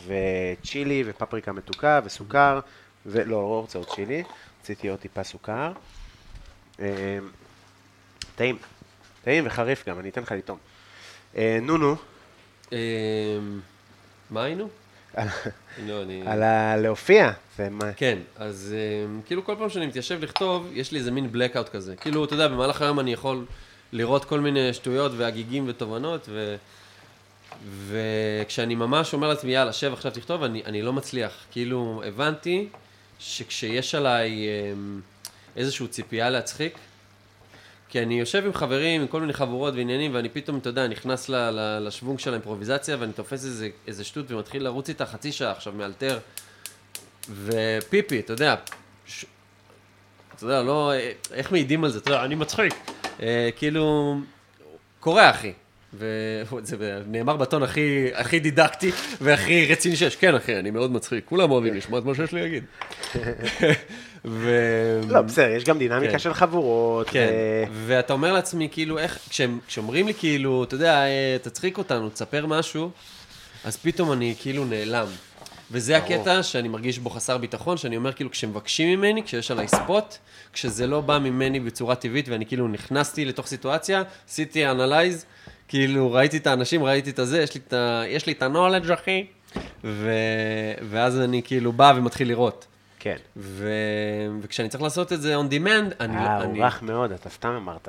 וצ'ילי ופפריקה מתוקה וסוכר, ולא, לא רוצה עוד צ'ילי, רציתי עוד טיפה סוכר. טעים, טעים וחריף גם, אני אתן לך לטעום. נו נו, אמ, מה היינו? לא, אני... על הלהופיע, זה מה... כן, אז אמ, כאילו כל פעם שאני מתיישב לכתוב, יש לי איזה מין blackout כזה. כאילו, אתה יודע, במהלך היום אני יכול לראות כל מיני שטויות והגיגים ותובנות, ו... וכשאני ממש אומר לעצמי, יאללה, שב עכשיו תכתוב, אני, אני לא מצליח. כאילו, הבנתי שכשיש עליי אמ, איזושהי ציפייה להצחיק, כי אני יושב עם חברים, עם כל מיני חבורות ועניינים, ואני פתאום, אתה יודע, נכנס ל- ל- לשוונג של האימפרוביזציה, ואני תופס איזה, איזה שטות ומתחיל לרוץ איתה חצי שעה עכשיו, מאלתר. ופיפי, אתה יודע, ש... אתה יודע, לא, איך מעידים על זה, אתה יודע, אני מצחיק. אה, כאילו, קורה, אחי. וזה נאמר בטון הכי, הכי דידקטי והכי רציני שיש. כן, אחי, אני מאוד מצחיק. כולם אוהבים לשמוע את מה שיש לי להגיד. ו... לא, בסדר, יש גם דינמיקה כן. של חבורות. כן, ו- ואתה אומר לעצמי, כאילו, איך, כשהם- כשאומרים לי, כאילו, אתה יודע, אה, תצחיק אותנו, תספר משהו, אז פתאום אני כאילו נעלם. וזה ברור. הקטע שאני מרגיש בו חסר ביטחון, שאני אומר, כאילו, כשמבקשים ממני, כשיש עליי ספוט, כשזה לא בא ממני בצורה טבעית, ואני כאילו נכנסתי לתוך סיטואציה, עשיתי אנלייז, כאילו, ראיתי את האנשים, ראיתי את הזה, יש לי את ה-knowledge, אחי, ו... ואז אני כאילו בא ומתחיל לראות. כן. ו... וכשאני צריך לעשות את זה on demand, אני... אה, אני... הוא רך מאוד, אתה סתם אמרת.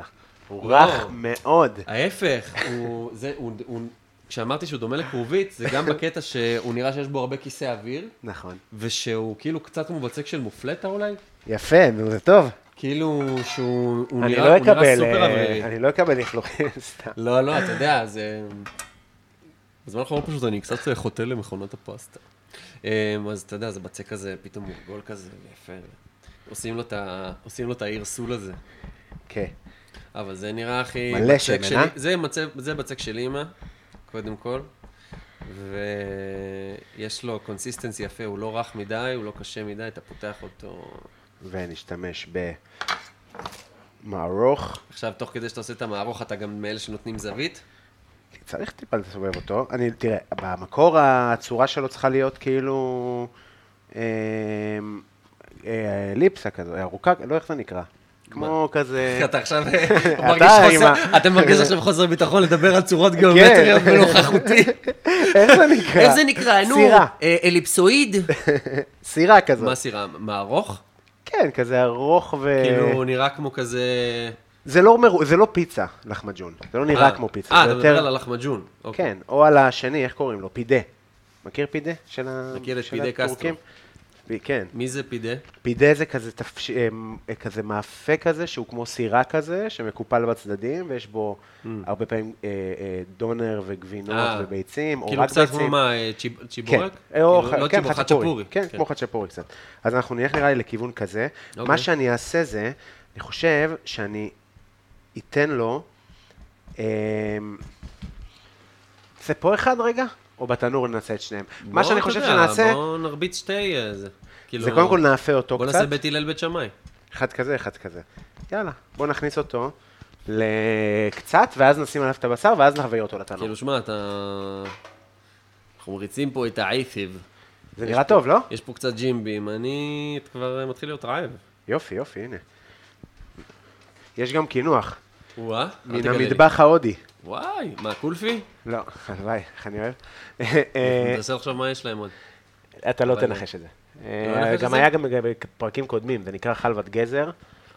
הוא לא. רך מאוד. ההפך, הוא, זה, הוא, הוא, כשאמרתי שהוא דומה לכרובית, זה גם בקטע שהוא נראה שיש בו הרבה כיסא אוויר, נכון. ושהוא כאילו קצת כמו בצק של מופלטה אולי, יפה, נו, זה טוב. כאילו שהוא הוא אני נראה, לא הוא נראה אקבל, סופר אה, אווירי. אני לא אקבל לכלוכים סתם. לא, לא, אתה יודע, זה... בזמן האחרון פשוט אני קצת חוטא למכונת הפסטה. אמ, אז אתה יודע, זה בצק כזה, פתאום מורגול כזה, יפה. עושים לו את ה- עושים לו את העיר סול הזה. כן. אבל זה נראה הכי... מלא שמן, שלי- אה? זה, מצב, זה בצק של אימא, קודם כל. ויש לו consistence יפה, הוא לא רך מדי, הוא לא קשה מדי, אתה פותח אותו... ונשתמש במערוך. עכשיו, תוך כדי שאתה עושה את המערוך, אתה גם מאלה שנותנים זווית. צריך טיפה לסובב אותו. אני, תראה, במקור הצורה שלו צריכה להיות כאילו... אה, אה, אליפסה כזו, ארוכה, לא איך זה נקרא. כמו כזה... אתה עכשיו אתה מרגיש חוסר, אתה מרגיש עכשיו חוסר ביטחון לדבר על צורות גיאומטריות כן. בנוכחותי. איך זה נקרא? איך זה נקרא? נו. אה, אליפסואיד? סירה כזאת. מה סירה? מערוך? כן, כזה ארוך ו... כאילו, נראה כמו כזה... זה לא, מרו... זה לא פיצה, לחמג'ון. זה לא נראה אה, כמו פיצה. אה, אתה יותר... מדבר על הלחמג'ון. אוקיי. כן, או על השני, איך קוראים לו? פידה. מכיר פידה? של ה... מכיר את פידה הטורקים? ב- כן. מי זה פידה? פידה זה כזה, תפש... אמ, כזה מאפה כזה, שהוא כמו סירה כזה, שמקופל בצדדים, ויש בו הרבה פעמים אה, אה, דונר וגבינות Mm. אה, וביצים, או כאילו רק קצת ביצים. כמו מה, אה, צ'יב- כן, צ'יבורק? או כאילו, לא כן, צ'יבורק, חצ'פורי. חצ'פורי. כן, כמו חצ'פורי קצת. אז אנחנו נלך נראה לי לכיוון כזה. אוקיי. מה שאני אעשה זה, אני חושב שאני אתן לו... אמ, זה פה אחד רגע? או בתנור נעשה את שניהם? מה בוא, שאני חושב יודע, שנעשה, בוא נרביץ שתי... אה, זה. כאילו, זה קודם כל נאפה אותו בוא קצת. נעשה בית הלל בית שמאי. אחד כזה, אחד כזה. יאללה, בוא נכניס אותו לקצת, ואז נשים עליו את הבשר, ואז נעביר אותו לתנור. כאילו, שמע, אתה... אנחנו מריצים פה את העיתיב. זה נראה טוב, לא? יש פה קצת ג'ימבים, אני כבר מתחיל להיות רעב. יופי, יופי, הנה. יש גם קינוח, וואה, מן. המטבח ההודי. וואי, מה, קולפי? לא, הלוואי, איך אני אוהב. אה, תנסה לחשוב מה יש להם עוד. אתה לא תנחש את זה. אה, לא את גם? היה גם בפרקים קודמים, זה נקרא חלבת גזר.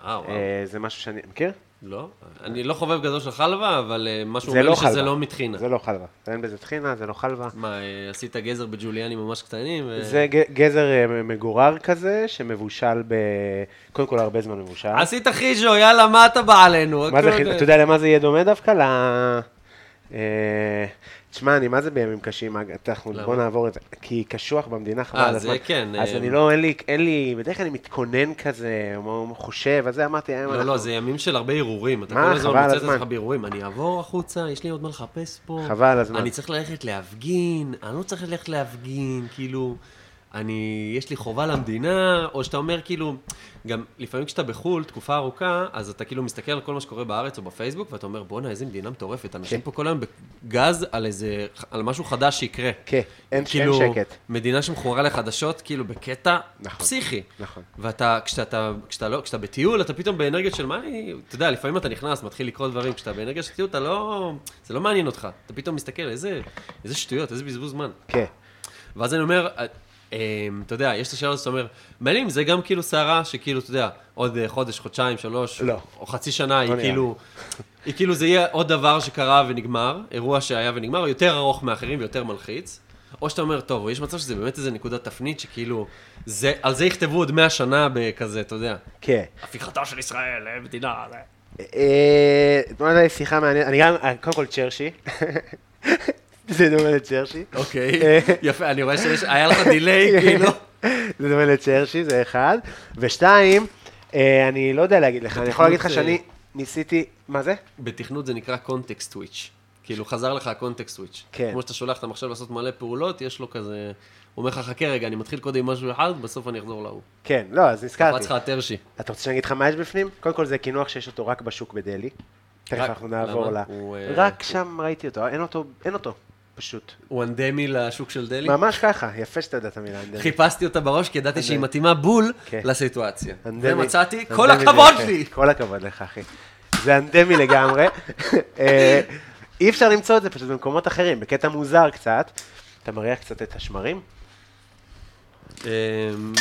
אה, וואו. אה, זה משהו שאני, מכיר? לא? אני לא חובב גדול של חלבה, אבל אה, משהו זה אומר לא שזה חלבה. לא מטחינה. זה לא חלבה. אין בזה טחינה, זה לא חלבה. מה, אה, עשית גזר בג'וליאנים ממש קטנים? ו- זה ג- גזר אה, מגורר כזה, שמבושל ב... קודם כל הרבה זמן מבושל. עשית חיז'ו, יאללה, מה אתה בא עלינו? מה זה, הכל- חי- אתה יודע למה זה יהיה דומה דווקא? ל... אה, תשמע, אני מה זה בימים קשים, אנחנו-? בוא נעבור את זה, כי קשוח במדינה חבל אה, על זה הזמן. כן, אז אה, אני לא, אין לי, אין לי, בדרך כלל אני מתכונן כזה, חושב, אז זה אמרתי, היום לא, אנחנו- לא, זה ימים של הרבה הרהורים. אתה מה, כל הזמן מוצא את הזמן. עצמך בהרהורים. אני אעבור החוצה, יש לי עוד מה לחפש פה. חבל הזמן. אני צריך ללכת להפגין, אני לא צריך ללכת להפגין, כאילו, אני, יש לי חובה למדינה, או שאתה אומר כאילו, גם לפעמים כשאתה בחו"ל, תקופה ארוכה, אז אתה כאילו מסתכל על כל מה שקורה בארץ או בפייסבוק, ואתה אומר, בואנה, איזה מדינה מטורפת, אנשים כן. פה כל היום בגז על איזה, על משהו חדש שיקרה. כן, אין כאילו, אין שקט. מדינה שמכורה לחדשות, כאילו, בקטע נכון, פסיכי. נכון. ואתה, כשאתה, כשאתה, לא, כשאתה בטיול, אתה פתאום באנרגיות של מה אני, אתה יודע, לפעמים אתה נכנס, מתחיל לקרוא דברים, כשאתה באנרגיה של טיול, אתה לא, זה לא מעניין אותך. אתה פתאום מסתכל, איזה, איזה שטויות, איזה בזבוז זמן. כן, ואז אני אומר, אה, אתה יודע, יש את השאלה הזאת שאתה אומר, אם זה גם כאילו סערה שכאילו, אתה יודע, עוד אה, חודש, חודשיים, שלוש, לא. או חצי שנה, היא לי. כאילו, היא כאילו זה יהיה עוד דבר שקרה ונגמר, אירוע שהיה ונגמר, יותר ארוך מאחרים ויותר מלחיץ. או שאתה אומר, טוב, יש מצב שזה באמת איזה נקודת תפנית שכאילו, זה, על זה יכתבו עוד מאה שנה בכזה, אתה יודע. כן. הפיכתה של ישראל למדינה. אתמול הייתה לי שיחה מעניינת, אני גם, אה, קודם כל צ'רשי. זה דומה לצ'רשי. אוקיי, אה. יפה, אני רואה שיש, היה לך דיליי, כאילו. זה דומה לצ'רשי, זה אחד. ושתיים, אה, אני לא יודע להגיד לך, אני יכול להגיד לך שאני ניסיתי, מה זה? בתכנות זה נקרא קונטקסט סוויץ'. כאילו, חזר לך הקונטקסט סוויץ'. כן. כמו שאתה שולח את המחשב לעשות מלא פעולות, יש לו כזה... הוא אומר לך, חכה רגע, אני מתחיל קודם עם משהו אחד, בסוף אני אחזור להוא. כן, לא, אז נזכרתי. קפץ לך הטרשי. אתה רוצה שאני אגיד לך מה יש בפנים? קודם כל זה קינוח שיש אותו רק בשוק בדלהי. תכף אנחנו נעבור ל... הוא, אה, רק שם ראיתי אותו, אין אותו, אין אותו, פשוט. הוא אנדמי לשוק של דלי. ממש ככה, יפה שאתה יודע את המילה אנדמי. חיפשתי אותה בראש, כי ידעתי שהיא. מתאימה בול כן. לסיטואציה. אנדמי- ומצאתי, כל הכבוד. לי! כל הכבוד לך, אחי. זה אנדמי לגמרי. אה, אי אפשר למצוא את זה פשוט במקומות אחרים, בקטע מוזר קצת. אתה מריח קצת את השמרים? אמ,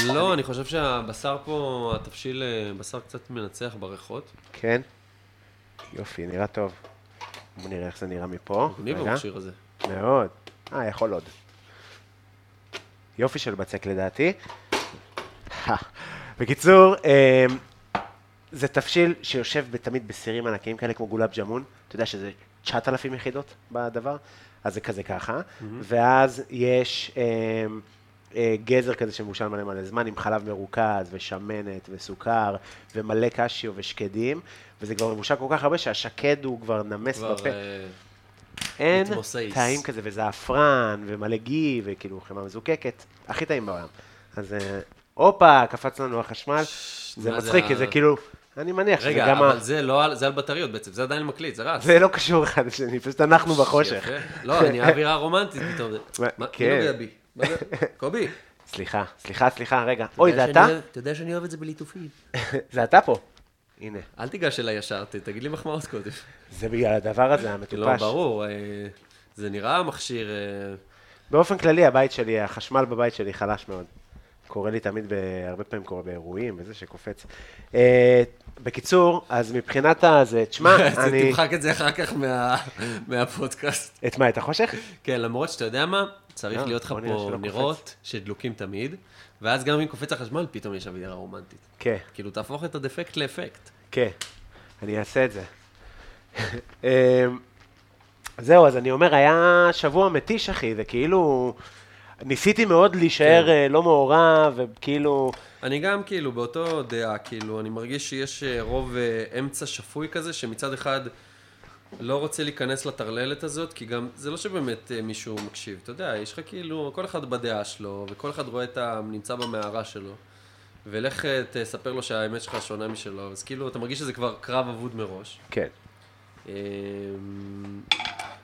לא, אני חושב שהבשר פה, התבשיל אה, בשר קצת מנצח בריחות. כן. יופי, נראה טוב. בוא נראה איך זה נראה מפה. מגניב. המכשיר הזה. מאוד. אה, יכול עוד. יופי של בצק לדעתי. בקיצור, אמ, זה תבשיל שיושב תמיד בסירים ענקיים כאלה כמו גולאב ג'מון. אתה יודע שזה 9,000 יחידות בדבר, אז זה כזה ככה. ואז יש אמ, אה, גזר כזה שמבושל מלא מלא זמן, עם חלב מרוכז ושמנת וסוכר ומלא קשיו ושקדים, וזה כבר מבושל כל כך הרבה שהשקד הוא כבר נמס כבר... בפה. אה, אין. טעים כזה, וזעפרן, ומלא גי, וכאילו חמאה מזוקקת, הכי טעים בעולם. אז אה, הופה, קפץ לנו החשמל, זה מצחיק, כי זה כאילו, אני מניח שזה רגע, גם ה... אבל זה לא על- זה על בטריות בעצם, זה עדיין מקליט, זה רץ. זה לא קשור אחד לשני, פשוט אנחנו בחושך. יפה. לא, אני האווירה הרומנטית פתאום. מה, כן. מי נוגע בי? מה זה? קובי. סליחה, סליחה, סליחה, רגע. אוי, זה אתה? אתה יודע שאני אוהב את זה בליטופים. זה אתה פה. הנה, אל תיגש אליי ישר, תגיד לי מחמאות קודם. זה בגלל הדבר הזה, לא, המטופש. ברור, אה, זה נראה מכשיר... אה, באופן כללי, הבית שלי, החשמל בבית שלי חלש מאוד. קורה לי תמיד, הרבה פעמים קורה באירועים וזה שקופץ. אה, בקיצור, אז מבחינת הזה, תשמע, אני... תמחק את זה אחר כך מה- מהפודקאסט. את מה, את החושך? כן, למרות שאתה יודע מה, צריך לא, להיות לך פה נרות שדלוקים תמיד, ואז גם אם קופץ החשמל, פתאום יש אווירה רומנטית. כן, כאילו, תהפוך את הדפקט לאפקט. כן, אני אעשה את זה. אה, זהו, אז אני אומר, היה שבוע מתיש, אחי, זה כאילו... ניסיתי מאוד להישאר כן. אה, לא מעורב, וכאילו... אני גם כאילו באותו דעה, כאילו, אני מרגיש שיש אה, רוב אה, אמצע שפוי כזה, שמצד אחד לא רוצה להיכנס לטרללת הזאת, כי גם, זה לא שבאמת אה, מישהו מקשיב, אתה יודע, יש לך כאילו, כל אחד בדעה שלו, וכל אחד רואה את ה... נמצא במערה שלו, ולך אה, תספר לו שהאמת שלך שונה משלו, אז כאילו, אתה מרגיש שזה כבר קרב אבוד מראש. כן. אמ,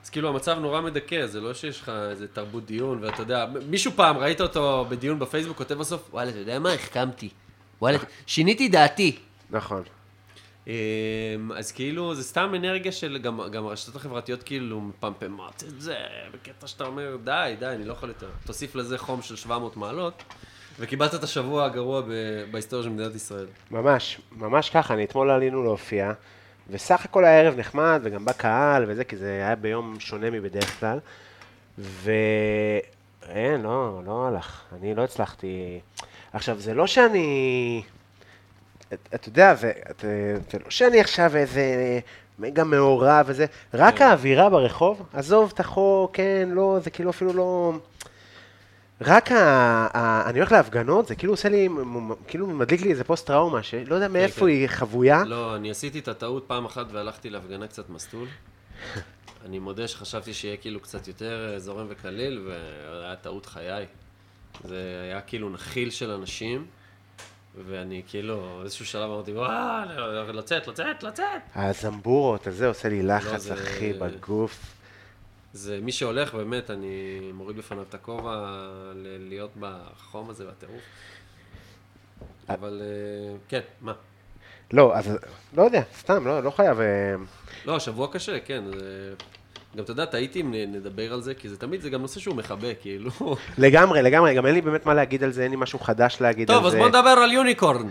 אז כאילו המצב נורא מדכא, זה לא שיש לך איזה תרבות דיון, ואתה יודע, מישהו פעם, ראית אותו בדיון בפייסבוק, כותב בסוף, וואלה, אתה יודע מה, החכמתי. וואלה, שיניתי דעתי. נכון. אמ, אז כאילו, זה סתם אנרגיה של, גם, גם הרשתות החברתיות כאילו מפמפמות את זה, בקטע שאתה אומר, די, די, אני לא יכול יותר. תוסיף לזה חום של 700 מעלות, וקיבלת את השבוע הגרוע ב- בהיסטוריה של מדינת ישראל. ממש, ממש ככה, אני אתמול עלינו להופיע, וסך הכל הערב נחמד, וגם בא קהל וזה, כי זה היה ביום שונה מבדרך כלל, ואין, לא, לא הלך, אני לא הצלחתי. עכשיו, זה לא שאני, אתה יודע, זה, זה לא שאני עכשיו איזה מגה מעורב וזה, רק האווירה ברחוב, עזוב את החוק, כן, לא, זה כאילו אפילו לא... רק ה... ה... אני הולך להפגנות, זה כאילו עושה לי, כאילו מדליק לי איזה פוסט טראומה, שלא יודע מאיפה כן. היא חבויה. לא, אני עשיתי את הטעות פעם אחת והלכתי להפגנה קצת מסטול. אני מודה שחשבתי שיהיה כאילו קצת יותר אה, זורם וקליל, והיה טעות חיי. זה היה כאילו נחיל של אנשים, ואני כאילו, איזשהו שלב אמרתי, וואו, לצאת, לצאת, לצאת. הזמבורות, הזה עושה לי לחץ, לא, זה- אחי, בגוף. זה מי שהולך, באמת, אני מוריד בפניו את הכובע להיות בחום הזה והטירוף. אבל אה, כן, מה? לא, אז לא יודע, סתם, לא, לא חייב... אה, לא, שבוע קשה, כן. זה... גם אתה יודע, טעיתי אם נדבר על זה, כי זה תמיד, זה גם נושא שהוא מכבה, כאילו. לגמרי, לגמרי, גם אין לי באמת מה להגיד על זה, אין לי משהו חדש להגיד על טוב, זה. אז בוא נדבר על יוניקורן.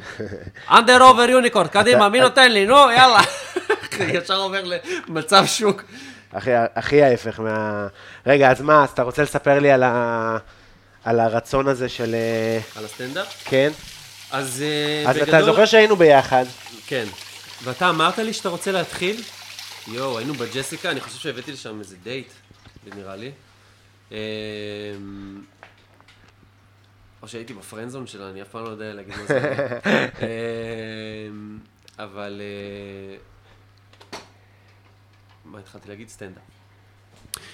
under over unicorn, קדימה, מי נותן לי? נו, יאללה. ישר עובר למצב שוק. הכי, הכי ההפך מה... רגע, אז מה, אז אתה רוצה לספר לי על, ה... על הרצון הזה של... אה, על הסטנדאפ? כן? אז אה, אז בגדול... אתה זוכר שהיינו ביחד. כן. ואתה אמרת לי שאתה רוצה להתחיל? יואו, היינו בג'סיקה, אני חושב שהבאתי לשם איזה דייט, נראה לי. אמ, או שהייתי בפרנזון שלה, אני אף פעם לא יודע להגיד מה זה. אמ, אבל... אה, מה התחלתי להגיד? סטנדאפ.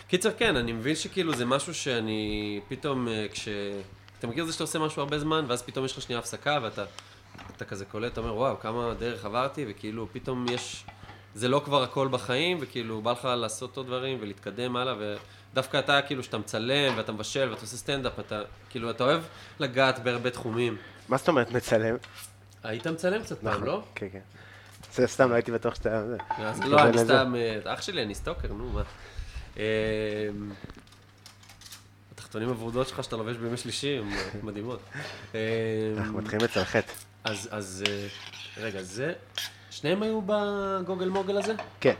קיצר, כן, אני מבין שכאילו זה משהו שאני פתאום, אה, כש... אתה מכיר את זה שאתה עושה משהו הרבה זמן, ואז פתאום יש לך שנייה הפסקה, ואתה אתה כזה קולט, אתה אומר, וואו, כמה דרך עברתי, וכאילו פתאום יש... זה לא כבר הכל בחיים, וכאילו בא לך לעשות עוד דברים ולהתקדם הלאה, ודווקא אתה, כאילו, שאתה מצלם, ואתה מבשל, ואתה עושה סטנדאפ, אתה, כאילו, אתה אוהב לגעת בהרבה תחומים. מה זאת אומרת מצלם? היית מצלם קצת פעם, לא? כן, כן. זה סתם, לא הייתי בטוח שאתה... לא, אני. סתם, אה, אח שלי, אני סטוקר, נו, מה. אה, התחתונים הוורודות שלך שאתה לובש בימי שלישי הן מדהימות. אנחנו מתחילים לצלחת. אז, אז, אה, רגע, זה, שניהם היו בגוגל מוגל הזה? כן.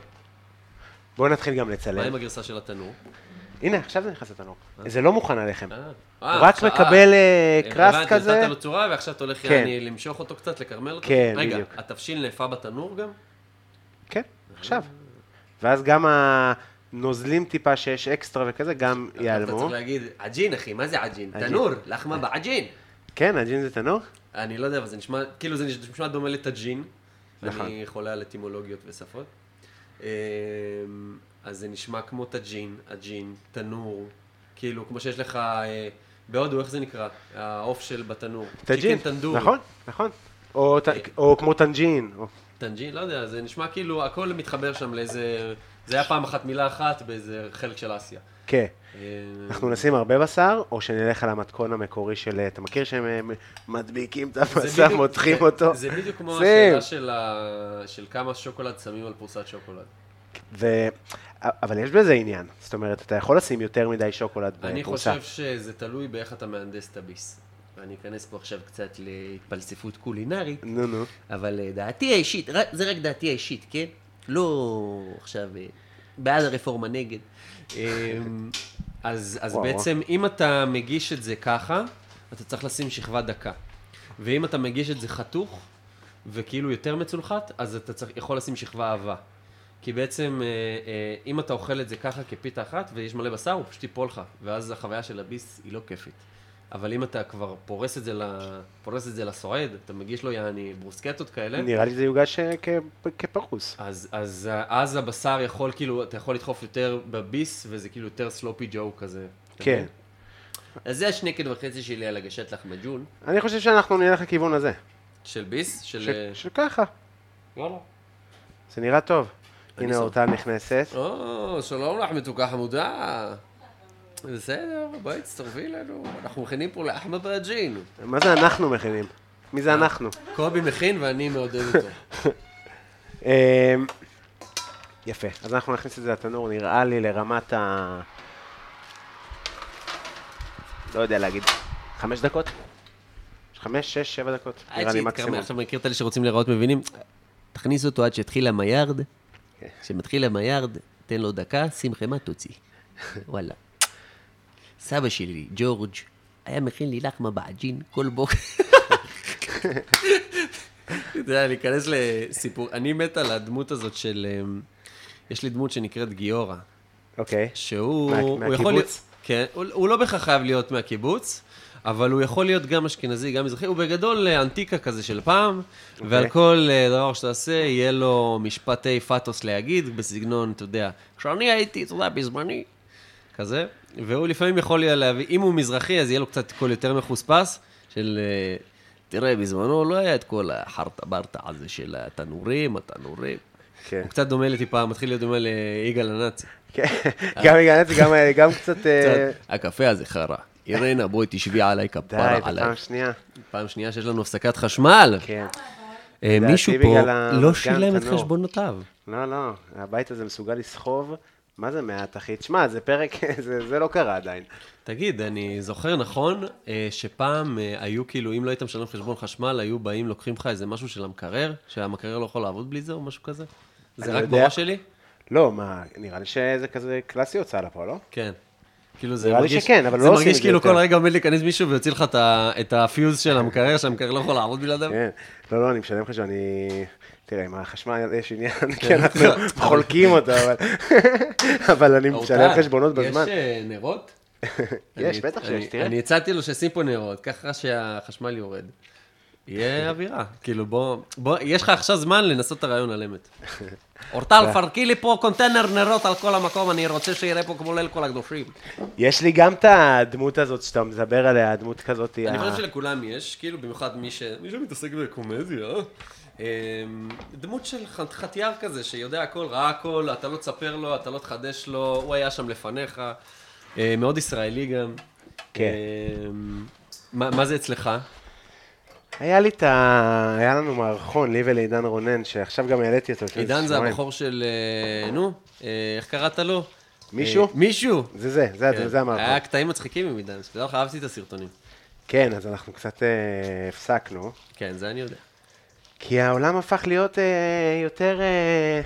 בואו נתחיל גם מה לצלם. עם הגרסה של התנור? הנה, עכשיו זה נכנס לתנור. זה לא מוכן עליכם. אה, הוא אה, רק עכשיו- מקבל אה, אה, קרס הבנתי, כזה. נתת לו צורה ועכשיו אתה הולך כן. למשוך אותו קצת, לקרמל אותו? כן, רגע, בדיוק. התבשיל נאפה בתנור גם? כן, עכשיו. ואז גם הנוזלים טיפה שיש אקסטרה וכזה, גם אתה ייעלמו. צריך להגיד, עג'ין אחי, מה זה עג'ין? עג'ין. תנור, לחם בעג'ין. כן, עג'ין זה תנור? אני לא יודע, אבל זה נשמע, כאילו זה נשמע דומה לטאג'ין. נכון. אני חולה על אטימולוגיות ושפות. אמ, אז זה נשמע כמו טאג'ין, עג'ין, תנור, כאילו, כמו שיש לך, אה, בהודו, איך זה נקרא? העוף של בתנור. טאג'ין. נכון, נכון. או ט- או כמו טאג'ין. או- טאג'ין, לא יודע, זה נשמע כאילו, הכל מתחבר שם לאיזה... זה היה פעם אחת מילה אחת באיזה חלק של אסיה. כן. אמ, אנחנו נשים הרבה בשר, או שנלך על המתכון המקורי של... אתה מכיר שהם אה, מדביקים את הבשר, מותחים אותו? זה בדיוק כמו. השאלה של כמה שוקולד שמים על פרוסת שוקולד. ו... אבל יש בזה עניין. זאת אומרת, אתה יכול לשים יותר מדי שוקולד אני בפרוסה. חושב שזה תלוי באיך אתה מהנדס את הביס. אני אכנס פה עכשיו קצת להתפלספות קולינרית, נו, נו. אבל אה, דעתי האישית, זה רק דעתי האישית, כן? לא עכשיו אה, בעד הרפורמה נגד. אה, אז, אז וואו. בעצם, אם אתה מגיש את זה ככה, אתה צריך לשים שכבה דקה. ואם אתה מגיש את זה חתוך, וכאילו יותר מצולחת, אז אתה צריך, יכול לשים שכבה עבה. כי בעצם, אה, אה, אם אתה אוכל את זה ככה כפיתה אחת, ויש מלא בשר, הוא פשוט ייפול לך, ואז החוויה של הביס היא לא כיפית. אבל אם אתה כבר פורס את זה, ל... פורס את זה לסועד, אתה מגיש לו יעני ברוסקטות כאלה, נראה לי זה יוגש אה, כ- כפרוס. אז, אז, אז הבשר יכול כאילו, אתה יכול לדחוף יותר בביס, וזה כאילו יותר סלופי ג'ו כזה. כן. אז זה השנקל וחצי שלי על הגשת לחמג'ון. אני חושב שאנחנו נלך לכיוון הזה. של ביס? של... ש- שככה, יאללה. זה נראה טוב. הנה. אורטל נכנסת. או, שלום לך, מתוקה חמודה. בסדר, בואי תצטרפי אלינו. אנחנו מכינים פה לאחמד ברג'ין. מה זה אנחנו מכינים? מי זה אנחנו? קובי מכין ואני מעודד אותו. אמ, יפה, אז אנחנו נכניס את זה לתנור, נראה לי לרמת ה... לא יודע להגיד, חמש דקות? חמש, שש, שבע דקות, נראה לי מקסימום. עכשיו מכיר את אלה שרוצים להיראות מבינים? תכניס אותו עד שיתחיל המיירד. כן. כשמתחיל המיירד, תן לו דקה, שים חמאה, תוציא. וואלה. סבא שלי, ג'ורג', היה מכין לי לחמה בעג'ין כל בוקר. אתה יודע, להיכנס לסיפור, אני מת על הדמות הזאת של... אמ, יש לי דמות שנקראת גיורא. אוקיי, שהוא... מה- הוא מהקיבוץ? כן, הוא, לא בהכרח חייב להיות מהקיבוץ, אבל הוא יכול להיות גם אשכנזי, גם מזרחי, הוא בגדול אה, אנטיקה כזה של פעם, אוקיי. ועל כל אה, דבר שתעשה, יהיה לו משפטי פאתוס להגיד, בסגנון, אתה יודע, כשאני הייתי, אתה יודע, בזמני, כזה, והוא לפעמים יכול היה להביא, אם הוא מזרחי, אז יהיה לו קצת קול יותר מחוספס, של... אה, תראה, בזמנו לא היה את כל החרטה ברטה הזה של התנורים, התנורים. כן. הוא קצת דומה לי טיפה, מתחיל להיות דומה ליגאל הנאצי. כן, גם הגעתי, גם- גם קצת... אה, קצת, הקפה הזה חרא. אירנה, בואי תשבי עליי, די, כפרה עליי. שנייה. פעם שנייה שיש לנו הפסקת חשמל. כן. אה, מישהו פה לא שילם את. חשבונותיו. לא, לא, הבית הזה מסוגל לסחוב. מה זה מעט, אחי? תשמע, זה פרק, זה זה לא קרה עדיין. תגיד, אני זוכר נכון אה, שפעם אה, היו כאילו, אם לא היית משלם חשבון חשמל, היו באים, לוקחים לך איזה משהו של המקרר, שהמקרר לא יכול לעבוד בלי זה או משהו כזה? זה רק יודע. בראש שלי? לא, מה, נראה לי שזה כזה קלאסי הוצאה לפועל, לא? כן. כאילו זה מרגיש, שכן, אבל זה לא מרגיש כאילו. כל רגע עומד להיכנס מישהו ויוציא לך את את הפיוז של המקרר, שהמקרר לא יכול לעבוד בלעדיו. כן. לא, לא, אני משלם חשבון, אני... תראה, עם החשמל יש עניין, כי אנחנו חולקים אותו, אבל... אבל אני משלם חשבונות בזמן. יש אה, נרות? יש, בטח שיש, תראה. אני הצעתי לו שישים פה נרות, ככה שהחשמל יורד. יהיה אווירה. כאילו, בוא, בוא, יש לך עכשיו זמן לנסות את הרעיון על אמת. אורטל, פרקי לי פה קונטיינר נרות על כל המקום, אני רוצה שיראה פה כמו ליל כל הקדושים. יש לי גם את הדמות הזאת שאתה מדבר עליה, הדמות כזאת. אני חושב שלכולם יש, כאילו, במיוחד מי ש... מי שמתעסק בקומדיה? דמות של חטיאר כזה, שיודע הכל, ראה הכל, אתה לא תספר לו, אתה לא תחדש לו, הוא היה שם לפניך. אה, מאוד ישראלי גם. כן. אה, מה מה זה אצלך? היה לי את ה... היה לנו מערכון, לי ולעידן רונן, שעכשיו גם העליתי אותו. עידן זה. הבחור של... אה, נו, אה, איך קראת לו? מישהו? מישהו. זה זה, זה, כן. זה המערכון. היה קטעים מצחיקים עם עידן, שתדע לך, אהבתי את הסרטונים. כן, אז אנחנו קצת הפסקנו. כן, זה אני יודע. כי העולם הפך להיות אה, יותר אה,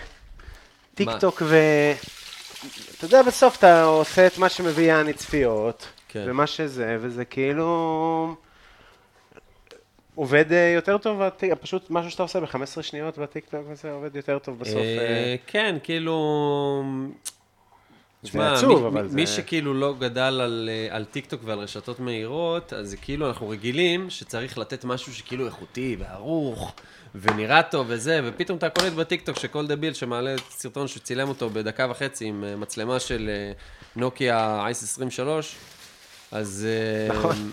טיק טוק ו... אתה יודע, בסוף אתה עושה את מה שמביא יעני צפיות, כן. ומה שזה, וזה כאילו... עובד אה, יותר טוב, פשוט משהו שאתה עושה ב-15 שניות בטיקטוק, וזה עובד יותר טוב בסוף. אה, אה, כן, כאילו... תשמע, עצוב, מי- אבל מי- זה- מי שכאילו לא גדל על, על טיקטוק ועל רשתות מהירות, אז זה כאילו אנחנו רגילים שצריך לתת משהו שכאילו איכותי וערוך ונראה טוב וזה, ופתאום אתה קולט בטיקטוק שכל דביל שמעלה סרטון שצילם אותו בדקה וחצי עם אה, מצלמה של אה, נוקיה S 23, אז... אה, נכון.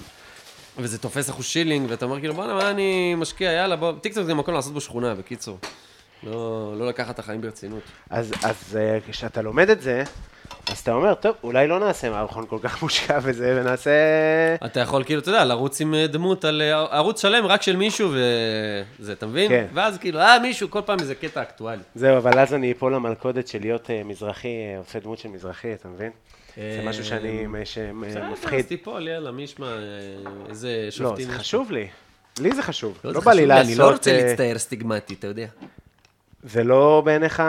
וזה תופס אחושילינג, ואתה אומר כאילו, בואנה, מה אני משקיע, יאללה, בוא, טיקטוק זה מקום לעשות בו שכונה, בקיצור. לא, לא לקחת את החיים ברצינות. אז, אז כשאתה לומד את זה, אז אתה אומר, טוב, אולי לא נעשה מערכון כל כך מושקע וזה, ונעשה... אתה יכול כאילו, אתה יודע, לרוץ עם אה, דמות על אה, ערוץ שלם רק של מישהו וזה, אתה מבין? כן. ואז כאילו, אה, מישהו, כל פעם איזה קטע אקטואלי. זהו, אבל אז אני אפול למלכודת של להיות אה, מזרחי, אה, עושה דמות של מזרחי, אתה מבין? זה משהו שאני, שמפחיד. אז תיפול, יאללה, מי ישמע, איזה לא, שופטים זה יש. חשוב לי. לי זה חשוב. לא, לא זה בא לי לעשות... אני לא רוצה להצטייר סטיגמטי, אתה יודע. זה לא בעיניך,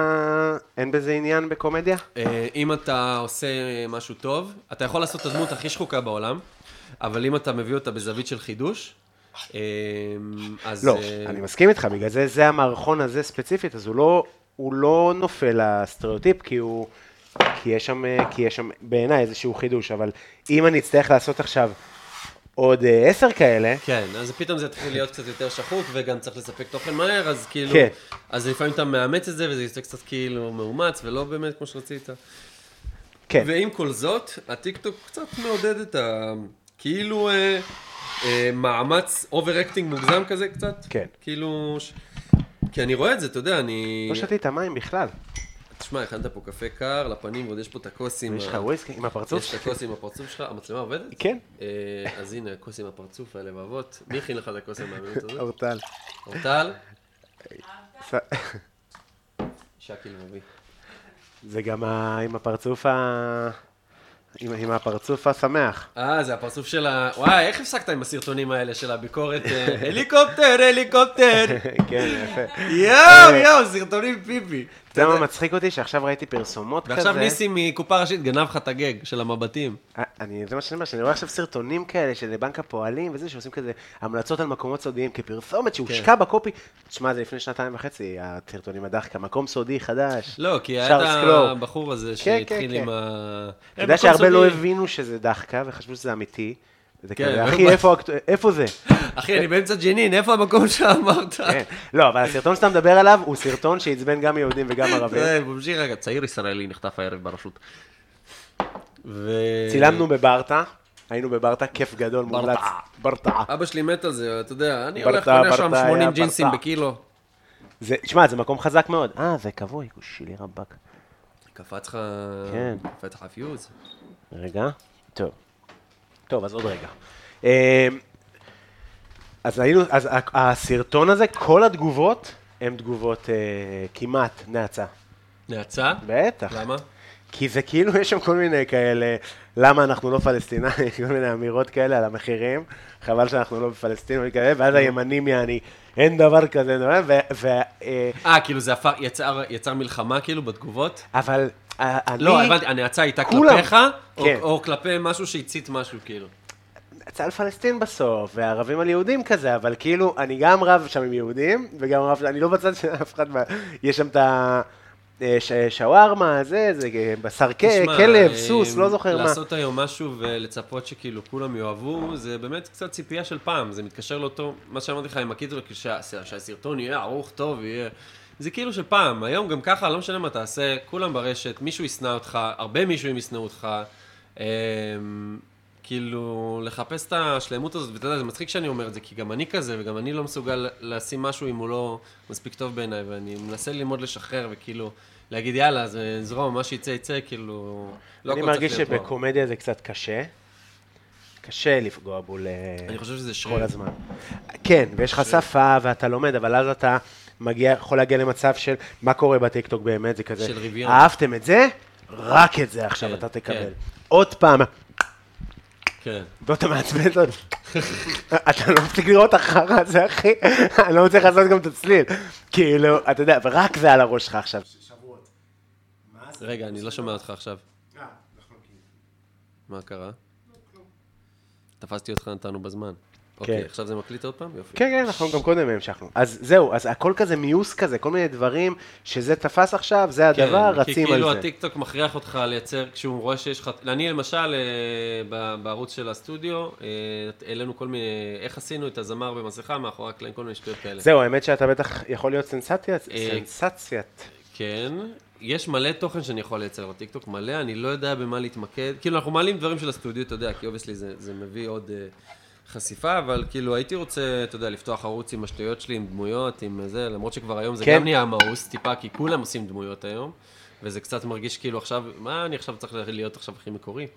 אין בזה עניין בקומדיה? אה, אם אתה עושה משהו טוב, אתה יכול לעשות את הדמות הכי שחוקה בעולם, אבל אם אתה מביא אותה בזווית של חידוש, אה, אז... לא, אה, אני מסכים איתך, בגלל זה זה המערכון הזה ספציפית, אז הוא לא, הוא לא נופל לסטריאוטיפ, כי הוא... כי יש שם, כי יש שם בעיניי איזשהו חידוש, אבל אם אני אצטרך לעשות עכשיו עוד אה, עשר כאלה, כן, אז פתאום זה יתחיל להיות קצת יותר שחוק, וגם צריך לספק תוכן מהר, אז כאילו... כן. אז לפעמים אתה מאמץ את זה, וזה יוצא קצת כאילו מאומץ, ולא באמת כמו שרצית. כן, ועם כל זאת, הטיקטוק קצת מעודד את ה... כאילו אה, אה, מאמץ over-acting מוגזם כזה קצת. כן. כאילו... ש... כי אני רואה את זה, אתה יודע, אני... לא שתית מים בכלל. תשמע, הכנת פה קפה קר לפנים, ועוד יש פה את הכוס עם... יש לך וויסקי עם הפרצוף? יש את הכוס עם הפרצוף שלך, המצלמה עובדת? כן. אה, אז הנה, הכוס עם הפרצוף, הלבבות. מי הכין לך את הכוס עם האמינות הזאת? אורטל. אורטל? שקי לבבי. זה גם עם הפרצוף ה... עם, עם הפרצוף השמח. אה, זה הפרצוף של ה... וואי, איך הפסקת עם הסרטונים האלה של הביקורת? אה, הליקופטר, הליקופטר! כן, יפה. יואו, יואו, סרטונים פיפי. אתה יודע מה מצחיק אותי? שעכשיו ראיתי פרסומות כזה. ועכשיו ניסים מקופה ראשית גנב לך את הגג של המבטים. אה, אני, זה מה שאני אומר, שאני רואה עכשיו סרטונים כאלה של בנק הפועלים וזה, שעושים כזה המלצות על מקומות סודיים כפרסומת שהושקע בקופי. תשמע, זה לפני שנתיים וחצי, הסרטונים הדחקה, מקום סודי חדש. לא, כי היה את. הבחור הזה כן, שהתחיל כן, עם כן. ה... אתה יודע שהרבה לא הבינו שזה דחקה וחשבו שזה אמיתי. וזה כן, כזה, אבל- אחי, איפה איפה זה? אחי, אני באמצע ג'נין, איפה המקום שאמרת? כן. לא, אבל הסרטון שאתה מדבר עליו הוא סרטון שעצבן גם יהודים וגם ערבים. זה, ממשיך רגע, צעיר ישראלי נחטף הערב ברשות. ו... צילמנו בברטה, היינו בברטה, כיף גדול, מומלץ. ברטה. אבא שלי מת על זה, אתה יודע, אני ברטה, הולך קונה שם ברטה, 80 היה ג'ינסים ברטה. בקילו. זה, שמע, זה מקום חזק מאוד. אה, זה כבוי, שילי רבאק. קפץ לך... כן. קפץ לך פיוז. רגע, טוב. טוב, אז עוד רגע. אה, אז היינו, אז הסרטון הזה, כל התגובות הן תגובות אה, כמעט נאצה. נאצה? בטח. למה? כי זה כאילו, יש שם כל מיני כאלה, למה אנחנו לא פלסטינאים, כל מיני אמירות כאלה על המחירים, חבל שאנחנו לא בפלסטין וכאלה, ואז הימנים יעני, אין דבר כזה, ו... אה, אה, כאילו זה הפך, יצר, יצר מלחמה כאילו בתגובות? אבל אה, אני... לא, הבנתי, הנאצה הייתה כולם. כלפיך, או, כן. או כלפי משהו שהצית משהו, כאילו. יצא על פלסטין בסוף, וערבים על יהודים כזה, אבל כאילו, אני גם רב שם עם יהודים, וגם רב, אני לא בצד של אף אחד, מה- יש שם את ה... אה, שווארמה, זה, זה אה, בשר תשמע, כלב, אה, סוס, לא זוכר מה. לעשות היום משהו ולצפות שכאילו כולם יאהבו, זה באמת קצת ציפייה של פעם, זה מתקשר לאותו, מה שאמרתי לך עם הקיצור, שה- שהסרטון יהיה ערוך טוב, יהיה... זה כאילו של פעם, היום גם ככה, לא משנה מה תעשה, כולם ברשת, מישהו ישנא אותך, הרבה מישהו ישנאו אותך, אמ, כאילו, לחפש את השלמות הזאת, ואתה יודע, זה מצחיק שאני אומר את זה, כי גם אני כזה, וגם אני לא מסוגל לשים משהו אם הוא לא מספיק טוב בעיניי, ואני מנסה ללמוד לשחרר, וכאילו, להגיד יאללה, זה זרום, מה שיצא יצא, כאילו, לא אני הכל צריך מרגיש. שבקומדיה זה קצת קשה. קשה לפגוע בול אה, אני חושב שזה כל שריר. הזמן. כן, ויש לך שפה ואתה לומד, אבל אז אתה מגיע, יכול להגיע למצב של מה קורה בטיקטוק באמת, זה כזה, של רביון. אהבתם את זה? רק את זה עכשיו כן, אתה תקבל. כן. עוד פעם, כן. ואתה מעצבן עוד. אתה לא מפסיק לראות את החרא הזה, אחי. אני לא מצליח לעשות גם את הצליל. כאילו, אתה יודע, ורק זה על הראש שלך עכשיו. רגע, אני לא שומע אותך עכשיו. מה קרה? תפסתי אותך, נתנו בזמן. אוקיי, כן. עכשיו זה מקליט עוד פעם? יופי. כן, כן, אנחנו גם קודם המשכנו. אז זהו, אז הכל כזה מיוס כזה, כל מיני דברים, שזה תפס עכשיו, זה הדבר, כן, כי רצים כאילו על זה. הטיקטוק מכריח אותך לייצר, כשהוא רואה שיש לך... אני למשל, אה, בערוץ של הסטודיו, אה, העלינו כל מיני... איך עשינו את הזמר במסכה מאחורי הקלעים, כל מיני שטויות כאלה. זהו, האמת שאתה בטח יכול להיות סנסציית, אה, סנסציית. כן, יש מלא תוכן שאני יכול לייצר בטיקטוק, מלא, אני לא יודע במה להתמקד. כאילו, אנחנו מעלים דברים של הסטודיו, אתה יודע, כי obviously זה, זה מביא עוד אה, חשיפה, אבל כאילו, הייתי רוצה, אתה יודע, לפתוח ערוץ עם השטויות שלי, עם דמויות, עם זה, למרות שכבר היום זה כן. גם נהיה מאוס טיפה, כי כולם עושים דמויות היום, וזה קצת מרגיש כאילו עכשיו, מה אני עכשיו צריך להיות עכשיו הכי מקורי?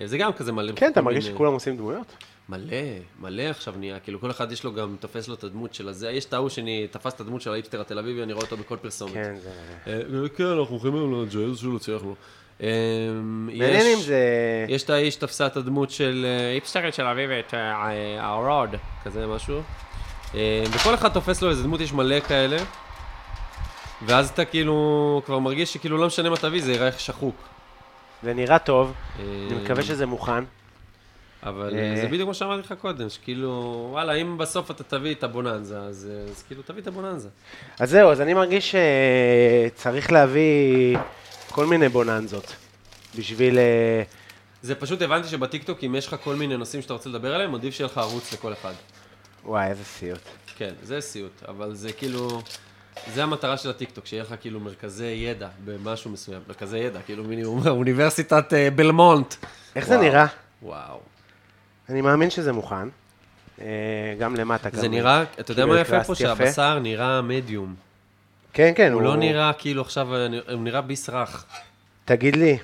אה, זה גם כזה מלא. כן, אתה מרגיש מיני- שכולם עושים דמויות? מלא, מלא עכשיו נהיה, כאילו כל אחד יש לו גם, תופס לו את הדמות של הזה, יש את ההוא שאני תפס את הדמות של ההיפסטר התל אביבי, אני רואה אותו בכל פרסומת. כן, זה... כן, אנחנו הולכים היום לג'אז שלו, צייח לו. אמ, מעניין יש- אם זה... יש את האיש תפסה את הדמות של אה, איפסטרית של אביב את אה, האורוד, כזה משהו. אה, וכל אחד תופס לו איזה דמות, יש מלא כאלה. ואז אתה כאילו כבר מרגיש שכאילו לא משנה מה תביא, זה יראה שחוק. זה נראה טוב, אה, אני מקווה שזה מוכן. אבל אה. אה, זה בדיוק מה שאמרתי לך קודם, שכאילו, וואלה, אם בסוף אתה תביא את הבוננזה, אז אה, אז כאילו תביא את הבוננזה. אז זהו, אז אני מרגיש שצריך להביא כל מיני בוננזות בשביל... אה, זה פשוט הבנתי שבטיקטוק, אם יש לך כל מיני נושאים שאתה רוצה לדבר עליהם, עדיף שיהיה לך ערוץ לכל אחד. וואי, איזה סיוט. כן, זה סיוט, אבל זה כאילו, זה המטרה של הטיקטוק, שיהיה לך כאילו מרכזי ידע במשהו מסוים, מרכזי ידע, כאילו מינימום, אוניברסיטת אה, בלמונט. איך זה וואו. נראה? וואו. אני מאמין שזה מוכן. אה, גם למטה. זה גם- נראה, אתה יודע כאילו מה יפה פה? יפה. שהבשר נראה מדיום. כן, כן, הוא לא נראה כאילו עכשיו, אה, הוא נראה ביס רך. תגיד לי,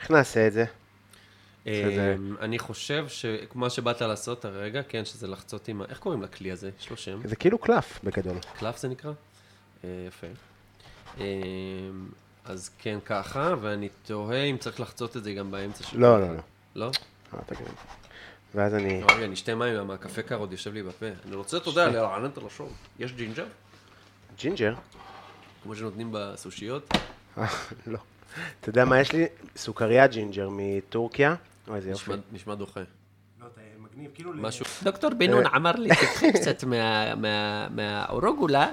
איך נעשה את זה? שזה- אמ, אני חושב שמה שבאת לעשות הרגע, כן, שזה לחצות עם ה... איך קוראים לכלי הזה? יש לו שם? זה כאילו קלף, בגדול. קלף זה נקרא? אה, יפה. אמ, אז כן, ככה, ואני תוהה אם צריך לחצות את זה גם באמצע של... לא, לא, לא. לא? אה. ואז אני... רגע, אני אשתה מים, למה הקפה קר עוד יושב לי בפה. אני רוצה, אתה יודע, לרענן את הלשון. יש ג'ינג'ר? ג'ינג'ר? כמו שנותנים בסושיות? אה, לא. אתה יודע מה יש לי? סוכריה ג'ינג'ר מטורקיה. אוי, איזה יופי. נשמע- דוחה. לא, מגניב, כאילו... משהו... דוקטור בן נון אמר לי, תקחי קצת מה- מה- מהארוגולה.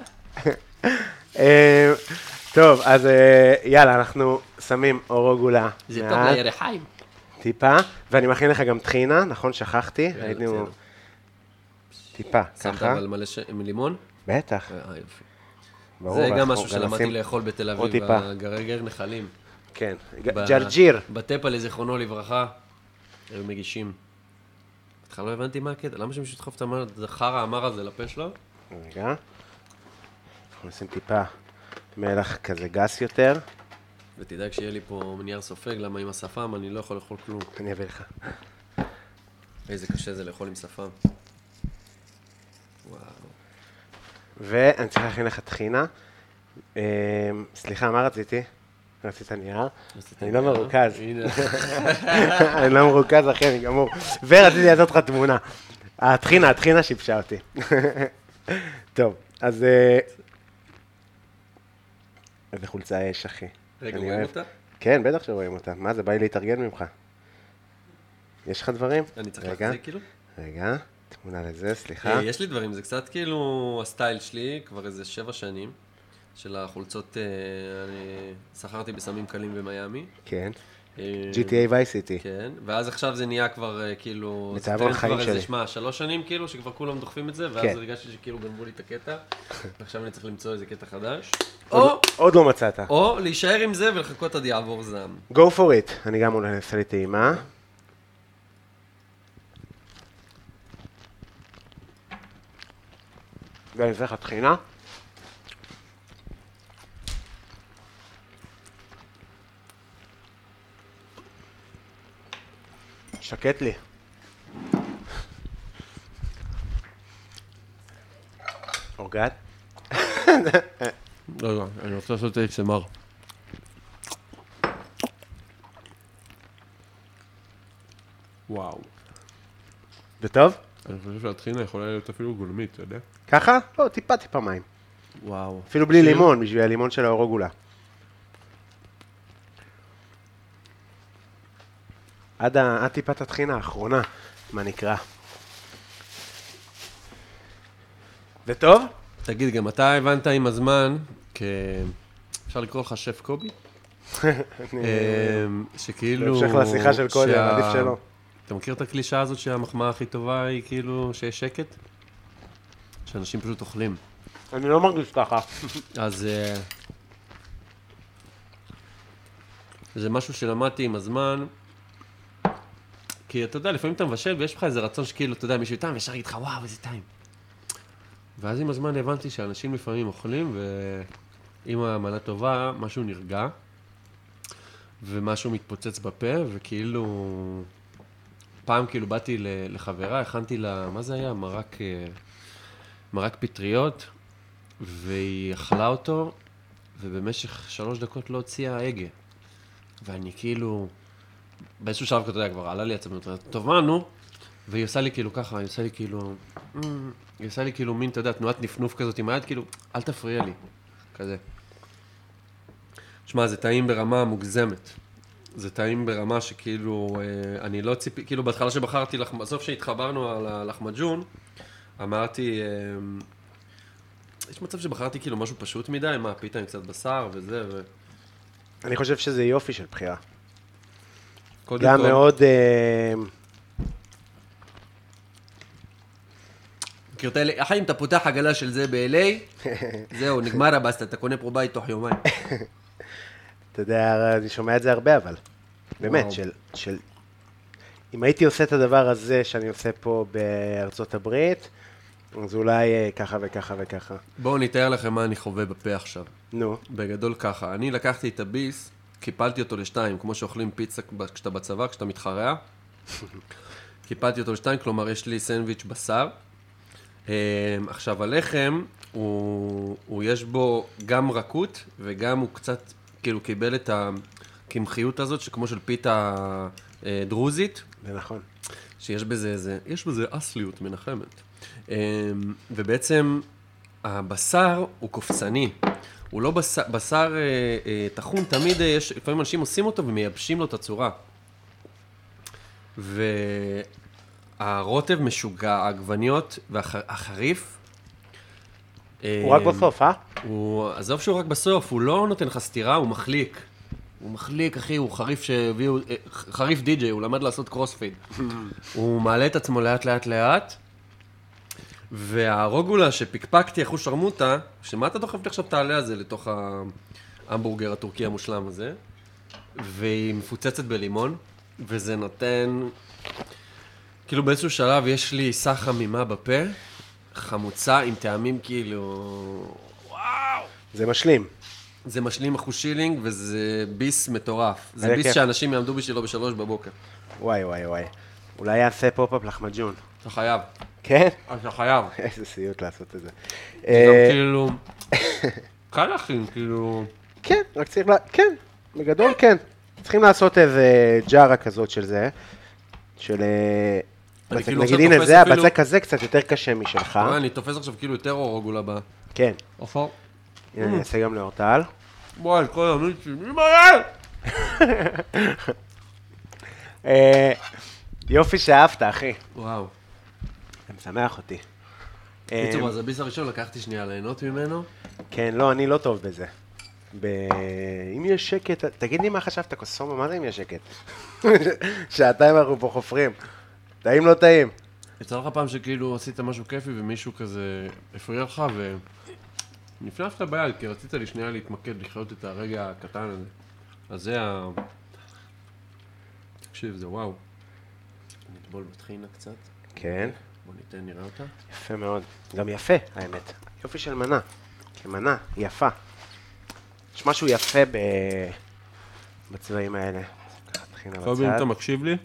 אה, טוב, אז אה, יאללה, אנחנו שמים ארוגולה. זה טוב לירחיים. טיפה, ואני מכין לך גם טחינה, נכון? שכחתי. בסדר. טיפה, שמת ככה. אבל מלא ש... עם לימון? בטח, אה, יופי. ברור. זה גם משהו שלמדתי לאכול בתל אביב. הגרגר נחלים. כן, ג'רג'יר. בטפלה, זיכרונו לברכה, היו מגישים. בהתחלה לא הבנתי מה הקטע, למה שמישהו ידחוף את החרא המר הזה לפה שלו? רגע. אנחנו נשים טיפה מלח כזה גס יותר. ותדאג שיהיה לי פה נייר סופג, למה עם השפם אני לא יכול לאכול כלום. אני אביא לך. איזה קשה זה לאכול עם שפם. וואו. ואני צריך להכין לך טחינה. אה, סליחה, מה רציתי? רצית נייר? אני לא מרוכז. אני לא מרוכז, אחי, אני גמור. ורציתי לעשות לך תמונה. הטחינה, הטחינה שיבשה אותי. טוב, אז... אה, איזה חולצה יש, אחי. רגע, רואים. אותה? כן, בטח שרואים אותה. מה זה, בא לי להתארגן ממך. יש לך דברים? אני צריך להחזיק כאילו? רגע, תמונה לזה, סליחה. אה, יש לי דברים, זה קצת כאילו ה style שלי, כבר איזה שבע שנים, של החולצות, אה, אני שכרתי בסמים קלים במיאמי. כן. אה, GTA Vice City. כן, ואז עכשיו זה נהיה כבר אה, כאילו... טרנד חיים כבר איזה, שלי. שמע, שלוש שנים כאילו, שכבר כולם דוחפים את זה, ואז כן. הרגשתי שכאילו גנבו לי את הקטע, ועכשיו אני צריך למצוא איזה קטע חדש. או, עוד לא מצאת. או להישאר עם זה ולחכות עד יעבור זעם. Go for it. אני גם אולי אעשה לי טעימה. לך טחינה. שקט לי. אורגת? לא, לא, אני רוצה לעשות את ASMR. וואו. זה טוב? אני חושב שהטחינה יכולה להיות אפילו גולמית, אתה יודע? ככה? לא, טיפה טיפה מים. וואו. אפילו בלי לימון, בשביל הלימון של האורוגולה. עד, ה... עד טיפת הטחינה האחרונה, מה נקרא. זה טוב? תגיד, גם אתה הבנת עם הזמן, כ... אפשר לקרוא לך שף קובי? אמ, שכאילו... בהמשך לשיחה של קודם, עדיף שלא. אתה מכיר את הקלישאה הזאת שהמחמאה הכי טובה היא כאילו שיש שקט? שאנשים פשוט אוכלים. אני לא מרגיש ככה. אז אה, זה משהו שלמדתי עם הזמן, כי אתה יודע, לפעמים אתה מבשל ויש לך איזה רצון שכאילו, אתה יודע, מישהו טעם וישר יגיד לך, וואו, איזה טעים. ואז עם הזמן הבנתי שאנשים לפעמים אוכלים, ואם המנה טובה, משהו נרגע, ומשהו מתפוצץ בפה, וכאילו... פעם כאילו באתי לחברה, הכנתי לה, מה זה היה? מרק, אה, מרק פטריות, והיא אכלה אותו, ובמשך שלוש דקות לא הוציאה הגה. ואני כאילו, באיזשהו שלב, אתה יודע, כבר עלה לי עצמי, טוב, מה, נו? והיא עושה לי כאילו ככה, היא עושה לי כאילו, "אמ", היא עושה לי כאילו מין, אתה יודע, תנועת נפנוף כזאת עם היד, כאילו, אל תפריע לי, כזה. שמע, זה טעים ברמה מוגזמת. זה טעים ברמה שכאילו, אה, אני לא ציפי, כאילו בהתחלה שבחרתי, לח... בסוף שהתחברנו על הלחמג'ון, אמרתי, אה, יש מצב שבחרתי כאילו משהו פשוט מדי, מה, פיתה עם קצת בשר וזה, ו... אני חושב שזה יופי של בחירה. קודם גם כל- מאוד... אה, מכיר את האלה, אחי, אם אתה פותח עגלה של זה ב-LA, זהו, נגמר הבסטה, אתה קונה פה בית תוך יומיים. אתה יודע, אני שומע את זה הרבה, אבל. באמת. של, של... אם הייתי עושה את הדבר הזה שאני עושה פה בארצות הברית, אז אולי אה, ככה וככה וככה. בואו אני אתאר לכם מה אני חווה בפה עכשיו. נו, בגדול ככה, אני לקחתי את הביס, קיפלתי אותו לשתיים, כמו שאוכלים פיצה כשאתה בצבא, כשאתה מתחרע. קיפלתי אותו לשתיים, כלומר יש לי סנדוויץ' בשר. אה, עכשיו הלחם, הוא, הוא יש בו גם רכות וגם הוא קצת, כאילו קיבל את הקמחיות הזאת, שכמו של פיתה אה, דרוזית, זה נכון. שיש בזה איזה, יש בזה אסליות מנחמת. אמ, ובעצם הבשר הוא קופצני. הוא לא בשר, בשר אה, אה, טחון, תמיד אה, יש, לפעמים אנשים עושים אותו ומייבשים לו את הצורה. והרוטב משוגע, העגבניות והחריף. הוא רק בסוף, אה? הוא, עזוב שהוא רק בסוף, הוא לא נותן לך סטירה, הוא מחליק. הוא מחליק, אחי, הוא חריף שהביאו, אה, חריף די-ג'יי, הוא למד לעשות קרוספיד. הוא מעלה את עצמו לאט לאט לאט, והרוגולה שפקפקתי אחוז שרמוטה, שמה אתה דוחף לי עכשיו תעלה הזה לתוך ההמבורגר הטורקי המושלם הזה, והיא מפוצצת בלימון, וזה נותן, כאילו באיזשהו שלב יש לי סך חמימה בפה, חמוצה עם טעמים כאילו... זה משלים. זה משלים אחושילינג וזה ביס מטורף. זה ביס כיף. שאנשים יעמדו בשבילו בשלוש בבוקר. וואי, וואי, וואי. אולי יעשה pop-up לחמעג'ון. אתה חייב. כן? אתה חייב. איזה סיוט לעשות את זה. זה אה, גם כאילו... קל להכין, כאילו... כן, רק צריך ל... כן, בגדול כן. צריכים לעשות איזה ג'ארה כזאת של זה. של... אה, כאילו נגיד, הנה, זה אפילו- הבצק הזה קצת יותר קשה משלך. אתה רואה, אני תופס עכשיו כאילו יותר אורוגולה ב... כן. עופר. הנה, אני אעשה גם לאורטל. וואי, כל המיצים, מי בעיה? אה, יופי שאהבת, אחי. וואו. זה משמח אותי. אה, בקיצור, אז הביס הראשון לקחתי שנייה ליהנות ממנו. כן, לא, אני לא טוב בזה. ב... אם יש שקט, תגיד לי מה חשבת, קוסומו, מה זה אם יש שקט? שעתיים אנחנו פה חופרים. טעים לא טעים. יצא לך פעם שכאילו עשית משהו כיפי ומישהו כזה הפריע לך ונפנפת ביד כי רצית לי שנייה להתמקד, לחיות את הרגע הקטן הזה. אז זה ה... תקשיב, זה וואו. נטבול בטחינה קצת. כן, בוא ניתן, נראה אותה. יפה מאוד. גם יפה, האמת. יופי של מנה. כמנה, יפה. יש משהו יפה ב... בצבעים האלה. קובי, אם. אתה מקשיב לי?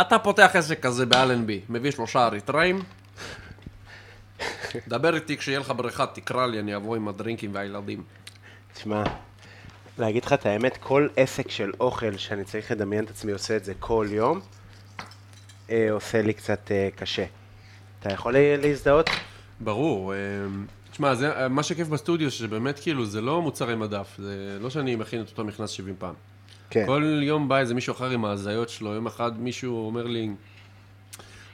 אתה פותח עסק כזה באלנבי, מביא שלושה אריתראים, דבר איתי כשיהיה לך בריכה, תקרא לי, אני אבוא עם הדרינקים והילדים. תשמע, להגיד לך את האמת, כל עסק של אוכל שאני צריך לדמיין את עצמי עושה את זה כל יום, אה, עושה לי קצת אה, קשה. אתה יכול לה- להזדהות? ברור. אה, תשמע, זה, אה, מה שכיף בסטודיו, שבאמת כאילו, זה לא מוצרי מדף, זה לא שאני מכין את אותו מכנס 70 פעם. כן. כל יום בא איזה מישהו אחר עם ההזיות שלו, יום אחד מישהו אומר לי,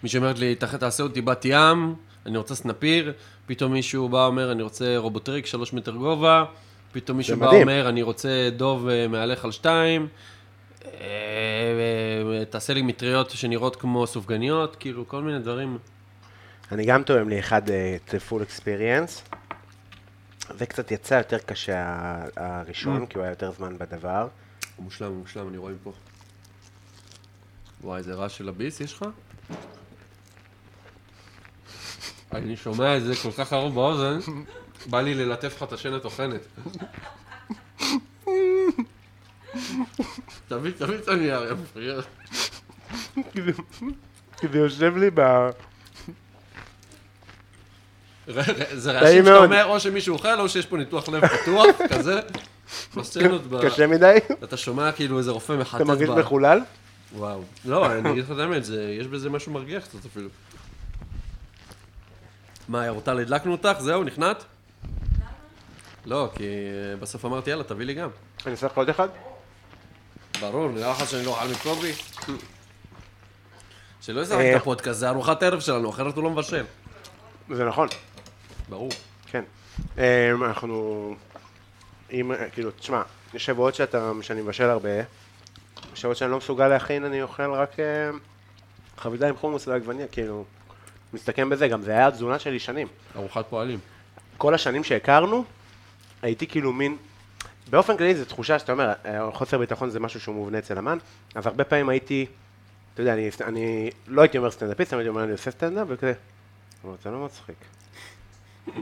מישהו אומרת לי, "תח- תעשה אותי בת ים, אני רוצה סנפיר, פתאום מישהו בא אומר, אני רוצה רובוטריק, שלוש מטר גובה, פתאום מישהו בא. אומר, אני רוצה דוב אה, מהלך על שתיים, אה, אה, תעשה לי מטריות שנראות כמו סופגניות, כאילו, כל מיני דברים. אני גם תואם לי אחד את full experience. זה קצת יצא יותר קשה הראשון, כי הוא היה יותר זמן בדבר. הוא מושלם, הוא מושלם, אני רואה מפה. וואי, איזה רעש של הביס יש לך? אני שומע את זה כל כך קרוב באוזן, בא לי ללטף לך את השן הטוחנת. תביא, תביא את הנייר, יא מפריע. כי זה יושב לי ב... זה רעשים שאתה. אומר, או שמישהו אוכל, או שיש פה ניתוח לב פתוח, כזה. בסצנות, ב- קשה מדי? אתה שומע כאילו איזה רופא מחטט אתה מרגיש מחולל? וואו. לא, אני אגיד לך את האמת, יש בזה משהו מרגיח קצת אפילו. מה, אורטל, הדלקנו אותך? זהו, נכנעת? לא, כי אה, בסוף אמרתי, יאללה, תביא לי גם. אני אעשה לך עוד אחד? ברור, נראה לך שאני לא אוכל מקובי? שלא ישחק אה. את הפודקאסט, זה ארוחת ערב שלנו, אחרת הוא לא מבשל. זה נכון, ברור. כן. אה, אנחנו... אם, כאילו, תשמע, יש שבועות שאתה, שאני מבשל הרבה, שבועות שאני לא מסוגל להכין, אני אוכל רק אה, חבילה עם חומוס ועגבניה, כאילו, מסתכם בזה, גם זה היה התזונה שלי שנים. ארוחת פועלים. כל השנים שהכרנו, הייתי כאילו מין, באופן כללי זו תחושה שאתה אומר, אה, חוסר ביטחון זה משהו שהוא מובנה אצל אמן, אז הרבה פעמים הייתי, אתה יודע, אני, אני לא הייתי אומר סטנדאפיסט, אני הייתי אומר, אני עושה סטנדאפ, וכזה, אבל אתה לא מצחיק.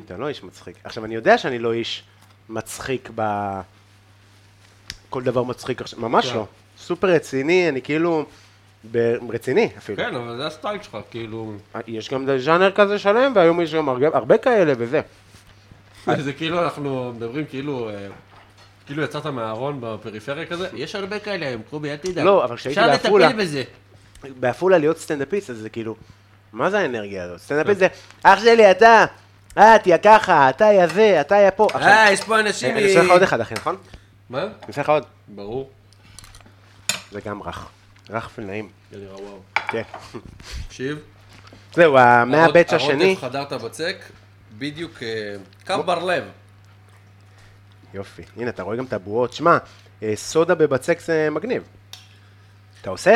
אתה לא איש מצחיק. עכשיו, אני יודע שאני לא איש מצחיק ב... כל דבר מצחיק עכשיו, ממש כן. לא. סופר רציני, אני כאילו, ב- רציני אפילו. כן, אבל זה הסטייל שלך, כאילו... יש גם ז'אנר כזה שלם, והיום יש גם הרבה, הרבה כאלה וזה. זה כאילו אנחנו מדברים כאילו... אה, כאילו יצאת מהארון בפריפריה כזה, יש הרבה כאלה היום, קובי, אל תדאג. לא, אבל כשהייתי אפשר בעפולה- לטפל בזה. בעפולה להיות סטנדאפיסט, אז זה כאילו, מה זה האנרגיה הזאת? סטנדאפיסט זה, אח שלי, אתה, אה, תהיה ככה, אתה יא זה, אתה יא פה. עכשיו, אה, יש פה אנשים... אני אעשה לך עוד אחד, אחי, נכון? מה? אני אעשה לך עוד. ברור. זה גם רך. רך ונעים. נראה וואו. כן. תקשיב. זהו, מהבץ' השני. הרוטף חדרת בצק, בדיוק אה, קו בר לב. יופי. הנה, אתה רואה גם את הבועות. שמע, אה, סודה בבצק זה מגניב. אתה עושה?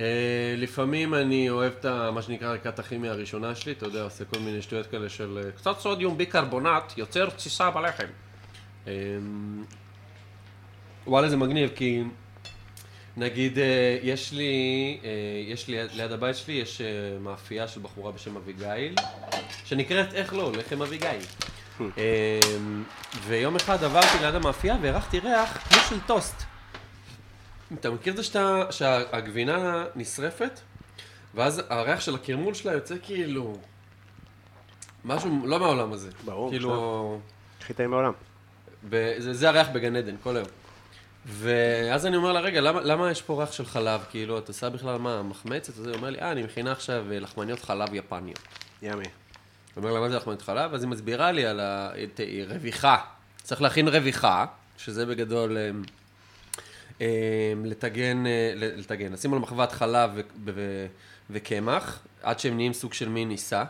אה, לפעמים אני אוהב את מה שנקרא ערכת הכימיה הראשונה שלי, אתה יודע, עושה כל מיני שטויות כאלה של אה, קצת סודיום ביקרבונט, יוצר תסיסה בלחם. אה, וואלה זה מגניב, כי נגיד אה, יש לי, יש לי ליד הבית שלי, יש מאפייה של בחורה בשם אביגיל, שנקראת, איך לא, לחם אביגיל. אה, ויום אחד עברתי ליד המאפייה והרחתי ריח כמו של טוסט. אתה מכיר את זה שאתה, שהגבינה נשרפת, ואז הריח של הקרמול שלה יוצא כאילו... משהו לא מהעולם הזה. ברור, כאילו... הכי טעים בעולם. ב- זה, זה הריח בגן עדן, כל היום. ואז אני אומר לה, רגע, למה, למה יש פה ריח של חלב? כאילו, את עושה בכלל מה, מחמצת? אז היא אומר לי, אה, אני מכינה עכשיו אה, לחמניות חלב יפניות. ימי. אומר לה, מה זה לחמניות חלב? אז היא מסבירה לי על ה- אה, רוויחה. צריך להכין רוויחה, שזה בגדול אה, לטגן, אה, לטגן, לשים על מחבת חלב ו- ו- וקמח, עד שהם נהיים סוג של מין עיסה.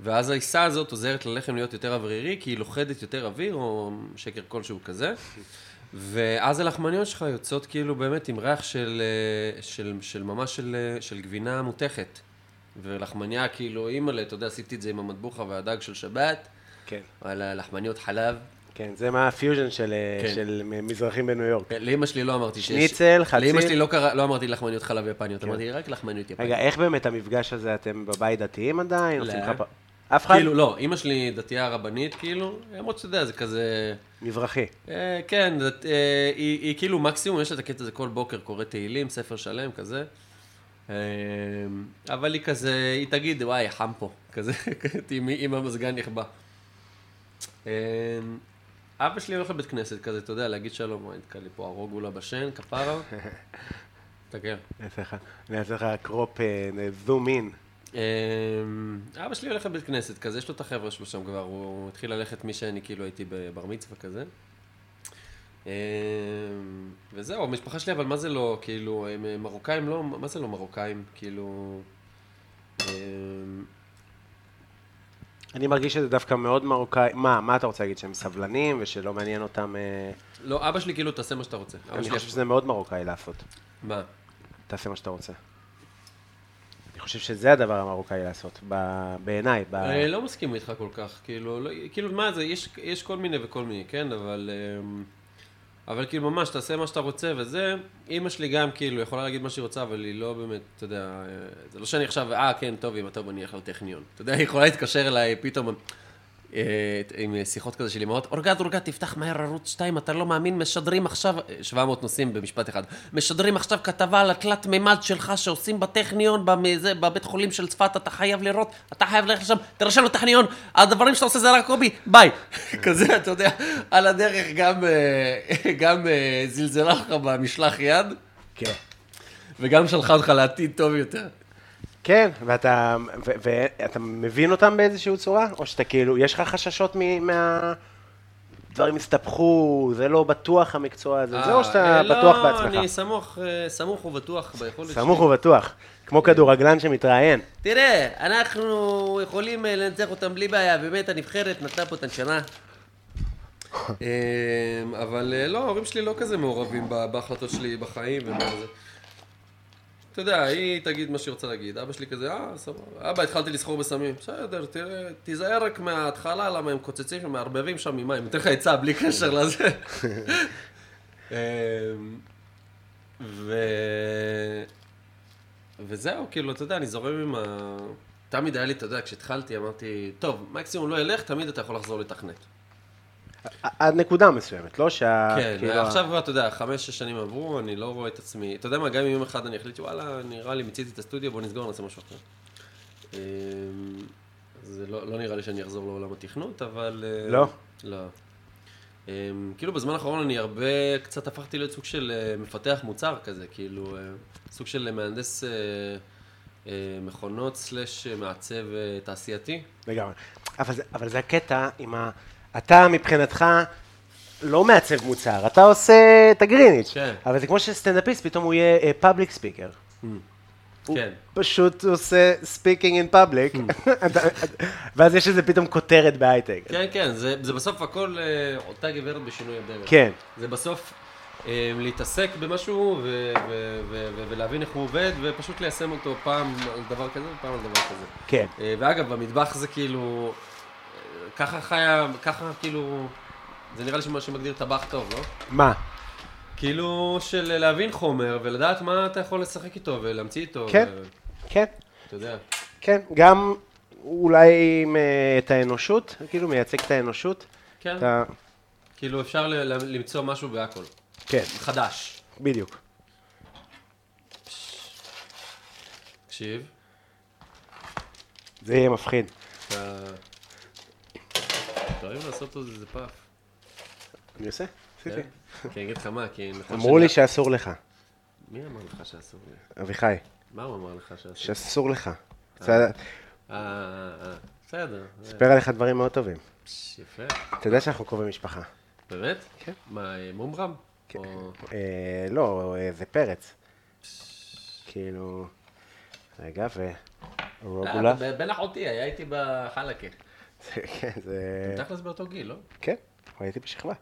ואז העיסה הזאת עוזרת ללחם להיות יותר אוורירי, כי היא לוכדת יותר אוויר, או שקר כלשהו כזה. ואז הלחמניות שלך יוצאות כאילו באמת עם ריח של, אה, של, של ממש של, אה, של גבינה מותכת. ולחמניה כאילו, אימא'לה, אתה יודע, עשיתי את זה עם המטבוחה והדג של שבת, כן. וואלה, לחמניות חלב. כן, זה מה הפיוז'ן של, אה, כן. של מזרחים בניו יורק. לאימא שלי לא אמרתי שיש... שניצל, חציל. לאימא שלי לא, קרא, לא אמרתי לחמניות חלב יפניות, אמרתי רק לחמניות יפניות. רגע, איך באמת המפגש הזה, אתם בבית דתיים עדיין? לא. עושים לך פ- אף אחד? כאילו, לא, אימא שלי דתייה רבנית, כאילו, למרות שאתה יודע, זה כזה... מזרחי. אה, כן, זאת, אה, היא, היא כאילו מקסימום, יש לה את הקטע הזה כל בוקר, קורא תהילים, ספר שלם, כזה. אה, אבל היא כזה, היא תגיד, וואי, חם פה, כזה, עם המזגן נכבה. אה, אבא שלי הולך לבית כנסת כזה, אתה יודע, להגיד שלום, וואי, נתקע לי פה הרוגולה בשן, כפרה. תסתכל. אני אעשה לך- קרופ, זום אין. אמ, אבא שלי הולך לבית כנסת כזה, יש לו את החבר'ה שלו שם כבר, הוא התחיל ללכת מי שאני כאילו הייתי בבר מצווה כזה. אמ, וזהו, המשפחה שלי, אבל מה זה לא, כאילו, הם מרוקאים לא, מה זה לא מרוקאים? כאילו... אני מרגיש שזה דווקא מאוד מרוקאי. מה, מה אתה רוצה להגיד, שהם סבלנים ושלא מעניין אותם... אה, לא, אבא שלי כאילו, תעשה מה שאתה רוצה. אני חושב שזה מאוד מרוקאי לעשות. מה? תעשה מה שאתה רוצה. אני חושב שזה הדבר המרוקאי לעשות, בעיניי. ב- אני לא מסכים איתך כל כך, כאילו, לא, כאילו, מה זה, יש, יש כל מיני וכל מיני, כן, אבל, אמ, אבל כאילו ממש, תעשה מה שאתה רוצה וזה, אימא שלי גם כאילו יכולה להגיד מה שהיא רוצה, אבל היא לא באמת, אתה יודע, אה, זה לא שאני עכשיו, אה, כן, טוב, אמא, טוב, אני אלך לטכניון. אתה יודע, היא יכולה להתקשר אליי פתאום, עם שיחות כזה של אמהות, אורגד, אורגד, תפתח מהר ערוץ 2, אתה לא מאמין, משדרים עכשיו, 700 נושאים במשפט אחד, משדרים עכשיו כתבה על התלת מימד שלך שעושים בטכניון, במזה, בבית חולים של צפת, אתה חייב לראות, אתה חייב ללכת לשם, תירשם לטכניון, הדברים שאתה עושה זה רק קובי, ביי. כזה, אתה יודע, על הדרך גם, אה, גם אה, זלזלה לך במשלח יד, כן. וגם שלחה אותך לעתיד טוב יותר. כן, ואתה, ו- ואתה מבין אותם באיזושהי צורה? או שאתה כאילו, יש לך חששות מ- מה... דברים הסתבכו, זה לא בטוח המקצוע הזה, זה או שאתה אה, בטוח לא, בעצמך? אני סמוך, אה, סמוך ובטוח ביכולת שלי. סמוך ובטוח, כמו כדורגלן שמתראיין. תראה, אנחנו יכולים אה, לנצח אותם בלי בעיה, באמת הנבחרת נתנה פה את הנשמה. אה, אבל אה, לא, ההורים שלי לא כזה מעורבים בהחלטות שלי בחיים ומה זה. אתה יודע, היא תגיד מה שהיא רוצה להגיד, אבא שלי כזה, אה, סבבה, אבא, התחלתי לסחור בסמים, בסדר, תראה, תיזהר רק מההתחלה, למה הם קוצצים שם, מערבבים שם ממים, אני אתן לך עצה בלי קשר לזה. אה, ו... וזהו, כאילו, אתה יודע, אני זורם עם ה... תמיד היה לי, אתה יודע, כשהתחלתי אמרתי, טוב, מקסימום לא ילך, תמיד אתה יכול לחזור לתכנת. עד נקודה מסוימת, לא שה... כן, כאילו, עכשיו כבר, אתה יודע, חמש, שש שנים עברו, אני לא רואה את עצמי, אתה יודע מה, גם אם יום אחד אני אחליט, וואלה, נראה לי, מיציתי את הסטודיו, בוא נסגור, נעשה משהו אחר. אמ, זה לא, לא נראה לי שאני אחזור לעולם התכנות, אבל... אה, לא? לא. אמ, כאילו בזמן האחרון אני הרבה, קצת הפכתי להיות סוג של אה, מפתח מוצר כזה, כאילו, אה, סוג של מהנדס מכונות slash מעצב תעשייתי. לגמרי. אבל, אבל זה הקטע עם ה... אתה מבחינתך לא מעצב מוצר, אתה עושה את הגריניץ'. כן. אבל זה כמו שסטנדאפיסט, פתאום הוא יהיה public speaker. הוא כן. פשוט עושה speaking in public, ואז יש איזה פתאום כותרת בהייטק. כן, כן, זה, זה בסוף הכל אה, אותה גברת בשינוי הדרך. כן. זה בסוף אה, להתעסק במשהו ו- ו- ו- ולהבין איך הוא עובד, ופשוט ליישם אותו פעם על דבר כזה ופעם על דבר כזה. כן. אה, ואגב, במטבח זה כאילו, ככה חיה, ככה כאילו, זה נראה לי שמה שמגדיר טבח טוב, לא? מה? כאילו של להבין חומר ולדעת מה אתה יכול לשחק איתו ולהמציא איתו. כן. ו- כן. אתה יודע. כן. גם אולי עם, אה, את האנושות, כאילו מייצג את האנושות. כן. אתה... כאילו אפשר ל- ל- למצוא משהו בהכל. כן, חדש. בדיוק. תקשיב, זה יהיה מפחיד. אתה... אוהב לעשות עוד איזה פאף. אני עושה? עשיתי. כן? כי אני אגיד לך מה, כי אמרו לי שאסור לך, מי אמר לך שאסור לי? אביחי, מה הוא אמר לך שאסור? שאסור לך. בסדר, אה, אה, אה, בסדר. זה- אספר עליך דברים מאוד טובים. יפה. אתה יודע שאנחנו קרובי משפחה. באמת? כן. מה, אה, מומרם? אה, לא, אה, זה פרץ. כאילו... רגע, ו... רוגולה. אה, בן אחותי, היה איתי בחלקה. זה- כן, זה... תכלס באותו גיל, לא? כן, הייתי בשכבה.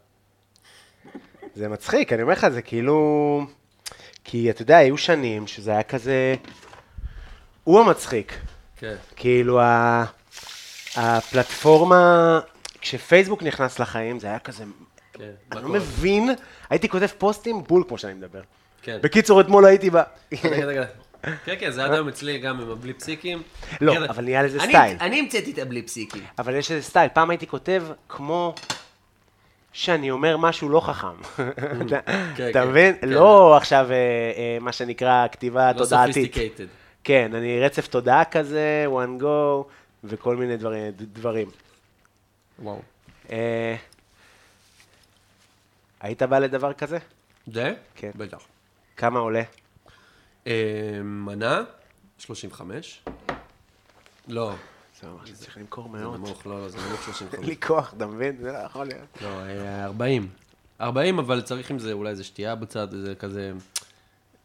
זה מצחיק, אני אומר לך, זה כאילו... כי אתה יודע, היו שנים שזה היה כזה... הוא המצחיק. כן. כאילו, ה... הפלטפורמה... כשפייסבוק נכנס לחיים, זה היה כזה... כן. אני לא? מבין, הייתי כותב פוסטים בול כמו שאני מדבר. כן. בקיצור, אתמול הייתי ב... רגע, רגע. כן, כן, זה עד היום אצלי גם עם הבלי פסיקים. לא, כן, אבל נהיה לזה אני- סטייל. אני המצאתי את הבלי פסיקים. אבל יש איזה סטייל. פעם הייתי כותב כמו שאני אומר משהו לא חכם. אתה- כן, כן, מבין? לא עכשיו אה, אה, מה שנקרא כתיבה לא תודעתית. sophisticated. כן, אני רצף תודעה כזה, one go, וכל מיני דברים. דברים. וואו. אה, היית בא לדבר כזה? זה? כן. בטח. כמה עולה? אה, מנה? 35? לא. זה ממש צריך למכור זה מאוד. נמוך, לא, לא, זה נמוך 35. אין לי כוח, אתה מבין? זה לא יכול להיות. לא, אה, 40. 40, אבל צריך עם זה אולי איזה שתייה בצד, איזה כזה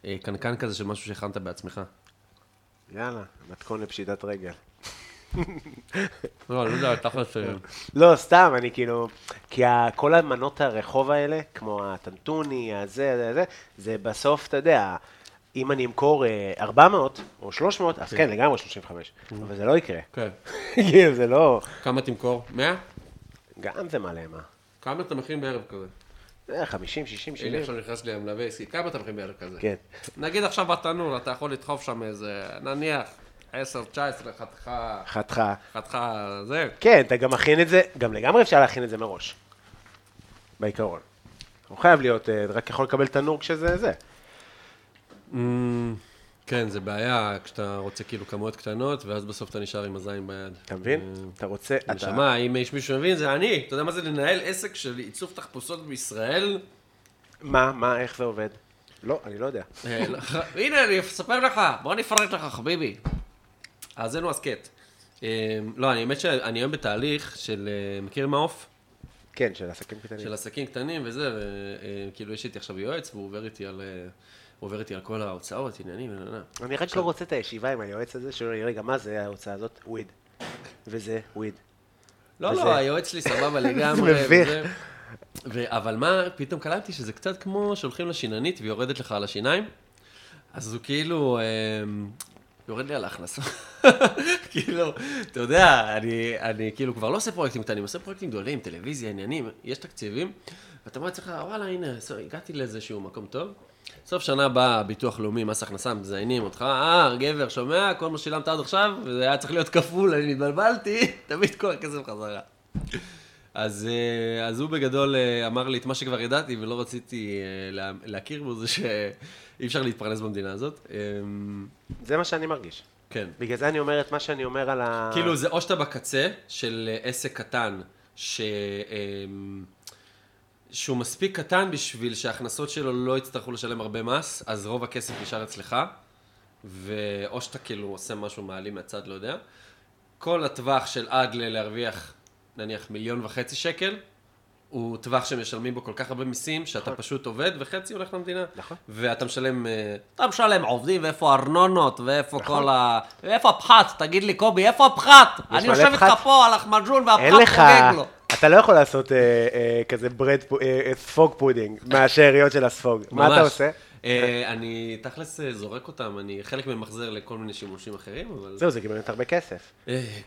אה, קנקן כזה של משהו שהכנת בעצמך. יאללה, מתכון לפשיטת רגל. לא, אני לא יודע, תכלס... אה, לא, סתם, אני כאילו... כי כל המנות הרחוב האלה, כמו הטנטוני, הזה, זה, זה, זה בסוף, אתה יודע, אם אני אמכור אה, 400 או 300, אז כן, לגמרי 35. אבל זה לא יקרה. כן. זה לא... כמה תמכור? 100? גם זה מלא, מה? כמה אתה מכין בערב כזה? זה 50, 60, הנה 70. עכשיו נכנס לי המלווה עסקי, כמה אתה מכין בערב כזה? כן. נגיד עכשיו בתנור, אתה יכול לדחוף שם איזה, נניח, 10, 19, חתיכה, חתיכה. חתיכה, זה. כן, אתה גם מכין את זה, גם לגמרי אפשר להכין את זה מראש. בעיקרון. הוא חייב להיות, אה, רק יכול לקבל תנור כשזה זה. אמ, כן, זה בעיה כשאתה רוצה כאילו כמויות קטנות, ואז בסוף אתה נשאר עם הזין ביד. אתה מבין? אה, אתה רוצה, אתה... נשמה, אם יש מישהו שמבין, זה אני. אתה יודע מה זה לנהל עסק של עיצוב תחפושות בישראל? מה, מה, איך זה עובד? לא, אני לא יודע. אה, הנה, אני אספר לך, בוא אפרט לך, חביבי. האזינו הסכת. אה, לא, אני האמת שאני היום בתהליך של, מכיר מעוף? כן, של עסקים קטנים. של עסקים קטנים וזה, וכאילו יש איתי עכשיו יועץ, והוא עובר איתי על... הוא עובר איתי על כל ההוצאות, עניינים. אני רק לא רוצה את הישיבה עם היועץ הזה, שלא יראה, רגע, מה זה ההוצאה הזאת? וויד. וזה, וויד. לא, לא, היועץ שלי סבבה לגמרי. זה מביך. אבל מה, פתאום קלטתי שזה קצת כמו שהולכים לשיננית והיא יורדת לך על השיניים, אז הוא כאילו, אמ, יורד לי על ההכנסה. כאילו, אתה יודע, אני, אני כאילו כבר לא עושה פרויקטים קטנים, עושה פרויקטים גדולים, טלוויזיה, עניינים, יש תקציבים, ואתה אומר לעצמך, וואלה, הנה, הגעתי לאיזשהו מקום טוב. סוף שנה בא ביטוח לאומי, מס הכנסה, מזיינים אותך, אה, גבר, שומע, כל מה שילמת עד עכשיו, וזה היה צריך להיות כפול, אני התבלבלתי, את כל הכסף חזרה. אז, אה, אז הוא בגדול אה, אמר לי את מה שכבר ידעתי ולא רציתי אה, לה- להכיר בו, זה שאי אפשר להתפרנס במדינה הזאת. אמ, זה מה שאני מרגיש. כן. בגלל זה אני אומר את מה שאני אומר על ה... כאילו זה או שאתה בקצה של עסק קטן, ש... שהוא מספיק קטן בשביל שההכנסות שלו לא יצטרכו לשלם הרבה מס, אז רוב הכסף נשאר אצלך, ואו שאתה כאילו עושה משהו מעלים מהצד, לא יודע. כל הטווח של עד ל- להרוויח נניח מיליון וחצי שקל, הוא טווח שמשלמים בו כל כך הרבה מיסים, שאתה פשוט עובד וחצי הולך למדינה. נכון. ואתה משלם, אה, אתה משלם עובדים, ואיפה ארנונות, ואיפה כל ה... ואיפה הפחת? תגיד לי, קובי, איפה הפחת? אני יושב איתך? פה על החמג'ון והפחת חוגג לו. אתה לא יכול לעשות אה, אה, כזה ברד, אה, אה, ספוג פודינג מהשאריות של הספוג. מה אתה ממש. עושה? אה, אני תכלס אה, זורק אותם, אני חלק מהם מחזר לכל מיני שימושים אחרים, אבל... זהו, זה גם באמת הרבה כסף.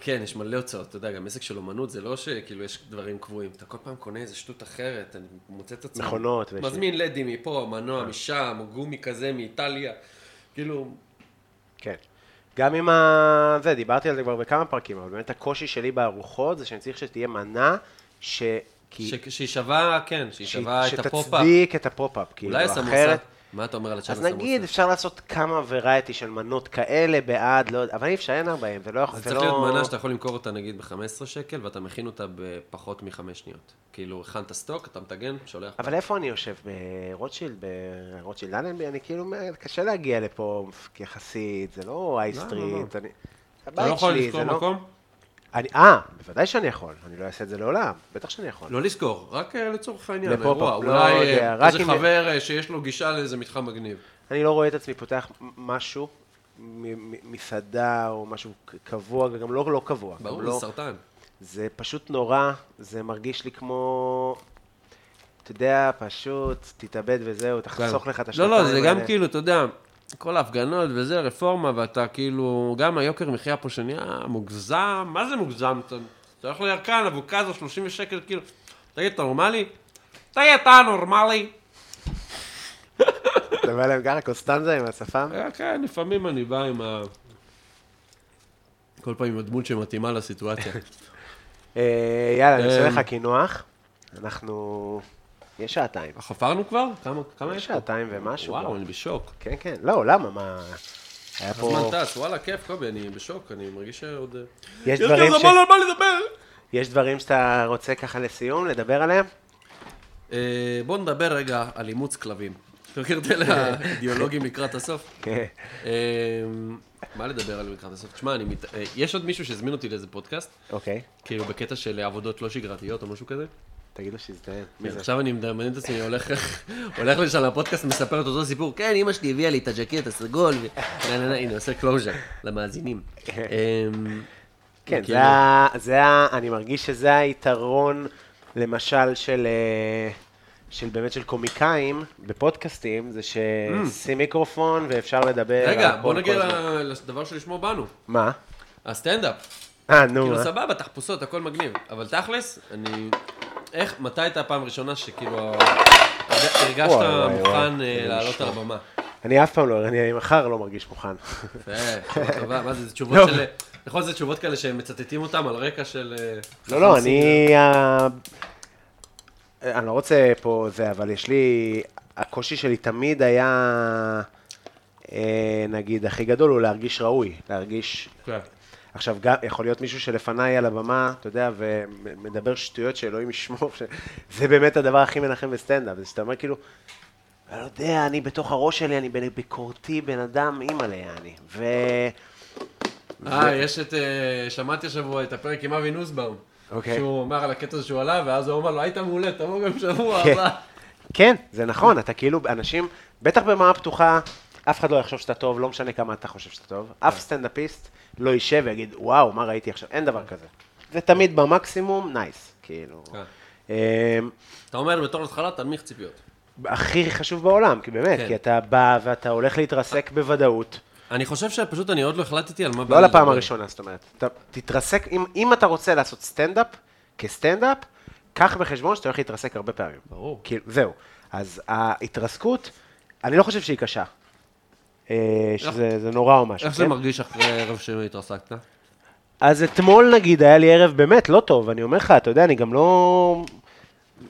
כן, יש מלא הוצאות, אתה יודע, גם עסק של אומנות, זה לא שכאילו יש דברים קבועים, אתה כל פעם קונה איזה שטות אחרת, אני מוצא את עצמי. מכונות מזמין לדים מפה, מנוע משם, גומי כזה מאיטליה, כאילו, כן. גם עם ה... זה, דיברתי על זה כבר בכמה פרקים, אבל באמת הקושי שלי בארוחות זה שאני צריך שתהיה מנה ש... כי... ש- שהיא שווה, כן, שהיא שווה את הפופ-אפ. שתצדיק את הפופ-אפ, כאילו, אולי אחרת... מה אתה אומר על הצ'אט אז? נגיד, אפשר לעשות כמה variety של מנות כאלה בעד, לא יודע, אבל אי אפשר, אין בהם, זה לא יכול... זה צריך לא- להיות מנה שאתה יכול למכור אותה נגיד ב-15 שקל, ואתה מכין אותה בפחות מחמש שניות. כאילו, הכנת stock, אתה מטגן, שולח. אבל איפה אני יושב? ברוטשילד? ברוטשילד אלנבי? אני כאילו, קשה להגיע לפה יחסית, זה לא איי לא, street. אני- אתה לא יכול לשכור לא... מקום? אה, בוודאי שאני יכול, אני לא אעשה את זה לעולם, בטח שאני יכול. לא לשכור, רק אה, לצורך העניין, אירוע. לא אולי רק איזה אם- חבר אה, שיש לו גישה לאיזה מתחם מגניב. אני לא רואה את עצמי פותח משהו, מסעדה או משהו קבוע, וגם לא לא קבוע. ברור, לא- זה סרטן. זה פשוט נורא, זה מרגיש לי כמו, אתה יודע, פשוט תתאבד וזהו, תחסוך לך את לא, השנתיים לא, זה גם האלה. כאילו, אתה יודע, כל ההפגנות וזה, רפורמה, ואתה כאילו, גם היוקר מחיה פה שנהיה מוגזם, מה זה מוגזם? אתה אתה הולך לירקן, אבוקדו, 30 שקל, כאילו, תגיד, אתה נורמלי? תגיד, אתה נורמלי? אתה בא להם ככה, קוסטנזה עם השפם? אה, כן, לפעמים אני בא עם ה... כל פעם עם הדמות שמתאימה לסיטואציה. אה, יאללה, אני עושה אה, לך קינוח. אנחנו... יש שעתיים. חפרנו כבר? כמה כמה יש יש פה? שעתיים ומשהו. וואו, כבר. אני בשוק. כן, כן. לא, למה? מה... היה הזמן פה... טס, וואלה, כיף, קובי, אני בשוק, אני מרגיש שעוד... יש לי דברים ש... המון על מה לדבר. יש דברים שאתה רוצה ככה לסיום, לדבר עליהם? אה, בוא נדבר רגע על אימוץ כלבים. אתה מכיר את אלה האידיאולוגים לקראת הסוף? כן. אה, מה לדבר על לקראת הסוף? תשמע, אני מת... אה, יש עוד מישהו שהזמין אותי לאיזה פודקאסט, אוקיי. כאילו בקטע של עבודות לא שגרתיות או משהו כזה. תגיד לו זה? עכשיו אני מדמיין את עצמי, הולך לשם לפודקאסט, מספר את אותו סיפור, כן, אמא שלי הביאה לי את הג'קט הסגול, הנה, עושה closure למאזינים. אמ, כן, כאילו- זה ה... אני מרגיש שזה היתרון, למשל, של... אה, של באמת של קומיקאים בפודקאסטים, זה ששים מיקרופון ואפשר לדבר רגע, בוא נגיע לדבר שלשמו באנו, מה? הסטנדאפ. אה, נו, כאילו? סבבה, תחפושות, הכל מגניב. אבל תכלס, אני... איך, מתי הייתה הפעם הראשונה שכאילו... הרגשת מוכן. אה, לעלות על. הבמה? אני אף פעם לא, אני מחר לא מרגיש מוכן. יפה, טובה. מה זה, זה תשובות לא. של... נכון, זה תשובות כאלה שהם מצטטים אותם על רקע של... אה, לא, לא, אני... ה- אני לא רוצה פה זה, אבל יש לי... הקושי שלי תמיד היה, אה, נגיד, הכי גדול הוא להרגיש ראוי, להרגיש... כן. עכשיו, גם, יכול להיות מישהו שלפניי על הבמה, אתה יודע, ומדבר שטויות שאלוהים ישמור. זה באמת הדבר הכי מנחם בסטנדאפ, זה שאתה אומר כאילו, אני לא יודע, אני בתוך הראש שלי, אני ביקורתי, בן אדם, אימא'לה, אני. ו... אה, יש את... אה, שמעתי השבוע את הפרק עם אבי נוסבאום. אוקיי. שהוא אמר על הקטע שהוא עלה, ואז הוא אמר לו, היית מעולה, תבוא גם שבוע כן. הבא. כן, זה נכון, אתה כאילו, אנשים, בטח במה פתוחה, אף אחד לא יחשוב שאתה טוב, לא משנה כמה אתה חושב שאתה טוב. אף סטנדאפיסט לא יישב ויגיד, וואו, מה ראיתי עכשיו? אין דבר כזה. זה תמיד במקסימום, nice, כאילו. כן. אמ, אתה אומר בתור התחלה, תנמיך ציפיות. הכי חשוב בעולם, כי באמת, כן. כי אתה בא ואתה הולך להתרסק בוודאות, אני חושב שפשוט אני עוד לא החלטתי על מה... לא לדבר. הראשונה, זאת אומרת. אתה תתרסק, אם, אם אתה רוצה לעשות סטנדאפ, כסטנדאפ, קח בחשבון שאתה הולך להתרסק הרבה פעמים. ברור. זהו. אז ההתרסקות, אני לא חושב שהיא קשה. אה, שזה זה נורא או משהו. איך זה כן? מרגיש אחרי ערב שהתרסקת? אז אתמול נגיד היה לי ערב באמת לא טוב, אני אומר לך, אתה יודע, אני גם לא...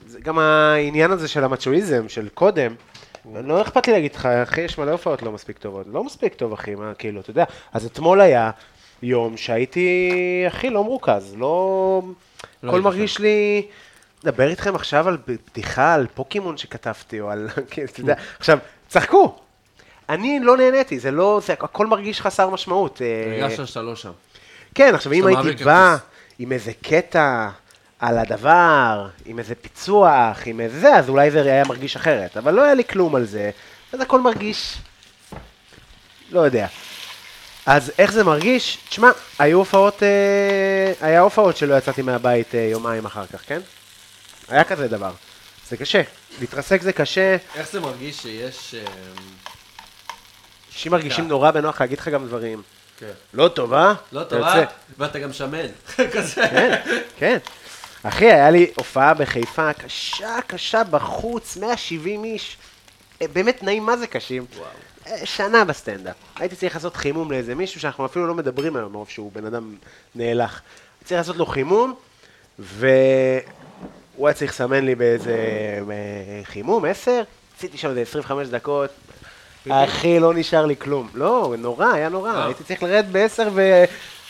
זה גם העניין הזה של המצ'ואיזם, של קודם. לא אכפת לי להגיד לך, אחי, יש מלא הופעות לא מספיק טובות. לא מספיק טוב, אחי, מה, כאילו, אתה יודע. אז אתמול היה יום שהייתי, אחי, לא מרוכז, לא... לא הכל מרגיש לי... לדבר איתכם עכשיו על בדיחה, על פוקימון שכתבתי, או על... כאילו, אתה יודע, עכשיו, צחקו. אני לא נהניתי, זה לא... זה הכל מרגיש חסר משמעות. אה, הרגשת שאתה לא שם. כן, עכשיו אם הייתי בא. עם איזה קטע על הדבר, עם איזה פיצוח, עם איזה זה, אז אולי זה היה מרגיש אחרת. אבל לא היה לי כלום על זה, אז הכל מרגיש... לא יודע. אז איך זה מרגיש? תשמע, היו הופעות, אה, היה הופעות שלא יצאתי מהבית אה, יומיים אחר כך, כן? היה כזה דבר. זה קשה. להתרסק זה קשה, איך זה מרגיש שיש... אה, אנשים מרגישים נורא בנוח להגיד לך גם דברים. כן. לא טוב, אה? לא טוב. אה? ואתה גם שמן. כזה. כן, כן. אחי, היה לי הופעה בחיפה קשה, קשה בחוץ, 170 איש. אה, באמת תנאים מה זה קשים. אה, שנה בסטנדאפ. הייתי צריך לעשות חימום לאיזה מישהו שאנחנו אפילו לא מדברים היום, מרוב שהוא בן אדם נאלח. צריך לעשות לו חימום, והוא היה צריך לסמן לי באיזה אה, חימום, 10, עשיתי שם איזה 25 דקות. אחי, לא נשאר לי כלום. לא, נורא, היה נורא. אה. הייתי צריך לרדת ב-10 ו...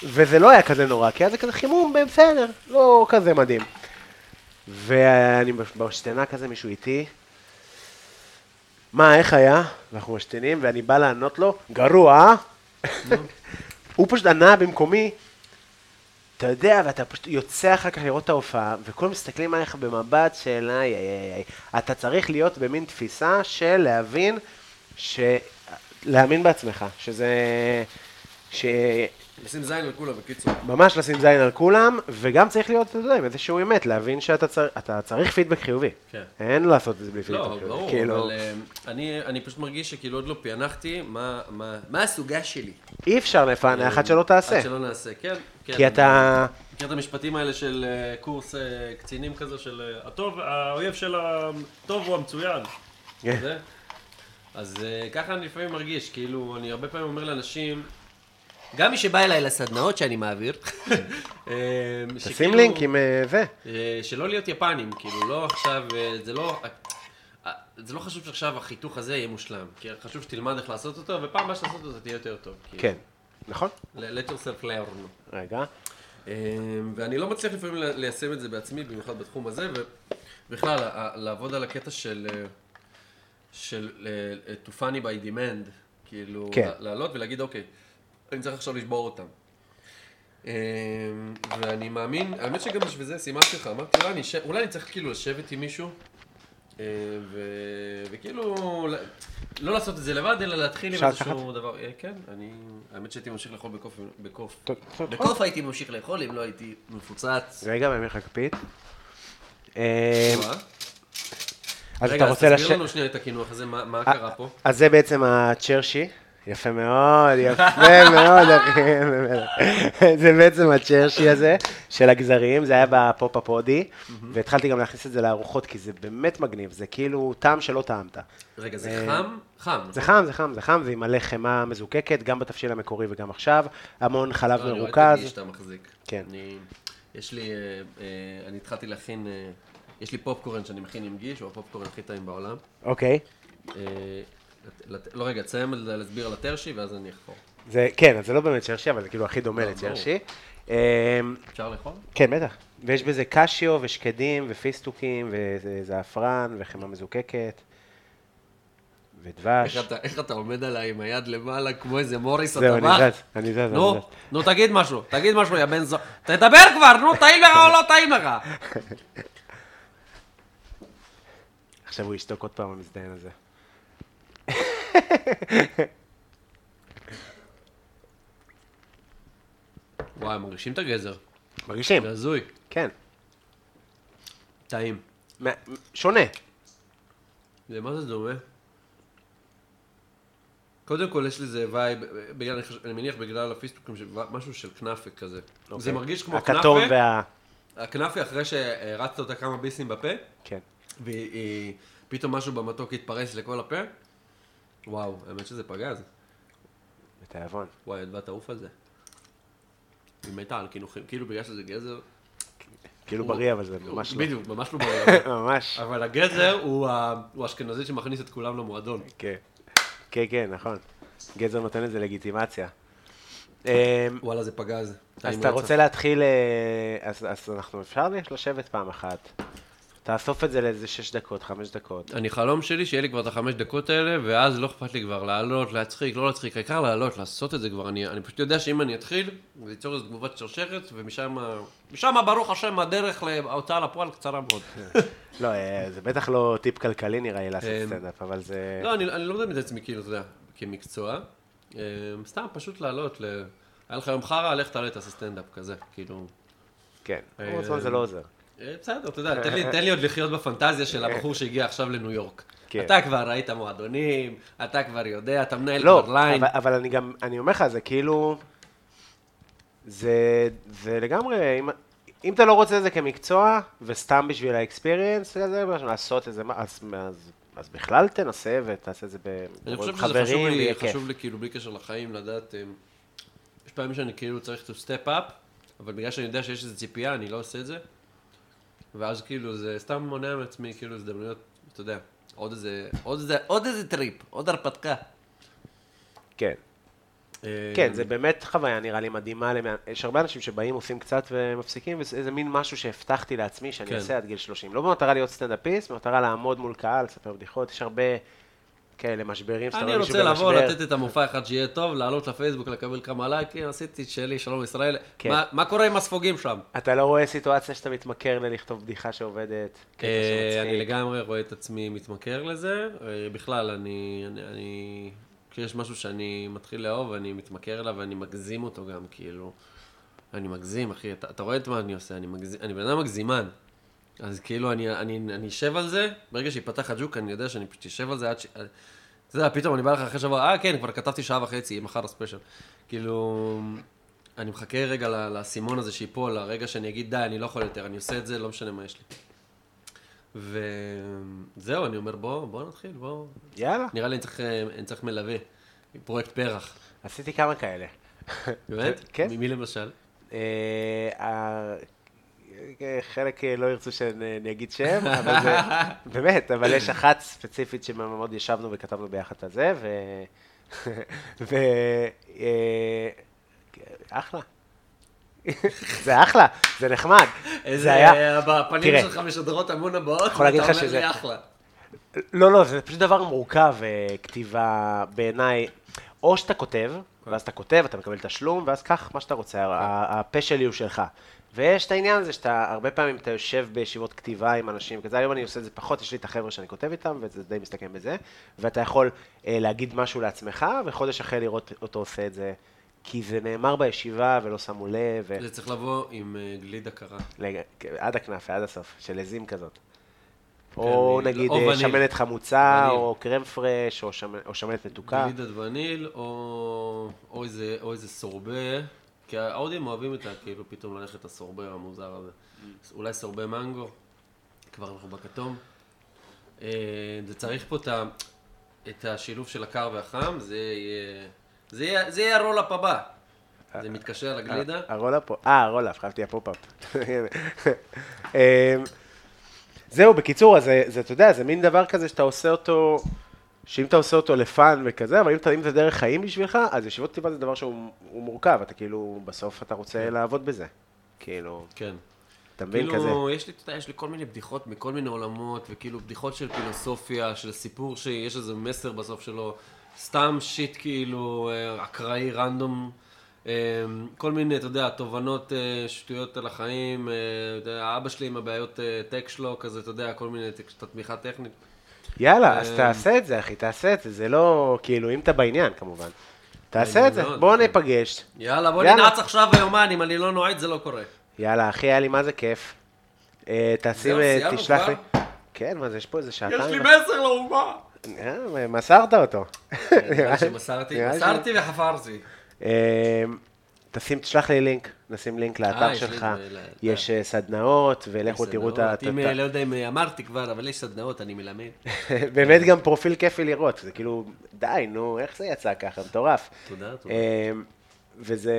וזה לא היה כזה נורא, כי היה זה כזה חימום בסדר, לא כזה מדהים. ואני בשתנה כזה, מישהו איתי, מה, איך היה? ואנחנו משתנים, ואני בא לענות לו, גרוע, אה? הוא פשוט ענה במקומי, אתה יודע, ואתה פשוט יוצא אחר כך לראות את ההופעה, וכולם מסתכלים עליך במבט של איי איי איי. אתה צריך להיות במין תפיסה של להבין. להאמין בעצמך, שזה... ש... לשים זין על כולם, בקיצור. ממש לשים זין על כולם, וגם צריך להיות, אתה יודע, עם איזשהו אמת, להבין שאתה צר... אתה צריך פידבק חיובי. כן. אין לעשות את זה בלי פידבק לא, חיובי. ברור, כאילו, אבל אה, אני אני פשוט מרגיש שכאילו עוד לא פענחתי מה- מה מה הסוגה שלי. אי אפשר לפענח עד שלא תעשה. עד שלא נעשה, כן. כן. כי אתה... מכיר את המשפטים האלה של אה, קורס אה, קצינים כזה, של הטוב, האויב של הטוב הוא המצוין. כן. אז אה, ככה אני לפעמים מרגיש, כאילו, אני הרבה פעמים אומר לאנשים, גם מי שבא אליי לסדנאות שאני מעביר, אה, תשים לינק עם אה, זה. שלא להיות יפנים, כאילו, לא עכשיו, אה, זה לא... זה לא חשוב שעכשיו החיתוך הזה יהיה מושלם, כי חשוב שתלמד איך לעשות אותו, ופעם הבאה שתעשות אותו תהיה יותר טוב. כאילו. כן, נכון? let yourself learn. רגע. אה, ואני לא מצליח לפעמים ליישם את זה בעצמי, במיוחד בתחום הזה, ובכלל, לעבוד על הקטע של, אה, של אה, to funny by demand, כאילו, כן. לעלות ולהגיד, אוקיי, אני צריך עכשיו לשבור אותם. אה, ואני מאמין, האמת שגם בשביל זה סימנתי לך, אמרתי, אולי אני, ש- אולי אני צריך כאילו לשבת עם מישהו, אה, ו- וכאילו, לא לעשות את זה לבד, אלא להתחיל עם איזשהו דבר. אה, כן, אני, האמת שהייתי ממשיך לאכול בכיף, בכיף. טוב, טוב, טוב. בכיף הייתי ממשיך לאכול אם לא הייתי מפוצץ. רגע, ואני לך כפית. מה? אז רגע, אתה אז רוצה תסביר לש... לנו שנייה את הקינוח הזה, מה מה קרה פה? אז זה בעצם הצ'רשי, יפה מאוד, יפה מאוד, אחי. זה בעצם הצ'רשי הזה של הגזרים, זה היה בפופ-אפ הודי, והתחלתי גם להכניס את זה לארוחות, כי זה באמת מגניב, זה כאילו טעם שלא טעמת. רגע, זה אה, חם? חם. זה חם, זה חם, זה חם, זה עם מלא חמאה מזוקקת, גם בתבשיל המקורי וגם עכשיו, המון חלב לא, אני רואה את מרוכז. הגיש שאתה מחזיק. כן. יש לי, אה, אה, אני התחלתי להכין, אה, יש לי פופקורן שאני מכין עם גיש, הוא הפופקורן הכי טעים בעולם. אוקיי. אה, לא רגע, תסיים להסביר על הטרשי ואז אני אחפור. זה, כן, אז זה לא באמת צ'רשי, אבל זה כאילו הכי דומה לא, לצ'רשי. אמ, אפשר לאכול? כן, בטח. ויש בזה קשיו ושקדים ופיסטוקים וזעפרן וחמאה מזוקקת ודבש. איך אתה, איך אתה עומד עליי עם היד למעלה כמו איזה מוריס זהו, הטבח? אני זז, אני זז, נו. נו תגיד משהו, תגיד משהו יא בן זו... תדבר כבר, נו, טעים לך או לא טעים לך? עכשיו הוא ישתוק עוד פעם המזדיין הזה. וואי, מרגישים את הגזר. מרגישים? זה הזוי. כן. טעים. שונה. זה מה זה דומה? קודם כל יש לזה vibe, בגלל, אני מניח בגלל הפיסטוקים, משהו של כנאפה כזה. זה אוקיי. מרגיש כמו הכתום כנאפה, וה... הכנאפה אחרי שהרצת אותה כמה ביסים בפה, כן. ופתאום משהו במתוק התפרס לכל הפה, וואו, האמת שזה פגז. בתיאבון. וואי, אדווה תעוף על זה. היא מתה על קינוחים, כאילו בגלל שזה גזר, כאילו בריא, אבל זה ממש לא. בדיוק, ממש לא בריא. ממש. אבל הגזר הוא האשכנזי שמכניס את כולם למועדון. כן. כן, כן, נכון. גזר נותן לזה לגיטימציה. אמ, וואלה, זה פגז. אז אתה. רוצה להתחיל, אה, אז אנחנו אפשר לשבת פעם אחת. תאסוף את זה לאיזה שש דקות, חמש דקות. אני חלום שלי שיהיה לי כבר את החמש דקות האלה, ואז לא אכפת לי כבר לעלות, להצחיק, לא להצחיק, העיקר לעלות, לעשות את זה כבר. אני, אני פשוט יודע שאם אני אתחיל, זה ייצור איזו תגובת שרשרת, ומשם, משם ברוך השם הדרך להוצאה לפועל קצרה מאוד. לא, אה, זה בטח לא טיפ כלכלי נראה לי לעשות אמ, סטנדאפ, אבל זה... לא, אני, אני לא מדמיין את עצמי כאילו, אתה יודע, כמקצוע. אה, סתם, פשוט לעלות, ל... היה לך יום חרא, לך תעלה, תעשה סטנדאפ כזה, כאילו. כן, אה, כל הזמן זה לא עוזר. אה, בסדר, אתה יודע, תן לי, תן לי עוד לחיות בפנטזיה של הבחור שהגיע עכשיו לניו יורק. כן. אתה כבר ראית מועדונים, אתה כבר יודע, אתה מנהל לא, כבר ליין. אבל, אבל אני גם, אני אומר לך, זה כאילו, זה, זה לגמרי, אם, אם אתה לא רוצה את זה כמקצוע, וסתם בשביל האקספיריאנס, זה משהו, לעשות את זה, מה, אז, אז, אז בכלל תנסה ותעשה את זה אני חושב שזה חשוב לי, כיף. חשוב לי כאילו בלי קשר לחיים לדעת, אה, יש פעמים שאני כאילו צריך to step up, אבל בגלל שאני יודע שיש איזו ציפייה, אני לא עושה את זה. ואז כאילו זה סתם מונע מעצמי כאילו הזדמנויות, אתה יודע, עוד איזה, עוד איזה, עוד איזה טריפ, עוד הרפתקה. כן. אה, כן, זה באמת חוויה נראה לי מדהימה, יש הרבה אנשים שבאים, עושים קצת ומפסיקים, וזה מין משהו שהבטחתי לעצמי שאני כן. אעשה עד גיל 30. לא במטרה להיות סטנדאפיסט, במטרה לעמוד מול קהל, לספר בדיחות, יש הרבה כאלה משברים שאתה אני רוצה לבוא. לתת את המופע אחד שיהיה טוב, לעלות לפייסבוק, לקבל כמה לייקים, עשיתי את שלי, שלום ישראל. כן. מה- מה קורה עם הספוגים שם? אתה לא רואה סיטואציה שאתה מתמכר ללכתוב בדיחה שעובדת, אה. אני לגמרי רואה את עצמי מתמכר לזה. אה, בכלל, אני, אני, אני, כשיש משהו שאני מתחיל לאהוב, אני מתמכר אליו ואני מגזים אותו גם, כאילו. אני מגזים, אחי, אתה, אתה רואה את מה אני עושה, אני מגזים, אני בן אדם מגזימן. אז כאילו, אני, אני, אני אשב על זה, ברגע שיפתח הג'וק, אני יודע שאני פשוט אשב על זה עד ש... אתה יודע, פתאום אני בא לך אחרי שבוע, אה, כן, כבר כתבתי שעה וחצי, מחר הספיישל. כאילו, אני מחכה רגע לאסימון הזה שיפול, לרגע שאני אגיד, די, אני לא יכול יותר, אני עושה את זה, לא משנה מה יש לי. וזהו, אני אומר, בוא, בוא נתחיל, בוא. יאללה, נראה לי אני צריך, אה, אני צריך מלווה, פרויקט פרח. עשיתי כמה כאלה. באמת? כן. ממי למשל? אה, חלק אה, לא ירצו שאני אגיד שם, אבל זה, באמת, אבל יש אחת ספציפית שמאוד ישבנו וכתבנו ביחד את זה, ו... ו... אה, אחלה. זה אחלה, זה נחמד. זה היה... בפנים. שלך משדרות המון הבאות, ואתה אומר שזה- לי אחלה. לא, לא, זה פשוט דבר מורכב, אה, כתיבה בעיניי. או שאתה כותב, ואז אתה כותב, אתה מקבל תשלום, ואז קח מה שאתה רוצה, ה- הפה שלי הוא שלך. ויש את העניין הזה שאתה, הרבה פעמים אתה יושב בישיבות כתיבה עם אנשים, כזה היום אני עושה את זה פחות, יש לי את החבר'ה שאני כותב איתם, וזה די מסתכם בזה, ואתה יכול אה, להגיד משהו לעצמך, וחודש אחרי לראות אותו עושה את זה, כי זה נאמר בישיבה ולא שמו לב, ו... זה צריך לבוא עם אה, גלידה קרה. לג- עד הכנאפה, עד הסוף, של עזים כזאת. או כן, נגיד או אה. שמנת חמוצה, וניל. או קרם פרש, או שמ- או שמנת מתוקה. גלידת וניל, או, או, איזה, או איזה סורבה, כי ההודים אוהבים את ה... כאילו פתאום ללכת לסורבה המוזר הזה. אולי סורבה מנגו, כבר אנחנו בכתום. אה, זה צריך פה את, ה, את השילוב של הקר והחם, זה יהיה... זה יהיה, זה יהיה ה roll-up הבא. זה מתקשר לגלידה. ה roll-up פה, אה, ה roll-up, חייבתי ה pop-up. אמ, זהו, בקיצור, אז זה, זה, אתה יודע, זה מין דבר כזה שאתה עושה אותו, שאם אתה עושה אותו ל fun וכזה, אבל אם, אתה, אם זה דרך חיים בשבילך, אז ישיבות כתיבה זה דבר שהוא הוא מורכב, אתה כאילו, בסוף אתה רוצה לעבוד בזה. כאילו, כן. אתה מבין כזה? כאילו, יש לי, אתה יודע, יש לי כל מיני בדיחות מכל מיני עולמות, וכאילו בדיחות של פילוסופיה, של סיפור שיש איזה מסר בסוף שלו, סתם שיט כאילו, אה, אקראי, רנדום, אה, כל מיני, אתה יודע, תובנות אה, שטויות על החיים, אבא שלי עם הבעיות טק שלו, כזה, אתה יודע, כל מיני, ת- תמיכה טכנית. יאללה, אז אמ, תעשה את זה, אחי, תעשה את זה, זה לא, כאילו, אם אתה בעניין, כמובן. תעשה את זה, מאוד, בואו כן. ניפגש. יאללה, בוא יאללה. ננעץ עכשיו ביומן, אם אני לא נועד זה לא קורה. יאללה, אחי, היה לי מה זה כיף. אה, תשים, אה, תשלח לי. כן, מה זה, יש פה איזה שעתיים. יש לי מסר לאומה. אה, מסרת אותו. נראה שמסרתי, נראה ש- מסרתי וחפרתי. תשים, תשלח לי לינק, נשים לינק אה, לאתר שלך. יש אה, סדנאות, ולכו תראו את ה... אה, לא יודע אם אמרתי כבר, אבל יש סדנאות, אני מלמד. באמת גם פרופיל כיפי לראות, זה כאילו, די, נו, איך זה יצא ככה, מטורף. תודה, תודה. אה, וזה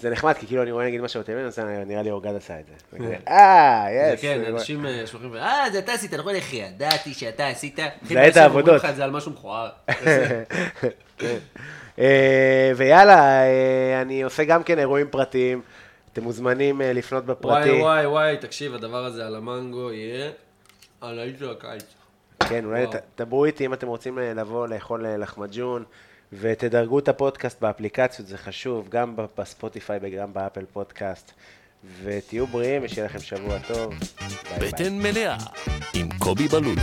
זה נחמד, כי כאילו אני רואה נגיד משהו בטלוויזיה, אז נראה לי אורגד עשה את זה. וכזה, אה, יס. כן, אנשים שולחים, אה, זה אתה עשית, נכון, איך ידעתי שאתה עשית. זה את העבודות. זה על משהו מכוער. אה, ויאללה, אה, אני עושה גם כן אירועים פרטיים. אתם מוזמנים אה, לפנות וואי, בפרטי. וואי, וואי, תקשיב, הדבר הזה על המנגו יהיה על האיש של הקיץ. כן, אולי דברו איתי אם אתם רוצים לבוא לאכול לחמג'ון, ותדרגו את הפודקאסט באפליקציות, זה חשוב, גם בספוטיפיי וגם באפל פודקאסט. ותהיו בריאים ושיהיה לכם שבוע טוב. ביי ביי. בטן מלאה עם קובי בלולו.